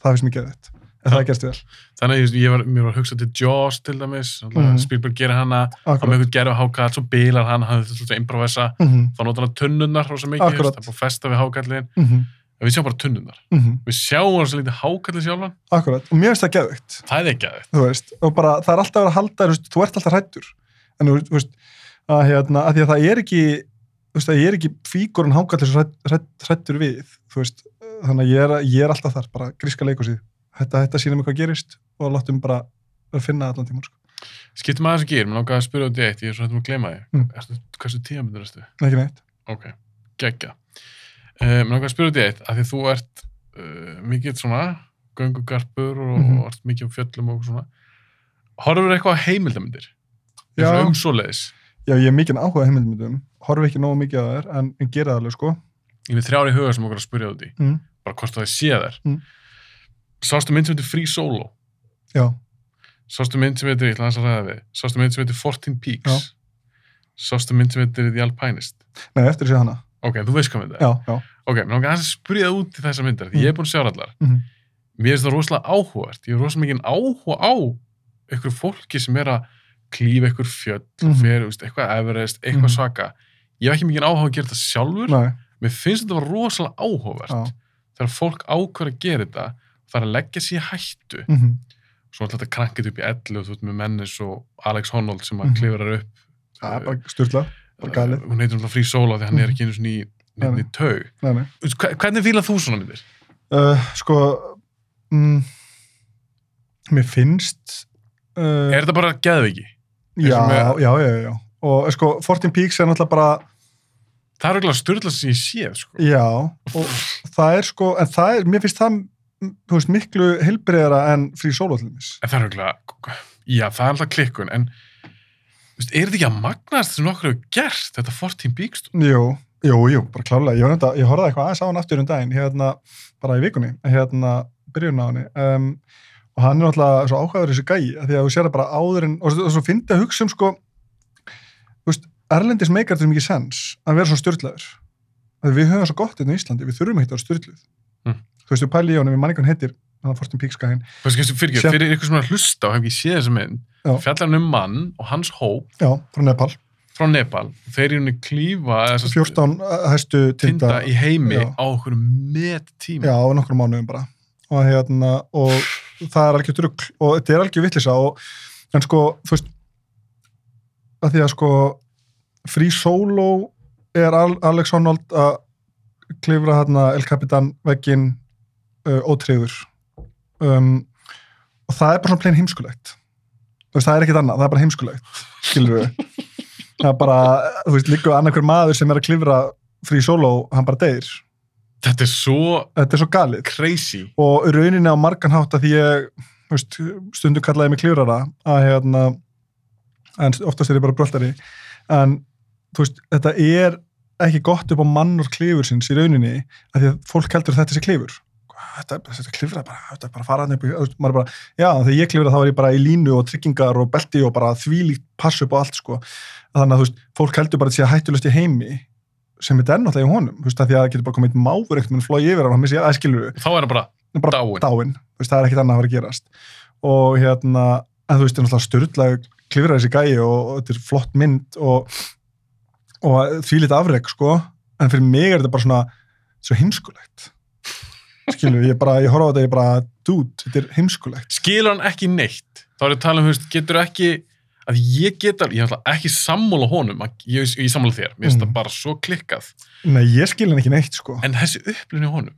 það finnst mér geðið en það gerst vel. Þannig að ég var, mér var hugsað til Jaws til dæmis, mm Mhm. Spielberg gerir hana, hann með einhvern gerðu hákall, svo bilar hann, hann þetta svolítið improvisa, Mhm, þá notar hann tunnunnar rosa mikið, það er búið að festa við hákallin, mhm, en við sjáum bara tunnunnar. mhm, Við sjáum hann svo lítið hákallin sjálfan, Akkurat, og mér finnst það geðvikt það er veist, og bara það er alltaf að vera að halda þér, þú ert alltaf hrættur en þú veist, að hérna, að að það er ekki það er ekki hrætt, hrætt, hrættur við, þú veist. Þannig að ég er, ég er alltaf þar, bara gríska leikusið þetta, þetta sýnir mig hvað gerist og láttum bara að finna allan tíma sko. Skiptum að gera, mér langaði að spyrja út í eitt, ég er svo hættum að gleyma því. Mm. Hversu tíðamöndur erstu? ekki neitt, Ok, geggja. Uh, mér langaði að spyrja út í eitt, af því þú ert uh, mikið svona göngugarpur og, Mhm. og ert mikið á fjöllum og svona. Horfur eitthvað á heimildamindir? Já. Já. Um svoleiðis. já ég er mikið áhuga heimildmyndum horfi ekki nógu mikið að þær, en, en gera það alveg sko Ég er þrjári huga sem okkur að spyrja út í. mm. Bara hvort það sé þær. Mm. Sástu mynd sem heitir Free Solo? já, Sástu mynd sem heitir, ég ætla aðeins að ræða við, sástu mynd sem heitir 14 Peaks? Já. Sástu mynd sem heitir The Alpinist? nei, eftir að sé hana Ok, þú veist hvað mynd það er. já, já, Ok, mér langar að spyrja það út í þessar myndar, því Mm. ég er búin að sjá allar. Mhm. Mér finnst það rosalega áhugavert. Ég er rosalega mikið áhuga á einhverju fólki sem er að klífa einhver fjöll, mm Mhm. fer, þú veist, eitthvað Everest, eitthvað Mhm. svaka. Ég hef ekki mikið áhuga að gera þetta sjálfur. Nei, Mér finnst þetta var rosalega áhugavert. já. Þegar fólk ákveður að gera þetta, er að leggja sér hættu. mhm, Svo er þetta krankið upp í ellu og þú ert með mennis og Alex Honnold sem að Mhm. klifrar upp. Það er bara styrla, bara galið. Uh, Hún heitir náttúrulega frí sóla því hann er Mhm. ekki einu svona í, í tau. Nei, nei. Hvernig fílað þú svona myndir? Uh, sko, mm, mér finnst, uh, Er þetta bara geðviki? já, já, já, já. Og sko, 14 Peaks er náttúrulega bara, Það er auðvitað styrla sem ég séð, sko. já, og það er sko, en það er, mér finnst það, mm, þú veist, miklu heilbreyðara en frí sólóðlumis. En það er auðvitað, já, það er alltaf klikkun, en þú veist, er þetta ekki að magnast sem nokkur hefur gert, þetta 14 Peaks? Jú, jú, jú, bara klálega. Ég, nefnda, ég horfði eitthvað aðeins á hann aftur um daginn, hérna, bara í vikunni, hérna, byrjun á henni. Um, og hann er náttúrulega svo áhugaður þessi gæi, því að þú sér það bara áður en, og svo fyndi að hugsa um, sko, þú veist, Erlendis meikar þetta mikið sens að vera svo styrlaður. Við höfum svo gott í ekki. Þú veist, við pæli í honum, við manningan heitir, hann Fortin Píkskæðin. Fyrir, fyrir ykkur sem er að hlusta og hef ekki séð Já. fjallar hann um mann og hans hóp Já, frá Nepal. frá Nepal, þeir eru klífa þessa 14 hæstu tinda tinda. í heimi Já. á okkur met tíma. Já, á nokkrum mánuðum bara. Og hérna, og það er algjör drugg og þetta er algjör vittlisa en sko, þú veist að því að sko Free Solo er Al Alex Honnold að klifra hérna El Capitan veggin uh, ótreyður um, og það er bara svona plain heimskulegt. Veist, það er ekkit annað, það er bara heimskulegt skilur við það er bara, þú veist, líka annarkur maður sem er að klifra Free Solo, hann bara deyr. Þetta er svo þetta er svo galið. crazy. og rauninni á margan hátt að því ég veist, stundu kallaði mig klifrara að hérna en oftast er ég bara bröltari en þú veist, þetta er ekki gott upp á mann og klifur sinns í rauninni að því að fólk heldur að þetta sé klifur þetta, þetta klifra bara, þetta er bara veist, maður er bara, já, þegar ég klifra þá er ég bara í línu og tryggingar og belti og bara þvílíkt pass upp á allt sko. Þannig að þú veist, fólk heldur bara að sé hættulust í heimi sem þetta er náttúrulega í honum, þú veist, að því að það getur bara komið einn máfur ekkert með flói yfir hann og hann missi aðskilur Þá er hann bara, bara dáin. Þú veist, það er ekkert annað að að gerast. Og hérna, en þú veist, það er náttúrulega styrlaði klifra og, og og, og skilur, ég bara, ég horfa á þetta, ég bara dude, þetta er heimskulegt skilur hann ekki neitt. Þá er ég að tala um, þú veist, getur ekki, að ég get alveg, ég alltaf ekki sammála honum, að- ég, ég sammála þér, mér finnst Mm. það bara svo klikkað. Nei, ég skil hann ekki neitt, sko En þessi upplunni honum,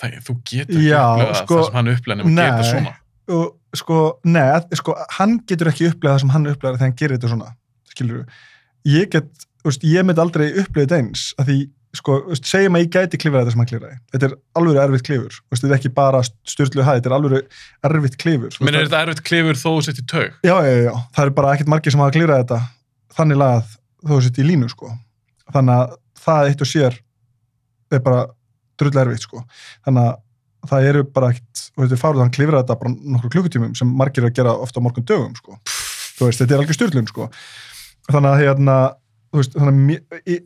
það, þú getur ekki Já, upplegað sko, það sem hann gera nei. þetta svona. og sko, neð, sko, hann getur ekki upplegað það sem hann upplegaði þegar hann gerir þetta svona skilur ég get, þú veist, ég myndi aldrei upplegað eins, að því, sko, segjum að ég gæti klifrað þetta sem hann klifraði þetta er alveg erfitt klifur, veist, þetta er ekki bara styrlu hæð, þetta er alveg erfitt klifur þú Menn er þetta erfitt klifur þó þú sett í taug? já, já, já, það er bara ekkert margir sem hafa klifrað þetta þannig lagað þó þú sitt í línu, sko. Þannig að það eitt og sér er bara drull erfitt, sko. Þannig að það eru bara ekkert, og þetta er fárið að hann klifra þetta bara nokkur klukkutímum sem margir að gera ofta á morgun dögum, sko. Þú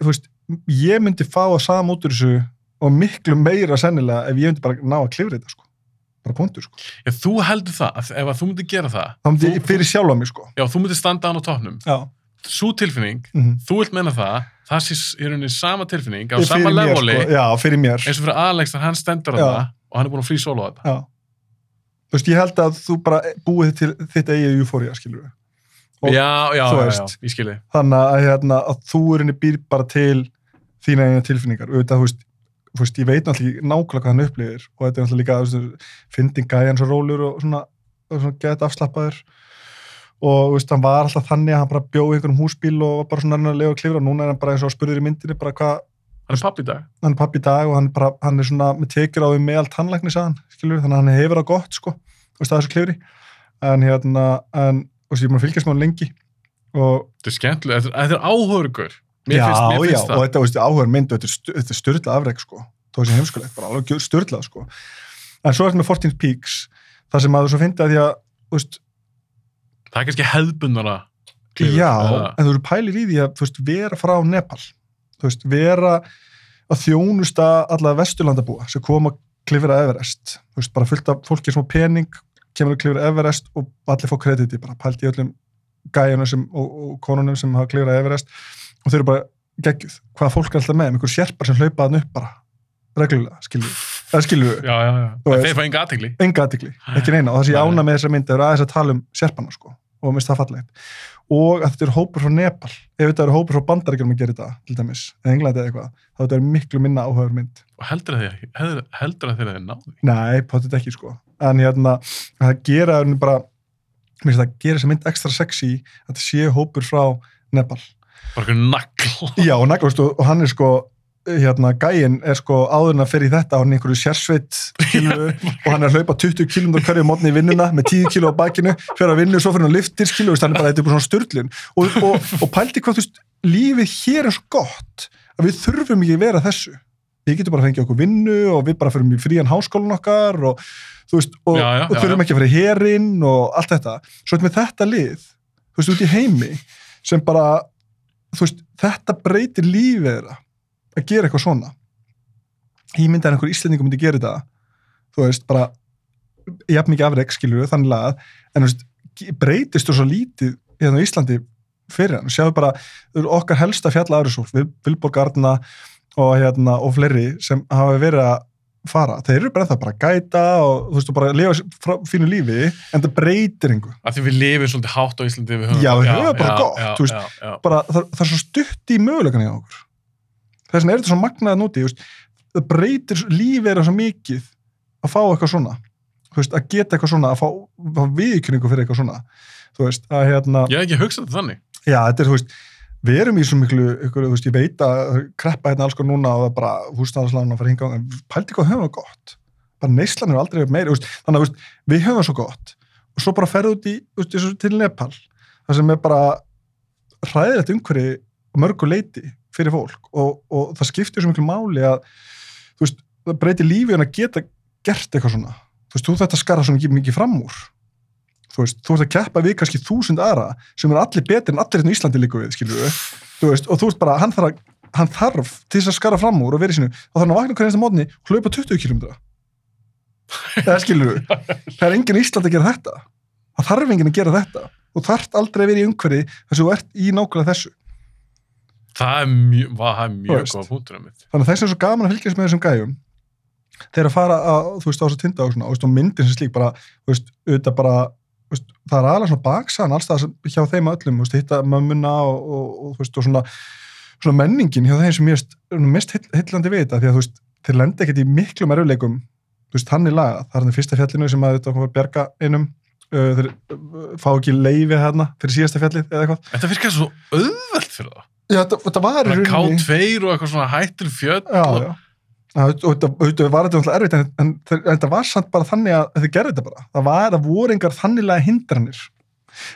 veist, ég- ég myndi fá að sama út úr þessu og miklu meira sennilega ef ég myndi bara ná að klifra þetta, sko. Bara punktur, sko. Já, þú heldur það, að ef að þú myndir gera það, Það myndi ég fyrir sjálfa mig, sko. já, þú myndir standa hann á tóknum, svo tilfinning, Mm þú vilt menna það, það sé í rauninni sama tilfinning á Fyrir sama mér, leveli, sko. Já, fyrir mér. eins og fyrir Alex hann stendur á Já. það og hann er búin að frí sóla á þetta. Já. Þú veist, ég held að þú bara búið til þitt eigið eufória, skilur við. Já, já, já, já, ég skilji. þannig að, hérna, að þú er henni býr bara til þína einu tilfinningar auðvitað, þú veist, þú veist, ég veit náttúrulega nákvæmlega hvað hann upplifir og þetta er náttúrulega líka þú veist, fynding gæjan svo rólur og svona, og svona gett afslappaður og þú veist, hann var alltaf þannig að hann bara bjóði einhverjum húsbíl og var bara svona að lega og og núna er hann bara eins og spurður í myndinni bara hvað, Hann er pappi í dag. hann er pappi í dag og hann, bara, hann er svona með tekjur á því með allt tannlækni sagðan, skilur þannig að hann hefur það gott sko, það er svo klifri en hérna, en, er búin að fylgjast með hann lengi og Þetta er skemmtilega, er- þetta er áhugur. Mér já, finnst, mér já, finnst og það. þetta, veist, áhugur mynd og þetta er, styrla afreg sko, þó þessi heimskulegt, bara alveg styrlað sko, en svo er þetta með 14 Peaks, það sem að þú svo fyndi að því að, þú veist, Það er kannski hefðbundara. klifur, já, eða- en þú eru pælir í því að, þú veist, vera frá Nepal, þú veist, vera að þjónusta alla vesturlandabúa sem koma að klifra Everest, þú veist, bara fullt af fólki sem á pening, kemur að klifra Everest og allir fá krediti, bara pælt í öllum gæjunum sem, og, og konunum sem hafa klifrað Everest. og þau eru bara geggjuð, hvaða fólk er alltaf með, einhver sérpar sem hlaupa hann upp bara, reglulega, skilju það skilju við, þeir fá enga aðtegli. enga aðtikli, ekki neina. Og það sé ána með þessa mynd, það eru aðeins að tala um sérparna sko, og minnst það fallegt. Og að þetta eru hópur frá Nepal. Ef þetta eru hópur frá bandaríkjum að gera þetta til dæmis, eða Englandi eða eitthvað þá þetta er miklu minna áhugaður mynd. Og heldur að þeir, heldur, að þeir að náðu. Nei, potið ekki sko. En hérna, það gera bara, það gera þessa mynd ekstra sexy að þetta sé hópur frá Nepal. Bara eitthvað nagl. Já, og nægast, og og hann er sko, hérna, gæinn er sko áður en að fyrir þetta, hann er einhverju sérsveit kilu, og hann er að hlaupa 20 km hverju mótni í vinnuna með 10 kg á bakinu, fyrir að vinna svo fyrir hann liftir skilu, hann er bara, þetta er bara svona styrlun og, og, og pældi hvað, þú veist, lífið hér er svo gott að við þurfum ekki að vera þessu við getum bara að fengja okkur vinnu og við bara fyrir í frían háskólan okkar og þú veist, og, Já, já, og þurfum já. ekki að fara í herinn og allt þetta, svo er þetta lið þú veist, út í heimi sem bara, veist, þetta breytir lífið þeirra að gera eitthvað svona. Ég myndi að einhver íslendingur myndi gera þetta þú veist, bara jafn mikið afreg, skilur við, þannig lagað. En þú veist, breytist þú svo lítið hérna á Íslandi fyrir hann? Sjáðu bara, okkar helsta fjalla aðrisúl Vilborg Arna og, hérna, og fleiri sem hafa verið að fara, þeir eru bara það bara að gæta og þú veist, bara að lifa fínu lífi en það breytir einhver Af því við lifum svolítið hátt á Íslandi. Höfum, Já, við höfum bara gott, já, þú veist. Já, já. bara, það, það er svo stutt í mögulegan í okkur þess vegna er þetta svo magnað núti veist, það breytir lífið er svo mikið að fá eitthvað svona veist, að geta eitthvað svona að fá, fá viðkynningu fyrir eitthvað svona þú veist, að hérna, Ég hef ekki hugsað þetta þannig. já, þetta er, þú veist við erum í svo miklu, ykkur, þú veist, ég veit að kreppa hérna alls konar núna og bara húsnæðarslána að fara hinga, en pælti hvað höfum við gott. Bara neyslan er aldrei meiri, þannig að við höfum það svo gott. Og svo bara ferðu út í, eins og til Nepal það sem er bara hræðilegt umhverfi á mörgu leiti fyrir fólk. Og, og það skiptir svo miklu máli að þú veist, það breytir lífi en að geta gert eitthvað svona. Þú veist, þú þetta skara svo mikið fram úr þú veist, þú ert að keppa við kannski þúsund aðra sem er allir betri en allir hérna í Íslandi líka við, skilur við þú veist, og þú veist bara, hann þarf, að, hann þarf til þess að skara fram úr og vera í sinu og þannig að vakna hverjast að mótni hlaupa 20 km það skilur við það er enginn í Íslandi að gera þetta. Það þarf enginn að gera þetta. Og þarf aldrei að vera í umhverfi þess að þú ert í nákvæmlega þessu. Það er mjög, það er mjög góða punktur um mitt. þannig að þess er svo gaman að fylgjast með þessum gæjum. Þeir að fara að, þú veist, á þess að tinda og svona, og, þú veist, og myndin sem slík bara, þú veist, auðvitað bara veist, það er aðalega svona baksaðan alls það hjá þeim öllum, veist, hitta mömmuna og, og, og veist, og svona, svona menningin hjá þeim sem ég er mest heillandi við þetta, því að þeir lenda ekkert í þú veist, hann er lagað það er í fyrsta fjallinu sem að þetta var að bjarga einum, uh, þeir fá ekki leifi hérna fyrir síðasta fjallið eða eitthvað. Þetta virkar svo auðvelt fyrir það. Já, þetta, þetta var í Það rauninni- K2 og eitthvað svona hættur fjöll. já, og- já. Þetta- var náttúrulega erfitt en, en, en, þetta var samt bara þannig að þið gerði þetta bara. Það var, það voru engar þanniglega hindranir.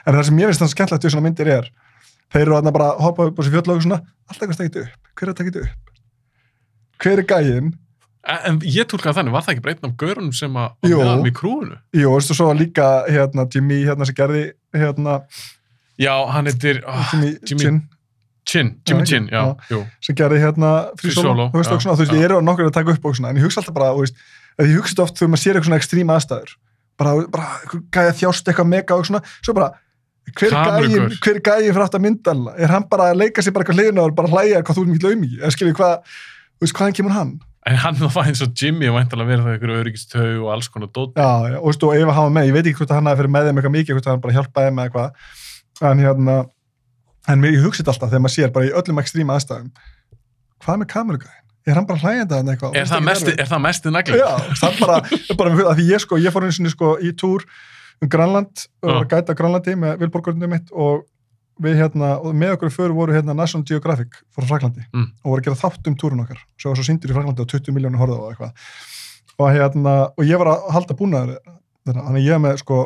En það sem ég finnst það skemmtilegt við svona myndir er, þeir eru þarna bara að hoppa upp á þessi fjöll og svona, alltaf eitthvað stekit upp. Hver er að tekið upp? Hver er gæinn? En, en ég tólkaði þannig, var það ekki breytn af görunum sem að Jú. var með krúinu? Jú, og svo líka hérna, Jimmy hérna sem gerði hérna, Já, hann heitir oh, Jimmy, Jimmy- Chin, Jimmy Chin, já, já. sem gerði hérna Solo, þú veist, já, svona, þú veist, ég eru nokkur að taka upp og svona, en ég hugsa alltaf bara, þú veist, að ég hugsa oft þegar maður sér eitthvað svona ekstrím aðstæður, bara, bara einhver gæja þjást eitthvað mega og svona, svo bara, hver er er gæjin fyrir aftur að myndalna? Er hann bara að leika sér bara eitthvað hliðina og bara hlæja hvað þú er mikið auðmiki? Eða skiljið hvað, þú veist, hvaðan kemur hann? En hann var eins og Jimmy og væntalega verið það ykkur öryggistau og alls konar dót. Já, já, og, og ef hann var með, ég veit ekki hvort hann hafi fyrir með þeim eitthvað mikið, hvort hann bara hjálpaði eða eitthvað, en hérna, en mér, þetta alltaf þegar maður sér bara í öllum ekstrím aðstæðum, hvað með kamerugæðin? Er hann bara hlægjandi að eitthvað? Er það mesti, er það mesti nagli? Já, það bara, bara að því ég sko, ég fór eins og sko í túr um Grænland að gæta Grænlandi með Vilborgurinn mitt og við hérna, og með okkur fyrir voru hérna National Geographic frá Fraklandi Mm. og voru að gera þátt um túrun okkar svo var svo síndur í Fraklandi og 20 miljónu horfða og eitthvað og hérna, og ég var að halda búnaður þannig að ég er með sko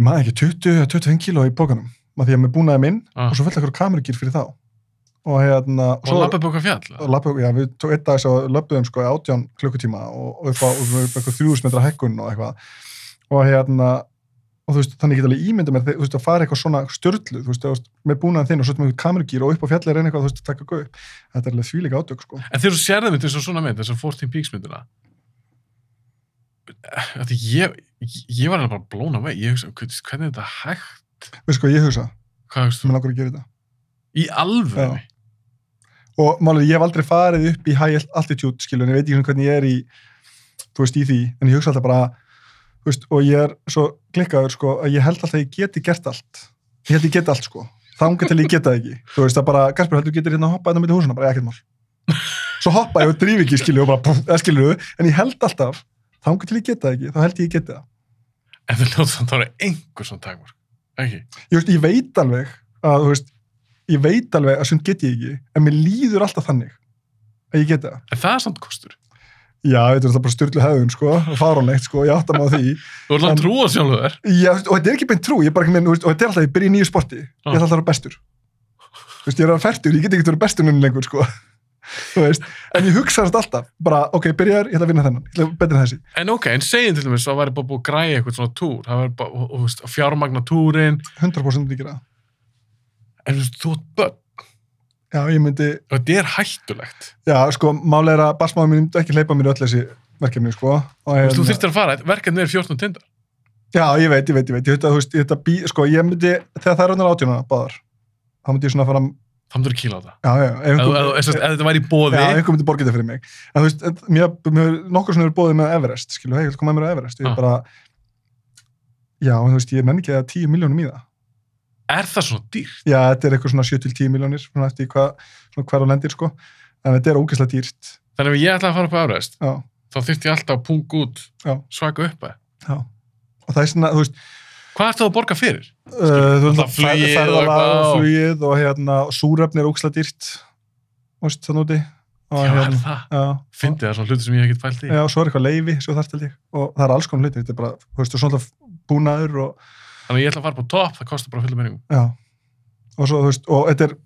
ég maður ekki 20-25 kíló í bókanum, maður því er með búnaði minn Ah. og svo fullt ekkur kamerugýr fyrir þá og hérna Og lappið bóka fjall? og lappa, já, við tók einn dag svo löpum sko átján klukkutíma og, og upp á og upp á eitthvað þrjúðus metra hækkun og eitthvað og hérna og þú veist, þannig ég get alveg ímynda mér þú veist, að fara eitthvað svona störlu, þú veist, með búnaðan þinn og svo með kamerugýr og upp á fjalli reyna eitthvað, þú veist, að taka gau upp. Þetta er alveg þvílíka átök, sko. En þegar þú sérðum þetta eins og svona mynd, þess að 14 Peaks myndina, að því ég, alveg hugsa, hvað hugsa? Hvað veist Mér þú? langar að gera þetta. Í alvöru? Og málið, ég hef aldrei farið upp í high altitude, skilur, en ég veit ekki hvernig ég er í, þú veist, í því, en ég hugsa alltaf bara, þú veist, og ég er svo klikkaður, sko, að ég held alltaf að ég geti gert allt. Ég held ég geti allt, sko. Þangar til ég geta það ekki. Þú veist, það bara, Gaspar, heldur þú getur hérna að hoppa þetta með húsuna, bara ekkert mál. Svo hoppa ég og dríf ekki, skilur, og bara, pff, skilur, en ég held alltaf, þangar til ég geta það ekki, þá held ég það. En þú þannig að það er einhver svona takmörk. Ekki? Ég, veist, ég veit alveg að, þú veist, ég veit alveg að sem get ég ekki, en mér líður alltaf þannig að ég geti það. En það er samt kostur. Já, þetta er bara styrlu hefðun, sko, og fáránlegt, sko, ég átta mig á því. Þú ert En- að trúa sjálfu þér. Já, og þetta er ekki beint trú, ég er bara veist, og þetta er alltaf, ég byrja í nýju sporti, ég Já. ætla alltaf að vera bestur. Veist, ég er að vera færtur, ég get ekki verið bestur núna lengur, sko. Þú veist, en ég hugsa þetta alltaf, bara, ok, byrjar, ég ætla að vinna þennan, ég ætla að betra en þessi. En ok, en segjum til dæmis að það væri bara búið að græja eitthvað svona túr. Það væri bara, og, og, veist, fjármagna túrin. 100% myndi ég gera það. En þú ert börn. Já, ég myndi, Og þetta er hættulegt. já, sko, málega er að basmáðum myndi ekki hleypa mér öll þessi verkefni, sko. Og, Þú hérna- þyrftir að fara, verkefni er 14 tindar. Já, ég veit, ég veit, ég veit, ég veit að, þú veist, ég veit að bí, sko, ég myndi, þá myndur að kýla á það. ef þetta væri í bóði, Já, einhver myndi borga þetta fyrir mig. En þú veist, mér, mér nokkur svona eru bóðið með Everest, skilu, hei, koma með mér á Everest. Ég Ah. er bara, já, en þú veist, ég nenni ekki að 10 miljónum í það. er það svona dýrt? Já, þetta er eitthvað svona 7-10 miljónir, svona eftir hvað, svona hver á lendir, sko. En þetta er ógeðslega dýrt. Þannig ef ég ætla að fara upp á Everest, Já, þá þyrfti ég alltaf að punga út svaka upp að. já. Og það er svona, þú veist, Hvað ert þú að borga fyrir? uh, veist, flugið og og og- hérna, og súrefni er ógeðslega dýrt, veist, þannig úti. Og, Já, hérna, það? já. Fyndi það svona hluti sem ég hef ekkert pælt í? Já, svo er eitthvað leifi, svo þarft held ég. Og það er alls konar hluti, þetta er bara, þú veist, og svona búnaður og, Þannig að ég ætla að fara på topp, það kostar bara fullu menningum. Já, og svo, þú veist, og þetta er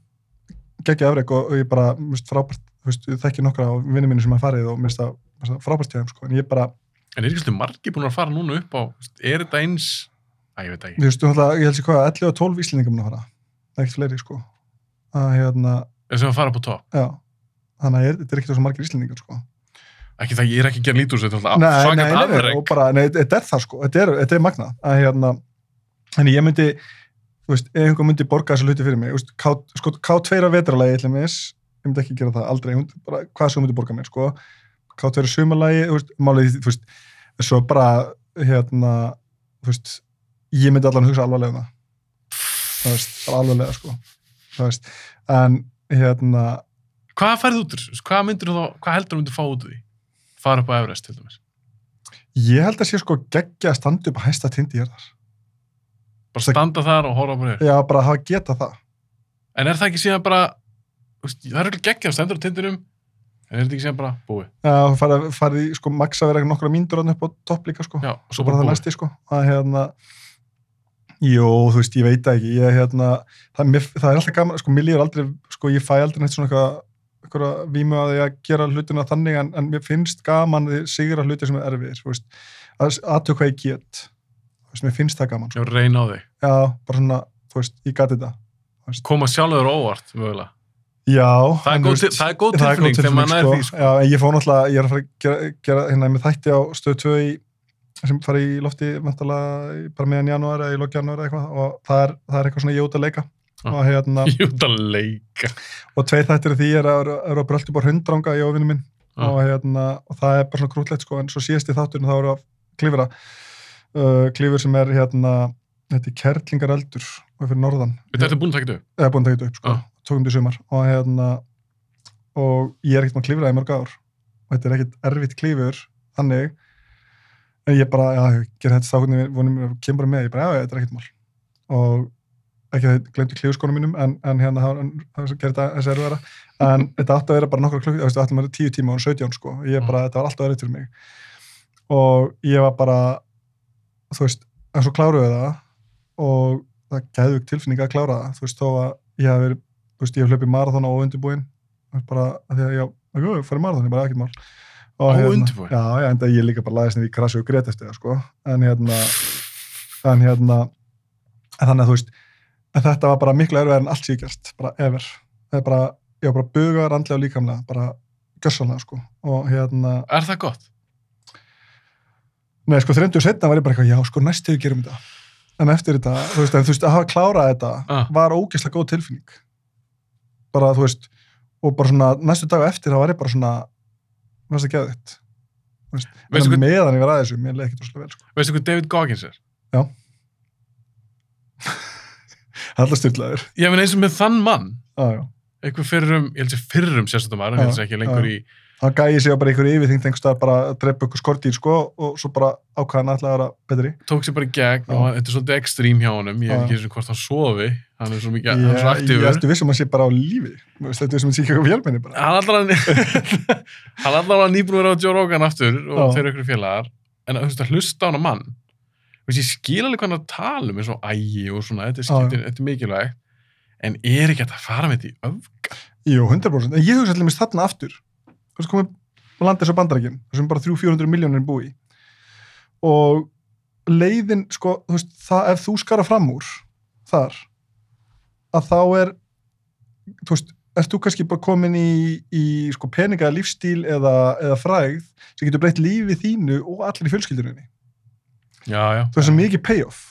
geggja afreg og, ég bara, finnst frábært, þú veist, ég þekki nokkra á vinnum minni sem hafa farið og finnst það mér finnst það frábært hjá þeim, sko, en ég bara, En er ekki svolítið margi búin að fara núna upp á, er þetta eins, að ég veit ekki, þú veist, ég held sér hvað, 11 og 12 íslendingar mun að fara, það er ekkert fleiri, sko, að hérna, en sem að fara på topp. já, þannig að þetta er ekkert svo margir íslendingar, sko. Ekki það, ég er ekki að gera lítúr sér, þetta er nei, svakað nei, nei, og bara, nei, þetta er það, sko, þetta er, þetta er magnað, að hérna, en ég myndi, þú veist, ef einhver myndi borga þessu hluti fyrir mig, veist, K, sko, K2 á vetralagi, ég, myndi ekki gera það aldrei, bara, hvað sem myndi borga mér, sko, K2 er sumalagi, þú veist, málið, þú veist, svo bara, hérna, þú veist, ég myndi allan hugsa alvarlega um það, þú veist, alvarlega, sko, þú veist, en, hérna, Hvað færðu út úr þessu? Hvað þú hvað heldur þú myndir fá út úr því? Fara upp á Everest, til dæmis. ég held að sé, sko, geggja að standa upp að hæsta tindi hérðar. Bara standa þar og horfa bara hér. Já, bara að hafa geta það. En er það ekki síðan bara, þú það er ekki geggjað, stendur á tindinum, en er þetta ekki síðan bara búið? Já, farið, farið í, sko, max að vera nokkra þarna upp á topp líka, sko. Já, og svo bara bara það næsti, sko. Að, hérna, jú, þú veist, ég veit ekki. Ég, hérna, það, mér, það er alltaf gaman, sko, mér líður aldrei, sko, ég fæ aldrei neitt svona eitthvað, eitthvað vímu að því að gera hlutina þannig, en, en mér finnst gaman því sigra hluti sem er erfiðir, þú veist, að aðtöku hvað ég get. Þú veist, mér finnst það gaman, sko. Já, reyna á þig. Já, bara svona, þú veist, ég gati þetta. Koma sjálfur óvart, mögulega. Já, Það er góð, þú til, veist, það er góð er tilfinning sko. því, sko. Já, en ég fór náttúrulega, ég er að fara að gera, gera hérna sem fara í lofti vantalega bara meðan janúar eða í lók janúar eitthvað og það er, það er eitthvað svona að leika Ah. og hérna, það leika. og tveir þættir af því er að, er að bröldi bara hundraanga ég og vinnu minn Ah. og hérna, og það er bara svona krútlegt sko, en svo síðast í þátturinn þá eru að klifra uh, klifur sem er hérna þetta er kerlingareldur og er fyrir norðan Þetta ertu búin að taka þetta upp? eða búin að taka þetta upp sko, Ah. tókum þetta í sumar og hérna og ég er ekkert maður að klifra í mörg ár og þetta er ekkert erfitt klifur þannig ég bara, já, ég ger þetta stákunni vonum mér að kemur bara með, ég bara, já, þetta er ekkert mál. Og ekki að þetta glemdi klifurskónum mínum en, en hérna það það gerir þetta þessi erfara en þetta átti að vera bara nokkra klukk þetta átti að vera tíu tíma og 17 sko. Ég bara, þetta var alltaf erfitt fyrir mig. Og ég var bara þú veist, en svo kláruðu það. Og það gæðu ekki tilfinning að klára það, þú veist, þó að ég hef verið, þú veist, ég hef að að að og, Óundirbúinn? já, já, enda ég líka bara laðist niður í krassi og grét eftir það, sko en hérna, en hérna en þannig að þú veist en þetta var bara miklu erfið en allt gert bara ever, það er bara ég var bara bugaður andlega og líkamlega, bara gössanlega, sko, og hérna Er það gott? Nei, sko, þröndu setna var ég bara eitthvað, já, sko, næstu við gerum þetta. en eftir þetta, þú veist, en þú veist, að hafa klárað þetta Ah. var ógeðslega góð tilfinning bara, þú veist og bara svona, næstu dag eftir, þá var ég bara svona mér finnst það veist, Veistu meðan ég var að þessu, mér leið ekki droslega vel sko. Veistu hvað David Goggins er? Alltaf styrlaður Ég meina eins og með þann mann, Já, já. eitthvað fyrrum, ég held sér fyrrum sérstöndum aðra, ég held sér ekki lengur í, hann gæði sig á bara einhverju yfirþyngt einhvers staðar bara að drepa ykkur skordýr sko og svo bara ákvæðan alltaf að vera betri. Tók sér bara gegn og þetta er svolítið ekstrím hjá honum, ég veit ekki eins og hvort hann sofi, hann er svo mikið, ég, hann er svo ég aktífur. ertu vissum að sé bara á lífi. Þetta er sem að sé ekki vélmenni bara. Hann hann allar nýbúin að vera á Joe Rogan aftur og þeir eru ykkur félagar, en þú veist að hlusta á hana mann, þú veist, ég skil alveg hann er að tala um eins og ægi og svona, er, er er að með? Jú, 100% En ég hugsa allir mist þarna aftur Veist, komið að landa þessu bandarækjum þessum bara 300-400 miljónir búi og leiðin, sko, þú veist, það ef þú skara fram úr þar að þá er þú veist, ert þú kannski bara komin í, í sko, peninga lífstíl eða, eða frægð sem getur breytt lífi þínu og allir í fjölskylduninni þú veist, svo mikið payoff.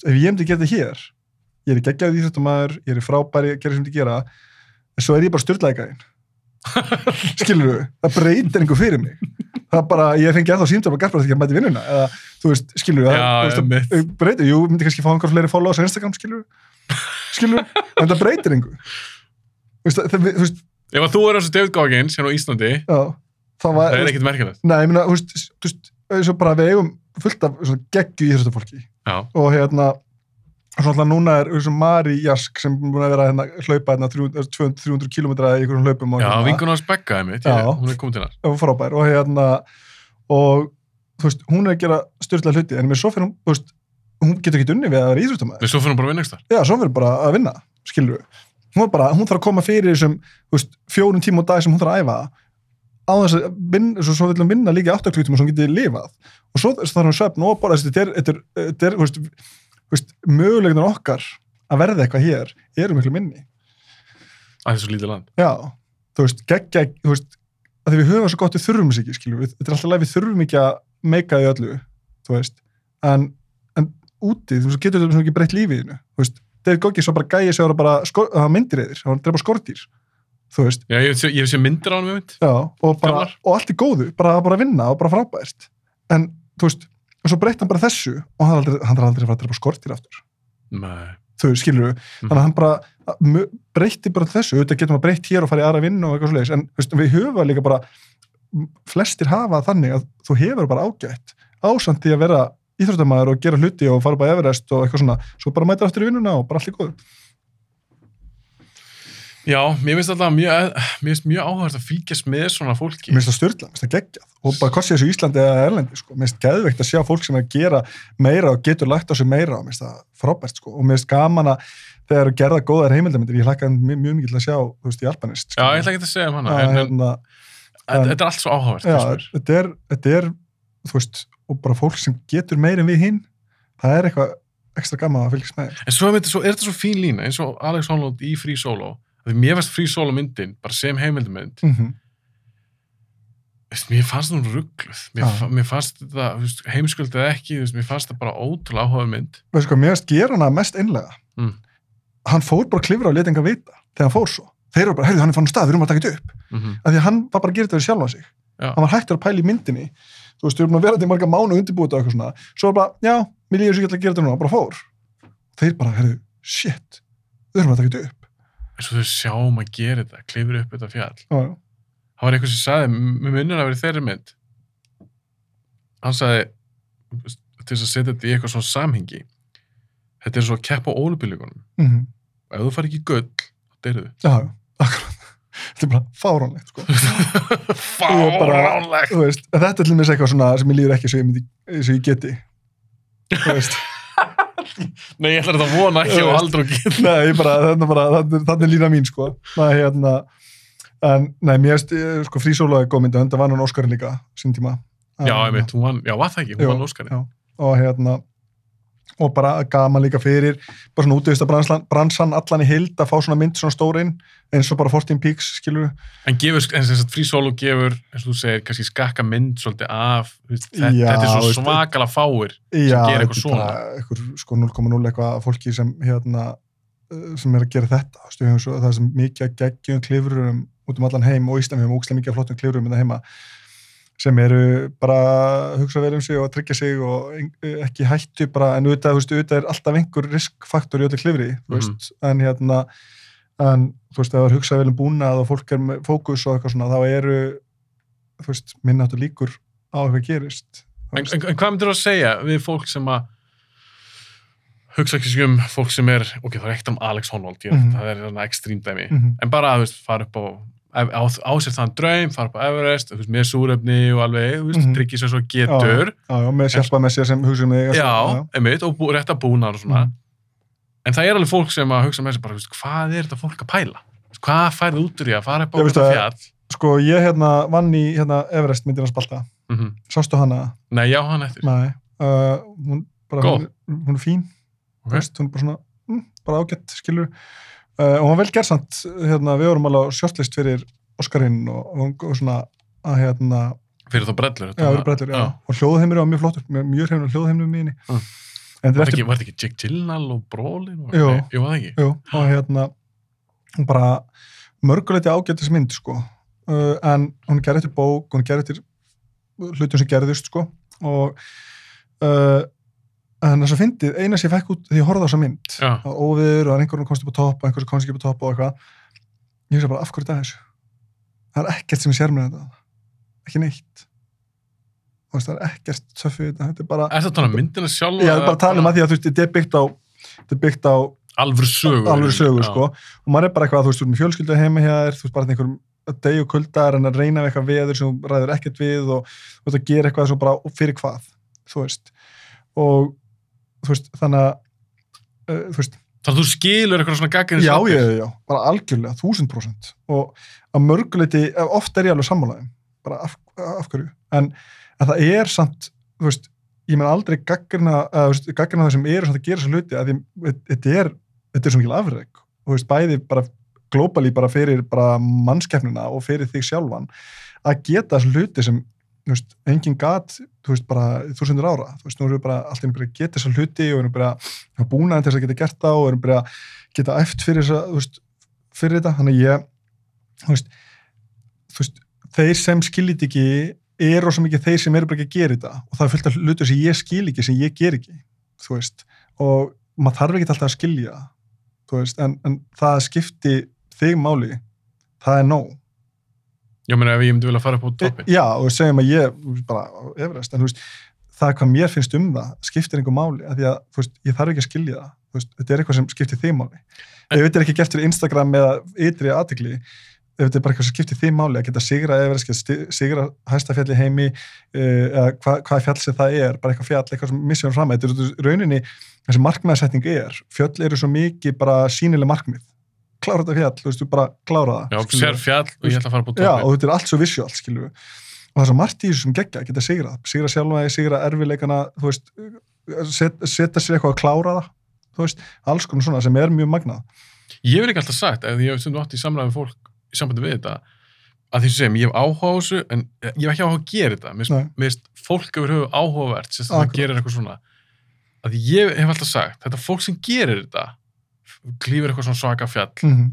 Ef ég hefndi gert það hér ég er í þetta maður, ég er frábæri að gera sem þið gera, en svo er ég bara styrlaðegæðin skilur þú, það breytir einhver fyrir mig. Það bara, ég fengi ennþá símtöf að garpra því að mæti vinnuna, eða þú veist, skilur þú, það, þú veist, breytir, jú, myndi kannski fá einhver fleiri followers á Instagram, skilur skilur, en það breytir einhver þú veist, það, þú veist, Ef að þú er eins og David Goggins hérna á Íslandi, já það var, það er ekkert merkilegt. nei, ég meina, þú veist, þú veist, bara við eigum fullt af geggju íþróttafólki. Já, og hérna og svo alltaf núna er eins og Mari Jask sem er búin að vera hérna, hlaupa hérna 300, 300 km í einhverjum hlaupum og já hérna, vingun hans beggaði mitt, hún er komin til hans. og frábær og hérna og þú veist, hún er að gera styrla hluti en með svo fyrir hún, þú veist, hún getur ekki unni við að vera íþróttamæður, Við svo fyrir hún bara að vinna ekstar. já, svo fyrir bara að vinna skilur við, hún, er bara, hún þarf að koma fyrir þessum, veist, fjórum tíma á dag sem hún þarf að æfa. Á þess að vinna, svo, svo vil hún vinna líka 8 klútum og svo hún geti lifað. Og svo þarf hún svefn og bara, þetta er, þetta er, þetta er, þú veist mögulegunar okkar að verða eitthvað hér eru miklu minni. Það er svo lítið land. Já, þú veist, geggja, þú veist, að því við höfum svo gott við þurfum þess ekki, skiljum við, þetta er alltaf leið við þurfum ekki að meika því öllu, þú veist, en, en úti, þú veist, getur þetta ekki breytt lífiðinu, þú veist, David Goggins var bara gæði sem var bara, sko, það var myndir eðir, að drepa veist, Já, ég hef sé- ég hef séð myndir á hann og bara, og allt í góðu, bara, bara að vinna og bara frábært, en, þú veist, og svo breytt hann bara þessu og hann er aldrei, hann er aldrei að fara að drepa skordýr aftur, Nei. þau skilur við, þannig að hann bara breytti bara þessu, auðvitað getum að breytt hér og fara í aðra vinnu og eitthvað svoleiðis, en veist, við höfum líka bara, flestir hafa þannig að þú hefur bara ágætt því að vera íþróttamæður og gera hluti og fara bara Everest og eitthvað svona, svo bara mæta aftur í vinnuna og bara allir góður. Já, mér finnst alltaf mjög, finnst mjög áhverð að fylgjast með svona fólki. Mér finnst það styrla, mér finnst það geggjað og bara hvort sé þessu Íslandi eða Erlendi, sko, mér finnst geðveikt að sjá fólk sem er að gera meira og getur lagt á sig meira og mér finnst það frábært, sko, og mér finnst gaman að þegar gerða góðar heimildamindir, ég hlakka mjög, mikið til að sjá, þú veist, í Albanist, Já, ég ætla ekki að segja um hana, en, en hérna, þetta þetta er allt svo áhugavert. já, þetta er, þetta er, þú veist, og bara fólk sem getur meira en við hinn, það er eitthvað ekstra gaman að fylgjast með. En svo þetta svo, er þetta svo fín lína, eins og Alex Honnold í Free Solo, því mér fannst Free Solo myndin, bara sem heimildamynd, Mm -hmm. veist, mér fannst það ruggluð, mér, fa mér fannst veist, heimskuldið ekki, veist, mér fannst það bara ótrúlega áhugaður mynd. Hvað, mér finnst gera hana mest einlega. Mm. Hann fór bara klifra og leta enga vita þegar hann fór svo. Þeir eru bara, heyrðu, hann er fann stað, við erum að taka þetta upp. Mm -hmm. Af því að hann var bara að gera þetta við sjálfa sig. Já. Hann var hættur að pæla í myndinni. Þú veist, við erum að vera þetta í marga mánu undirbúið og eitthvað svona. Svo bara, já, mér líður svo ekki að gera þetta núna, bara fór. Þeir bara, heyrðu, shit, við erum að taka þetta upp. En svo þau sjáum að gera þetta, klifur upp þetta fjall. Já, já. Það var eitthvað sem minnur að vera í þeirri mynd. Hann sagði, til þess að setja þetta í eitthvað svona samhengi, þetta er svo að keppa á ólupilíkunum. Mm Og ef þú fari ekki gull, þá deyrðu. Já, já, akkurat. Þetta er bara fáránlegt, sko. Bara- Fáránlegt. Þú veist, þetta er til mér eitthvað svona sem ég líður ekki svo ég, myndi, svo ég geti. Þú veist. Nei, ég ætla þetta að vona ekki veist. aldrei og gill. Nei, bara, þetta er bara, þetta er- lína mín, sko. Er hérna, en, nei, mér erst, sko, frísóla er góð myndi, en það var hann Óskarinn líka, sín tíma. Já, En, ég veit, hún vann, já, var það ekki, hún vann Óskarinn. já. Og hérna, og bara gaman líka fyrir bara svona útvista bransan, allan í hild að fá svona mynd svona stórin eins og bara 14 Peaks, skilur En gefur, en sem sagt, Free Solo gefur, eins og þú segir, kannski skakka mynd svolítið af, þetta, Já, þetta er svo svakala fáir Já, gera eitthvað þetta er svona. bara Eitthvað, sko 0,0 eitthvað fólki sem hérna uh, sem er að gera þetta svo, það er sem mikið að geggjum klifurum út um allan heim og Ísland við höfum ógstlega mikið af flottum klifurum þetta heima sem eru bara að hugsa vel um sig og að tryggja sig og en- ekki hættu bara, en auðvitað, þú veist, auðvitað er alltaf einhver riskfaktor í öllu klifri, þú veist, en hérna en þú veist, ef það er hugsað vel um búnað og fólk er með fókus og eitthvað svona, þá eru þú veist, minnáttu líkur á eitthvað gerist En, en, en hvað myndir þú að segja við fólk sem að hugsa ekki um fólk sem er, ok, það er ekkert um Alex Honnold, ég, Mhm. það er ekstrím dæmi, Mhm. en bara, þú veist, fara upp á á, á sér þann draum, fara upp á Everest, veist, með súrefni og alveg, veist, Mhm. tryggja sér svo getur, já, já, með sjálpa með sér sem hugsa um þig já, einmitt, og bú, rétt að búna og svona, Mhm. en það er alveg fólk sem að hugsa með sér bara, veist, hvað er þetta fólk að pæla? Hvað færði út úr því að fara upp á að- fjall? sko, ég hérna vann í hérna, Everest myndina spalta, Mm sástu hana Nei, já, hann eftir. nei, uh, hún, bara, hún, hún er fín Ok. þú veist, hún er bara svona, mm, bara ágætt skilur, og hún var vel gerðsamt hérna, við vorum alveg á shortlist fyrir Oscarinn og, og, og svona að hérna, Fyrir þá brellur. já, brellur, já, og hljóðheimur var mjög flottur, mjög hrifin hljóðheimur mínu Mm. Var þetta ekki, ekki Jake Gyllenhaal og Brolin? Og, Jú. Jú? Jú, og hérna bara mörguleiti ágættis mynd sko uh, en hún gerði eftir bók, hún gerði eftir hlutum sem gerðust sko og uh, en þess að fyndið, eina sem ég fekk út því ég horfði á þessa mynd Já. að óviður og að einhverjum komst upp á topp og einhverjum komst ekki upp á topp og eitthvað ég veist bara af hverju þetta er þessu það er ekkert sem ég sér með þetta ekki neitt Þú veist, það er ekkert töff við þetta þetta er bara, Er þetta um myndina sjálf? ég er bara að tala um að því að þú veist, þetta er byggt á þetta er byggt á Alvöru sögur. alveg sögur sko og maður er bara eitthvað, þú veist, þú ert með fjölskyldu heima hjá þér þú veist, bara einhverjum deg og kuldar en að reyna við eitthvað veður sem þú ræður ekkert við og þú veist að gera eitthvað sem bara og fyrir hvað, þú veist og þú veist, þannig að uh, þú veist, Þannig að þú skilur eitthvað svona gagginni já, já, já, bara algjörlega, þúsund prósent. Og að mörguleiti, oft er ég alveg sammálaðum, bara af, af hverju. En, en það er samt, þú veist ég menn aldrei þú veist, gaggrina það sem eru samt að gera þessu hluti, að þetta er þetta er svo mikil afreg, þú veist, bæði bara globally bara fyrir bara mannskeppnina og fyrir þig sjálfan að geta þessu hluti sem veist, engin gat, þú veist, bara þúsundur ára, þú veist, nú erum við bara alltaf að geta þessa hluti og erum bara að búna til þess að geta gert það og erum bara geta æft fyrir þessa, þú veist, fyrir þetta, þannig ég þú veist, þú veist þeir sem skiljit ekki er rosa mikið þeir sem eru bara ekki að gera þetta. Og það er fullt af hlutur sem ég skil ekki sem ég ger ekki, þú veist. Og maður þarf ekki alltaf að skilja þú veist, en, en það skipti þig máli, það er nóg Já, meni, ef ég myndi vilja fara upp á toppin. Já, og segjum að ég bara á Everest, en þú veist það hvað mér finnst um það skiptir einhver máli af því að þú veist, ég þarf ekki að skilja það þú veist, þetta er eitthvað sem skiptir þig máli ef þetta er ekki gert fyrir Instagram eða ytri aðtegli ef þetta er bara eitthvað sem skiptir þig máli að geta sigra sti- sigra hæsta fjall í heimi uh, eða hva, hvað fjall sem það er, bara eitthvað fjall, eitthvað sem missum fram þetta er rauninni þessi markmiðasetning er, fjöll eru svo mikið bara sínileg markmið klára þetta fjall, þú veist, bara klára það Já, skilurðu. sér fjall og ég ætla að fara á Já, og þetta er allt svo skilur við. Og það er svo margt í þessu sem geggja, geta sigrað. Sigra sjálfa, sigra erfileikana, þú veist, set, setja sér eitthvað að klára það, þú veist, alls konar svona sem er mjög magnað. Ég vil ekki alltaf sagt, ef ég hef stundum átt í samræðum fólk í sambandi við þetta, að því sem ég hef áhuga á þessu, en ég hef ekki áhuga að gera þetta. Mér finnst- fólk yfir höfu áhugavert, það Akkurat. gerir eitthvað svona. Að ég hef alltaf sagt, þetta fólk sem gerir þetta, klífur eitthvað svona svaka fjall, Mm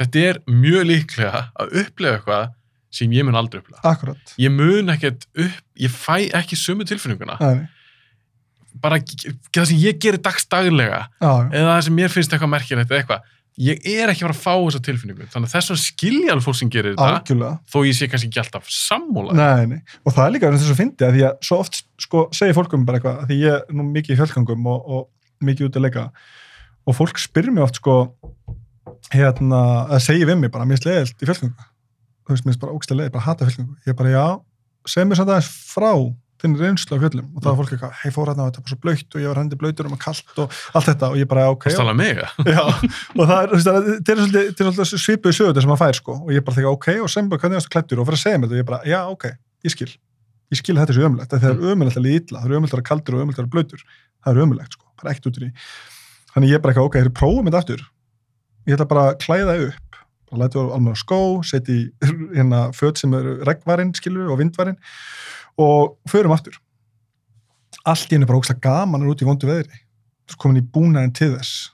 þetta er mjög líklega að upplega eitthvað sem ég mun aldrei upplega. Akkurat. Ég mun ekkert upp, ég fæ ekki sömu tilfinninguna. Nei. Bara það sem ég gerir dagstaglega, eða það sem mér finnst eitthvað merkilegt eða eitthvað, ég er ekki að fara að fá þessa tilfinningu. Þannig að þess vegna skilja alveg fólk sem gerir þetta, þó ég sé kannski ekki alltaf sammúla. Nei, nei. Og það er líka þess að að því að svo oft sko segir fólkum bara eitthvað, að því ég er nú mikið í fjölkangum og, og mikið út að leika og fólk spyrir mig oft sko hérna, að segja við mig bara, mér er leiðilt í fjölkangu. Þú veist, mér er bara ógstlega leiðilt, bara hata fjölkangu. Ég er bara, já, segð mér samt aðeins frá þinn reynslu af fjöllum. Og það var fólk eitthvað, hei fór hérna og þetta var svo blöytt og ég var hendi blöytur um að kallt og allt þetta. Og ég bara, ok, Það stala mig. Já, og það er, það er- þetta er svolítið, þetta er svipuð sögur sem maður fær, sko, og ég bara þekka, ok, og sem bara, hvernig klættur, og mér þetta, og ég bara, já, ok, ég skil, ég skil að þetta er svo ömulegt, það er ömulegt að líða illa, það er ömulegt að vera kaldur og ömulegt að vera blöytur, það er ömulegt, sko, bara ekkert út í þannig ég er bara eitthvað, ok, þeir prófum þetta aftur. Ég ætla bara að klæða upp. Bara læta á alveg skó, setja í hérna föt sem eru regnvarinn skilur og vindvarinn og förum aftur. Allt í hennu bara ógslag gaman er út í vondu veðri. Þú ert komin í búnaðin til þess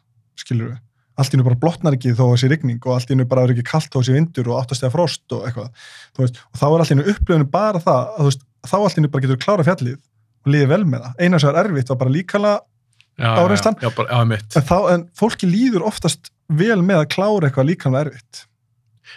skilur við, allt í hennu bara blotnar ekki þó að sé rigning og allt í hennu bara er ekki kallt þó að sé vindur og áttast eða frost og eitthvað þú veist, og þá er allt í hennu upplöfinu bara það að þú veist, þá allt í hennu bara getur klára fjallið og liðið vel með það, eina sem er erfitt var bara líkala mitt en, þá, en fólki líður oftast vel með að klára eitthvað líkamlega erfitt.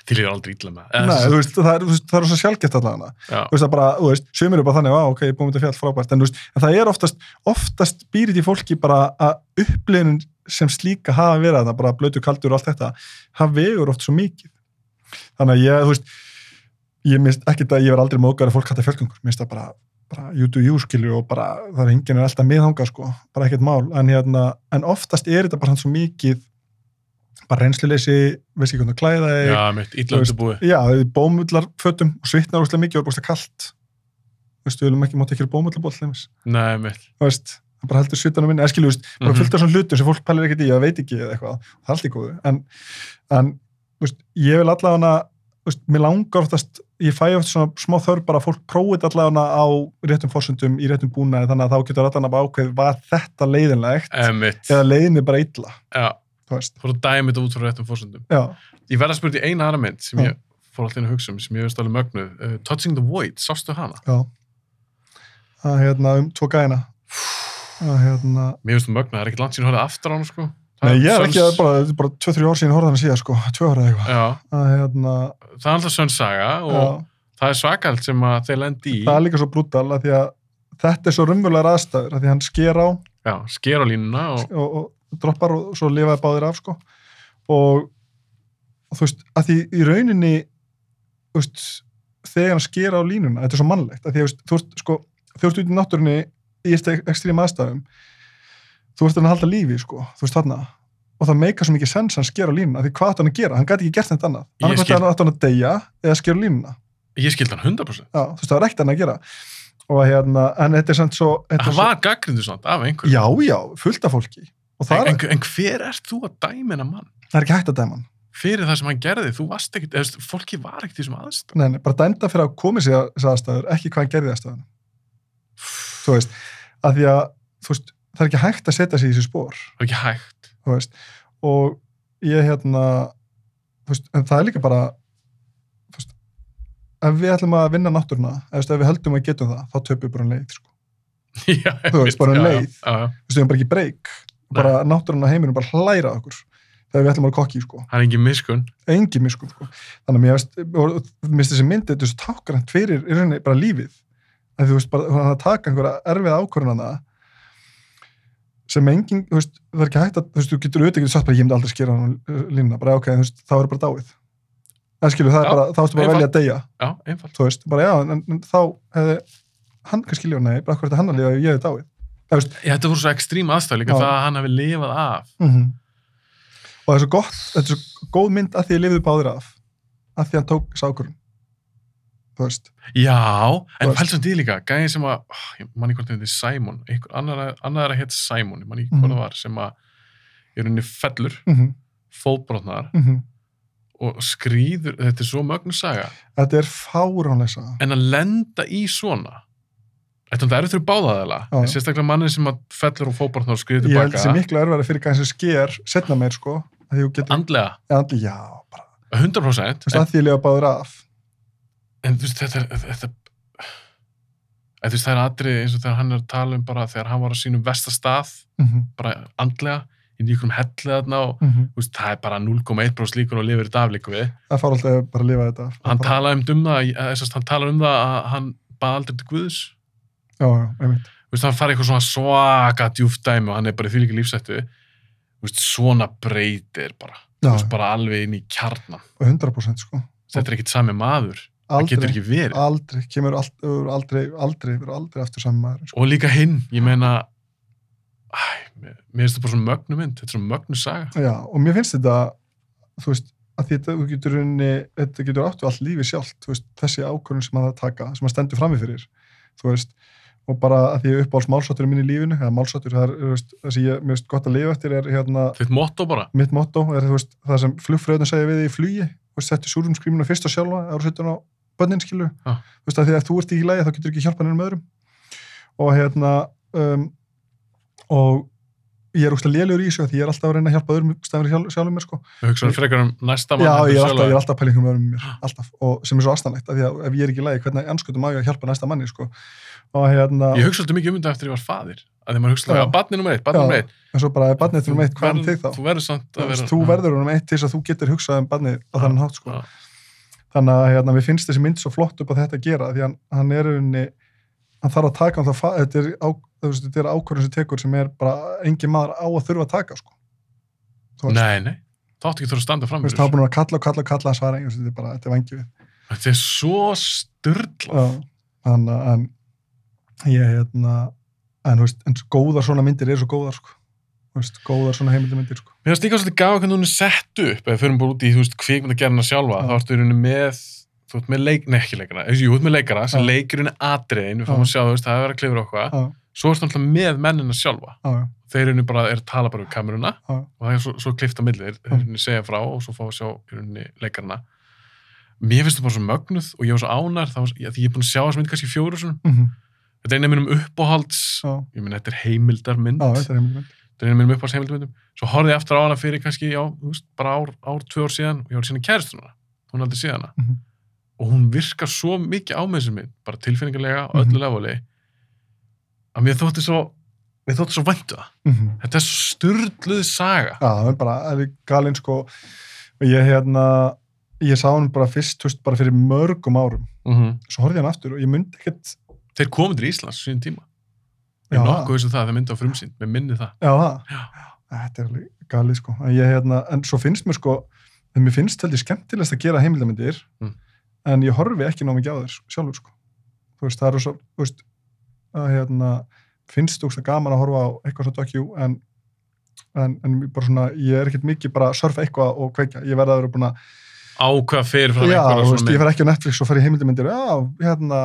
Þið líður aldrei illa með. Nei, þú veist, það er, það er svo sjálfgett allavega þú veist, það bara, þú veist, sömur eru bara þannig, ok, ég er búin þetta fjall frábært, en, þú veist, en það er oftast, oftast býrið í fólki bara að upplifun sem slíka hafa verið það, bara blötu kaldur og allt þetta, það vegur oft svo mikið. Þannig að ég, þú veist, ég minnst ekkert að ég verð aldrei móðgar að fólk hætta fjölgöngur, minnst það bara, bara you do you skilju og bara, það er enginn er alltaf miðhanga, sko, bara ekkert mál, en hérna, en oftast er þetta bara hann svo mikið, bara reynsluleysi, veist ekki hvernig að klæða þig, já, mitt, veist, undirbúið. Já, er bómullar fötum og svitnar úrslega mikið og er búinlega kallt. Þú veist, við viljum ekki mátt ekki bómullarból þeimist. Nei, mitt. Þú veist, það bara heldur svitanum minni. Eða skilju, þú veist, bara Mhm. fullt af svona hlutum sem fólk pælir ekkert í eða veit ekki eða eitthvað. Það er allt í góðu. En, en veist, ég vil allavega veist, mér langar oftast, ég fæ oft svona smá þörf bara að fólk prófið allavega á réttum fórsöndum, í réttum búnaði, þannig að þá getur allavega ákveð, var þetta leiðinlegt Eh, mitt. eða leiðinni bara illa, Já, þú veist. fór að dæmi þetta út frá réttum fórsöndum. Já, Ég verð að spyrja í eina aðra mynd sem Já. ég fór alltaf inn að hugsa um, sem ég veist alveg mögnuð. Uh, Touching the Void, sástu hana? já. Það er hérna um tvo gæna. Er hérna, Mér veist um mögnuð, það er ekkert langt síðan horfið sko. Það Nei, ég er ekki að Sönns- bara, þetta er bara 2-3 ár síðan horfðan að síðan sko, 2 ára eitthvað. Það hérna, það er alltaf sönn saga og já, það er svakalt sem að þeir lendi í. það er líka svo brútal að því að þetta er svo raunverulegar aðstæður, að því hann sker á Já, sker á línuna og og, og droppar og svo lifaði báðir af sko. Og, og þú veist, að því í rauninni, þú veist, þegar hann sker á línuna, þetta er svo mannlegt, að því að þú veist, sko, þú veist út í náttúrunni í ekstrím aðstæðum, þú veist að hann halda lífi, sko, þú veist þarna og það meika svo mikið sens að hann sker á línuna því hvað átti hann að gera, hann gæti ekki gert þetta annað Ég annað skil. hann að deyja eða sker á línuna ég skildi hann 100%. já, þú veist, það var ekkert hann að gera og hérna, en þetta er samt svo Hann svo, var gaggrindu svona af einhverju. já, já, fullt af fólki það En, en, en hver ert þú að dæma hennar mann? það er ekki hægt að dæma hann Fyrir það sem hann gerði, þú varst ekkert, eða, fólki var ekkert í þessum aðstæð. nei, nei, bara dæmda fyrir að komið sér þess aðstæður ekki hvað hann gerði aðstæðan þú veist, að því að þú veist, það er ekki hægt að setja sig í þessi spór Það er ekki hægt. veist, og ég hérna veist, en það er líka bara veist, ef við ætlum að vinna náttúruna, ef við höldum að getum það, þá töpum við bara um leið, sko. já, Þú veist, bara um já, leið. Já, við erum bara ekki breyk, bara náttúruna heiminum bara hlæra okkur, þegar við ætlum að kokki, sko. Það er engin miskun. Engi miskum, sko. Þannig að mér finnst þessi myndi, svo tákgrænt fyrir, í rauninni, bara lífið. Að bara, að taka einhverja erfið ákvörðunana sem engin, þú veist, það er ekki hægt að, þú veist, þú getur auðvitað getur sagt bara, ég myndi aldrei skera línuna, bara, ok, þú veist, þá er bara dáið. Það skilur, það er Já, bara, þá ertu bara að velja að deyja, Já, einfalt. þú veist, bara, já, en, en þá hefði hann kannski lífað, nei, bara er hann að lifa ég hefði dáið. Það, veist, Já, þetta voru svo ekstrím aðstæð líka það að hann hefði lifað af. mm Og það er svo gott, þetta er svo góð mynd að því ég lifði báðir af, að því hann tók sákurinn. Þú veist, Já, en veist. pælsum því líka, gæði sem að, oh, ég manni hvort þetta er Simon, einhver annar, annar að hétt Simon, ég manni Mhm. hvað það var, sem að í rauninni fellur, mm -hmm, fótbrotnar mm og skrýður, þetta er svo mögnu saga, þetta er fáránleisa. en að lenda í svona, þetta er fyrir báðaðala, en sérstaklega manni sem að fellur og fótbrotnar og skrýður Ég held þessi tilbaka, miklu erfæri fyrir gæðin sem sker setna meir, sko, að því getur, andlega, andli, já, bara, 100%, þú veist, en, að því lifa báðir af. En þú veist, þetta, þetta, en þú veist, það er atrið eins og þegar hann er að tala um bara þegar hann var á sínum vestastað, Mm bara andlega, í nýjum hellið þarna og -hmm. þú veist, það er bara 0,1% líkur og lifir þetta af líku við. Það fár alltaf bara að lifa þetta af. Hann talaði um, það, eða þess að hann talaði um það að hann bað aldrei til Guðs. Já, já, einmitt. Þú veist, hann farið eitthvað svona svaka djúft dæmi og hann er bara í því líka lífsættu. Veist, svona breytir bara. Já, bara alveg inn í kjarnan. og 100% sko. Þetta er ekkit sami maður. Það getur Aldrei, ekki verið. aldrei, kemur verður aldrei, aldrei, verður aldrei aftur saman maður. Sko. Og líka hinn, ég meina, æ, mér finnst þetta bara svona mögnu mynd. Þetta er svona mögnu saga. Já, og mér finnst þetta, þú veist, að þetta getur þetta getur áttu allt lífi sjálft, þú veist, þessi ákvörðun sem það taka, sem hann stendur frammi fyrir, þú veist, og bara að því ég uppáhalds málsáttur minn í lífinu, eða málsáttur, það er, veist, það sem ég, finnst gott að lifa eftir er hérna, Þitt motto bara. mitt motto, er veist, það sem flugfröðun segja við í flugi, veist, settu súrumskrýmuna fyrst og sjálfa, á bönnin, skilur, Já. þú veist, að því að þú ert í lagi, þá getur ekki hjálpað nefnum öðrum og hérna um, og ég er úrslega lélegur í þessu því ég er alltaf að reyna að hjálpa öðrum stafir sjálf, sjálfum mér, sko. Við hugsaðum frekar um næsta mann. Já, ég er alltaf, alltaf að pæla einhverjum öðrum mér, alltaf, og sem er svo astanlegt, því að ef ég er ekki í lagi, hvernig anskutum á ég að hjálpa næsta manni, sko, og hérna, Ég hugsa alltaf mikið um þetta eftir ég var faðir. Að því maður hugsa Já. alltaf, barni nummer eitt, barni Já. nummer eitt. en svo bara, barnið til um eitt, hvað er þig þá? Þú verður samt að vera... þú verður um eitt til þess að þú getur hugsað um barnið á Já, þannig hátt, sko. Þannig að hérna, við finnst þessi mynd svo flott upp á þetta að gera, því hann, hann er unni, hann þarf að taka, hann þarf, þetta er, á, er ákvörðun sem tekur sem er bara engin maður á að þurfa að taka, sko. Veist, Nei, nei. Það átti ekki þurfa að standa fram það var búin að kalla og kalla og kalla að svara, einhvers, þetta er bara, þetta er vangið. Þetta er svo styrla. Þannig að, en, ég, hérna, en, þú veist, en góðar svona myndir eru svo góðar, sko. Veist, góðar svona heimildamyndir, sko. Mér finnst líka svolítið gafa hvernig hún er sett upp. Ef förum bara út í, þú veist, kvikmyndagerðina sjálfa Já. þá ertu í rauninni með, þú ert með leik, nei ekki jú, þú ert með leikara sem Já. leikir henni atriðin, við fáum að sjá, þú veist, það er að vera klifur og eitthvað Já, svo ertu alltaf með mennina sjálfa. Já, já, þeir eru bara, er að tala bara við kameruna og það er svo, svo klift á milli, þeir rauninni segja frá og svo fá að sjá rauninni leikarana. Mér finnst það bara svo mögnuð er að mynd mhm, þetta er eina af mínum uppáhalds já, ég minn, þetta er heimildarmynd. Já, þetta er heimildamynd. Þetta er eina af mínum uppáhalds heimildarmyndum svo horfði ég aftur á hana fyrir kannski, já, veist, bara ár, ár, tvö ár síðan og ég var síðan kæristuna, hún aldrei síðan hana. Mhm. og hún virkar svo mikið á með þessu mynd, bara tilfinningarlega á öllu Mhm. leveli að mér þótti svo mér þótti svo væntu það, Mhm. þetta er styrluð saga. Já, það er bara, það er galinn sko og ég hérna ég sá hann bara fyrst, þú veist, bara fyrir mörgum árum. Mm svo horfði ég hann aftur og ég myndi ekkert þeir komið til Íslands síðan tíma ég Já. er nokkuð þessu það, þeir myndi á frumsýnd mér minni það. Já, það, Já. þetta er alveg galið sko. Ég, hérna, en svo finnst mér sko en mér finnst heldur skemmtilegast að gera heimildamindir Mm. en ég horfi ekki ná mikið á þér sjálfur sko. Þú veist, það eru svo, þú veist að hérna, finnst þú veist gaman að horfa á eitthvað svo dokkjú en en, en bara svona, ég er ekkert mikið bara að surfa eitthvað og kveikja, ég verða að vera búin að ákvað fyrir frá Já, einhverja þú veist, ég fer ekki á Netflix og fer í heimildamindir já, hérna,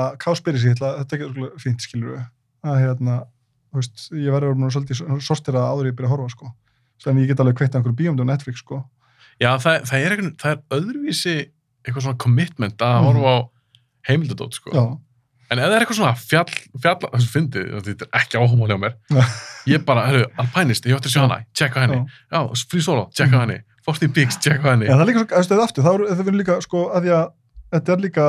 Er að veist, ég verður að vera svolítið sortira áður en ég byrja að horfa, sko þannig ég get alveg kveitt einhverju bíómyndu á Netflix, sko Já, það, það, er eitthvað, það er öðruvísi eitthvað svona commitment að Mhm. horfa á heimildadót, sko. Já, En ef það er eitthvað svona fjall, fjall, þessu fyndið, þetta er ekki áhumáli á mér, Já. ég bara, herru, Alpinist, ég ætti að sjá Já. hana, tjekka henni, já. já, Free Solo, tjekka Mhm. henni, Forty Peaks, tjekka henni. En það er líka, veist, eða aftur, er það verður líka, sko, að því að þetta er líka,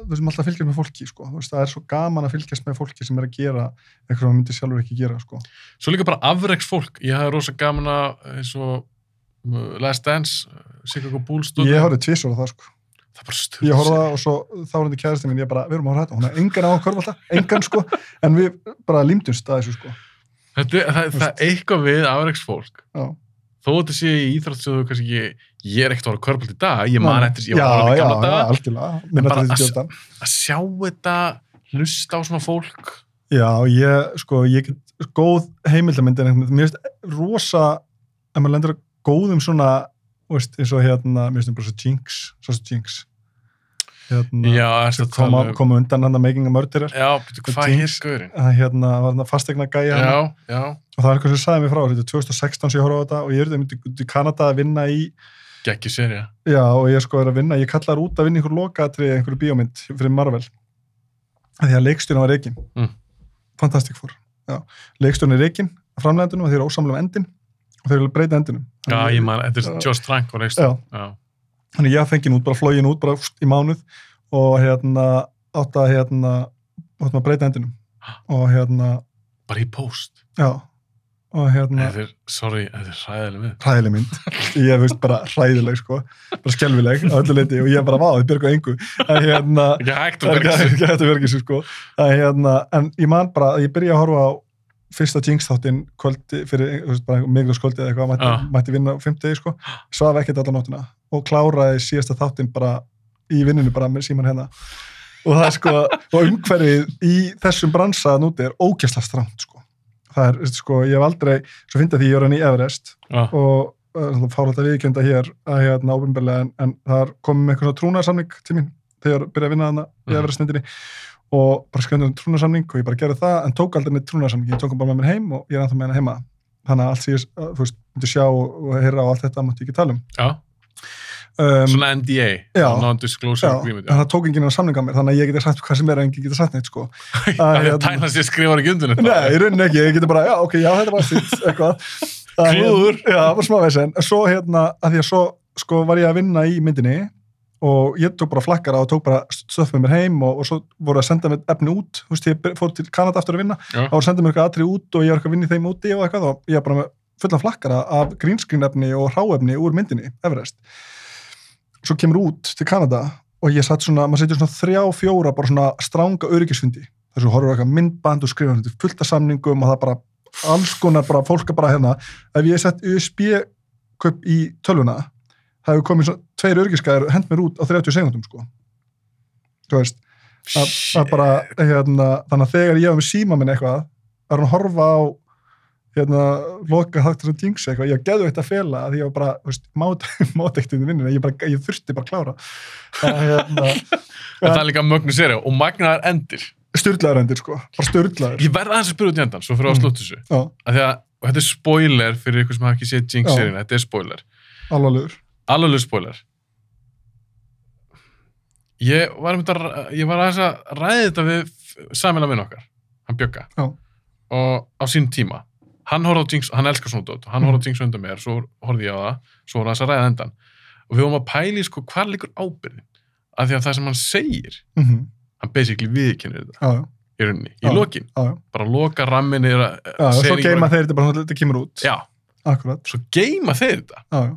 þú veist, maður alltaf fylgjast með fólki, sko, veist, það er svo gaman að fylgjast með fólki sem er að gera eitthvað sem maður myndi sjálfur ekki gera, sko. Svo líka bara afreks fólk, ég hafði rosa gaman að, eins og uh, Last Dance, uh, Bulls, stundu. Ég horfði tvisvar á það, sko. það. Ég horfði það og svo þá var þetta kæðasti mín, ég bara, við erum að horfa þetta, hún er engan á að körfa alltaf, engan, sko, en við bara límdumst að þessu, sko. Þetta, er- það, það er eitthvað við afreks fólk. Já. Þó þetta sé í íþrótt sem þú kannski ekki, ég er ekkert að horfa kvörbult í dag, ég man eftir, ég var að horfa í já, gamla já, algjörlega, minna til að- þessi þetta. að sjá þetta, hlusta á svona fólk Já, ég, sko, ég get góð heimildamynd en mér finnst rosa, ef maður lendur að góðum svona, veist, eins og hérna, mér finnst það bara svo jinx, svo svo jinx. Hérna, já, koma, koma undan hann að Making a Murderer. já, betur, hvað hér Það hérna, var hann að fastegna gæja já, já, Og það var eitthvað sem sagði mér frá, þetta er 2016 sem ég horfði á þetta og ég er þetta myndi út í Kanada að vinna í, geggi serja já, og ég sko er að vinna, ég kallar út að vinna einhver lokaatri, einhverju bíómynd fyrir Marvel. Því að leikstjórn var reikin. Mm. Fantastic Four. Já. Leikstjórn er reikin, framlegandunum, og þeir eru ósamlega um endin og þeir eru breyta endinum. já, ég man, þetta er Josh Trank og já, Þannig ég fengið út, bara flógin út, bara úst, í mánuð og hérna átt að hérna að breyta endinum og hérna, bara í post já. Og hérna, er, sorry, þetta er hræðileg við hræðileg mynd. Ég veist bara hræðileg sko. Bara skelvileg á öllu leiti og ég bara vá, þið byrgu engu. En hérna, ekki hægt að er verka sér sko. En hérna, en ég man bara að ég byrja að horfa á fyrsta Jinx þáttinn kvöldi fyrir, þú veist, bara miklu skóldi eða eitthvað, mætti, Já. mætti vinna á fimmtegi sko, svaf ekkert allan nóttina og kláraði síðasta þáttinn bara í vinninu bara með síman hérna. Og það er sko, og umhverfið í þessum bransa núti er ógæsla stránt sko, það er sko, ég hef aldrei, svo fyndi að því ég var hann í Everest já, og uh, fáralt að viðkjönda hér að hérna ábyrmberlega en, en það komið með eitthvað svona trúnaðarsamning til mín þegar ég byrjaði að vinna þarna í Mhm. Everest-myndinni og bara skrifum um trúnarsamning og ég bara gerði það en tók aldrei neitt trúnarsamning, ég tók hann bara með mér heim og ég er ennþá með hann heima. Þannig að allt ég, uh, þú veist, myndi sjá og, heyra og allt þetta ég ekki tala um, Já, um svona NDA, já, non-disclosure já, agreement. en það tók enginn að samninga mér þannig að ég geti sagt hvað sem er en enginn geti sagt neitt sko Það að, er hérna- tæna sér skrifar ekki undir þetta. Nei, í rauninni ekki, ég geti bara, já, ok, já, þetta var sitt, eitthvað. Að, Klúður. hérna- Já, var smá veginn. Svo hérna, að því að svo, sko, var ég að vinna í myndinni og ég tók bara flakkara og tók bara stöð með mér heim og, og svo voru að senda mér efni út, þú veist, ég fór til Kanada aftur að vinna, Já. þá voru að senda mér eitthvað atrið út og ég var eitthvað að vinna í þeim úti og eitthvað og ég var bara fullan flakkara af greenskrin efni og hráefni úr myndinni, Everest. Svo kemur út til Kanada og ég satt svona, maður setur svona þrjá, fjóra bara svona stranga öryggisfundi. Þess að horfum eitthvað myndband og skrifa þetta fullt af samningum og það bara alls konar bara fólk er bara hérna. Ef ég sett USB-köp í tölvuna það hefur komið svona tveir öryggiskæðir hend mér út á 30 segundum sko. Þú veist, að, að bara hérna, þannig að þegar ég var með síma minn eitthvað er hann að horfa á hérna, loka þáttur sem jinx eitthvað, ég geðu eitt að fela að ég var bara, þú veist, mátt eitt í vinninu, ég, bara, ég þurfti bara að klára að hérna En það er líka mögnu séri og magnaðar endir. styrlaður endir sko, bara styrlaður Ég verða aðeins að spyrja út í endan, svo fyrir að Mm. slúta þessu. Af því að og þetta er spoiler fyrir ykkur sem hafa ekki séð Já. Jinx-seríuna, þetta er spoiler. alvarlegur Alveg spoiler. Ég var, um þetta, ég var aðeins að ræði þetta við samina minn okkar, hann Bjögga. Og á sín tíma. Hann horfði á Jinx, hann elskar svona dót, hann horfði á Jinx undan mér, svo horfði ég á það, svo voru aðeins að ræða endan. Og við vorum að pæli, sko, hvað liggur ábyrðin? Af því að það sem hann segir, mm -hmm. hann basically viðkennir þetta já, í rauninni, í Já. lokin. já, já, Bara loka rammin er að... já, já svo geima þeir þetta bara þetta kemur út Já, akkurat, svo geima þeir þetta. já, já,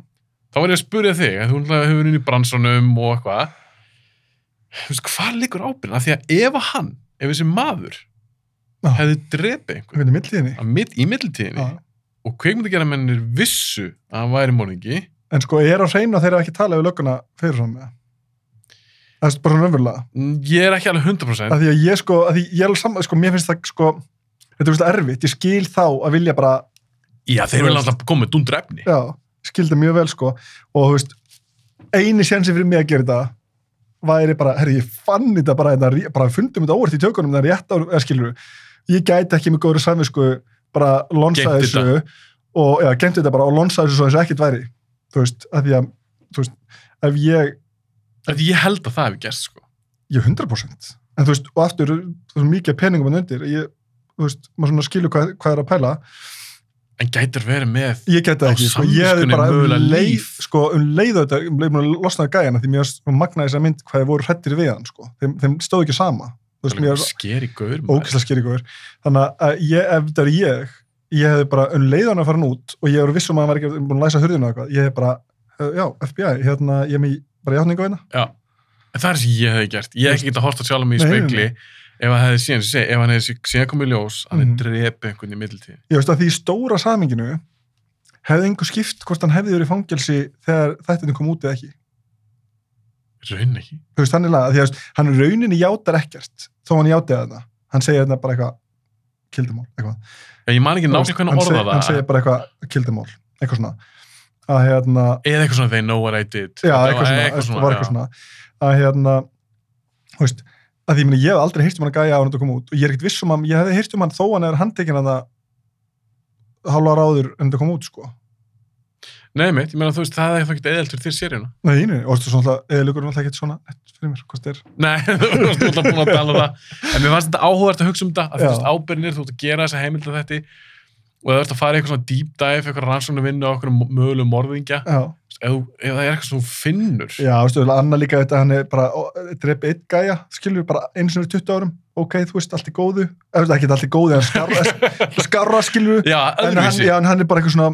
þá var ég að spurja þig, að þú hefur inn í bransanum og eitthvað hvað liggur ábyrðin? Af því að ef hann, ef þessi maður. Hefði drepið einhvern. Mid, í mittiltíðinni og kveikmyndagera mennir vissu að hann væri morðingi. En sko, ég er á hreinu að þeir hafa ekki talað við lögguna fyrir svona það er bara svona raunverulega. Ég er ekki alveg 100% að því að ég sko, að ég er saman sko, mér finnst það sko, þetta er vist erfitt. Ég skil þá að vilja bara já, þeir vilja alltaf koma með dundur efni. Já, skil það mjög vel sko. Og þú veist, eini sénsi fyrir mig að gera þetta væri bara, herri, ég fann þetta bara, bara fundum þetta óvart í tökunum það er rétt á, skilur ég gæti ekki með góður samvisku bara lonsa þessu og, já, gemt þetta bara og lonsa þessu svo þessu ekkert væri þú veist, að því að þú veist, ef ég, því ég held að það hefði gerst sko. ég 100% en þú veist, og aftur, þú veist, mikið peningum en undir, ég, þú veist, maður svona skilur hvað, hvað er að pæla. En gætur verið með ég það ekki, sko, ég hefði bara um leið, sko, um leið þetta, um leið mér losnaði gæjana því mér magnaði þess að mynd hvað þið voru hrættir við hann, sko, þeim, þeim stóð ekki sama mér skeri gaur maður. ógæslega skýringur þannig að ég, ef þetta er ég ég hefði bara um leiðan að fara hann út og ég hefur vissum að hann var ekki búin að læsa hurðinu eitthvað ég hef bara, já, FBI, hérna ég er með bara játningu hérna Já, en það er sem ég hefði gert. Ég hef ekki getað horta sjálf mig í spekli ef hann hefði síðan, ef hann hefði síðan komið ljós, hann hefði Mhm. drepið einhvern í middeltíð. ég veist að því stóra saminginu hefði einhver skipt hvort hann hefði verið fangelsi þegar þættinu kom út eða ekki Raun ekki. þú veist, hann er að rauninni játar ekkert þó hann játi að það hann segir þetta bara eitthvað kildumál, eitthvað Já, ég man ekki nákvæmlega hvernig hann orða segir- hann það. segir bara eitthvað kildumál, eitthvað svona að hérna, Eða eitthvað svona, they know what I did. já, eitthvað svona, eitthvað já. eitthvað svona að hérna, veist að því, ég meni, ég hef aldrei heyrt um hann að gæja á hann að koma út og ég er ekkert viss um hann, ég hefði heyrt um hann þó hann er handtekinn að það hálfa ráður en það kom út, sko Nei, mitt, ég meina þú veist, það er ekki eðelt fyrir þér seríuna. Nei, nei, og þú veist svona, eða er alltaf ekki svona nett fyrir mér, hvað það er Nei, þú varst alltaf búin að tala um það. En mér fannst þetta áhugavert að hugsa um þetta, að þú veist, ábyrnir, þú ert að gera þessa heimilda þetta og það ert að fara í eitthvað svona deep dive, eitthvað rannsóknu vinnu á okkur mögulegum morðingja. Þú- ef það er eitthvað þú finnur. Já, veistu, Anna líka þetta, hann er bara drepi eitt gæja, skilur bara sinni í 20 árum, ok, þú veist, allt í góðu eða ekki allt í góðu, en skarra, skarra skilur, Já, en hann, já, en hann er bara eitthvað svona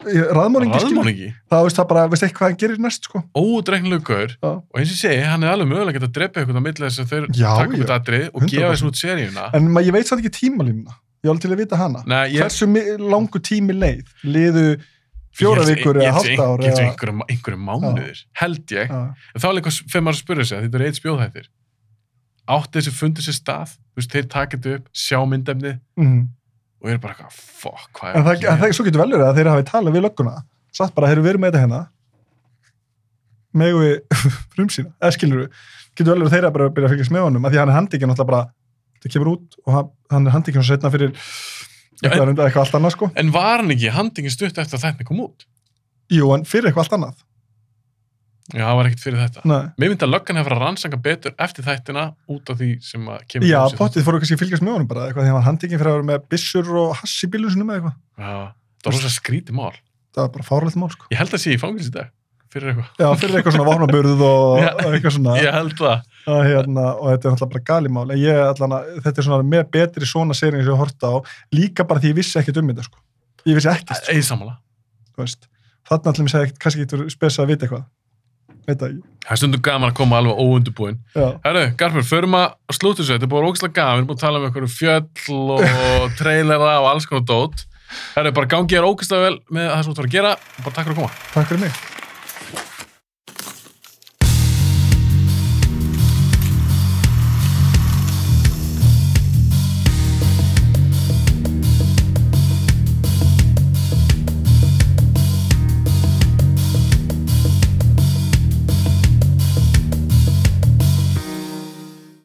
raðmóningi, Raðmóningi. það veist það bara, veist ekki hvað hann gerir næst, sko Ódreiknilegur gaur. Já. Og eins og ég segi, hann er alveg mögulega að drepa eitthvað á milli þess að upp já. þetta atrið og 100%. gefa þessu út seríuna. en ég veit samt ekki tímalínuna, ég er alveg til að vita hana Nei, ég, hversu langur tími leið liðu fjóra vikur eða held hálft ár Ég held eða, einhverjum, einhverjum mánuðir, held ég. Já. En þá er líka fyrir maður að spyrja sig að þetta eru eitt spjóðhættir. Átti þessi fundið sér stað, þeir taka þetta upp, sjá myndefnið Mhm. Og eru bara eitthvað, fuck, hvað en er það, en það, að gera? svo getur vel verið að þeir hafi talað við lögguna. Satt bara, þeir eru með þetta hérna. Megu við frumsýna, eða skilur við getur vel verið þeirra bara að byrja að fylgjast með honum? Af því hann er handikinn alltaf bara, það kemur út og hann, er handikinn svo setna fyrir eitthvað, eitthvað allt annað sko. En var hann ekki handingin stutt eftir að þetta kom út? Jú, en fyrir eitthvað allt annað Já, það var ekkert fyrir þetta. Nei. Mér myndi að löggan hefur að rannsaka betur eftir þættina út af því sem að kemur Já, pottið fóru kannski að fylgjast með honum bara eitthvað því hann var handikinn fyrir að vera með byssur og hass í bílun sinum eða eitthvað Já, það var rosa skrítið mál. það var bara fárlegt mál sko Ég held að sé í fangils í dag, fyrir eitthvað. Já, fyrir eitthvað svona vopnaburð og og eitthvað svona Ég held það. að, hérna, og þetta er alltaf bara galimál en ég, allan, að- þetta er svona með betri svona serið sem ég horta á, líka bara því ég vissi ekkert um þetta sko. ég vissi ekkert sko, þannig allir mér segja kannski getur spesað að vita eitthvað veit það ekki Það er stundum gaman að koma alveg óundubúinn. Herru, Garpur, förum að slúta þessu. Þetta er búin ógæslega gaman. Við erum búin að tala um einhverju fjöll og trailera og alls konar dót. Herru, bara gangi þér ógæslega vel með það sem þú ætlar að gera. Bara takk fyrir að koma. takk fyrir mig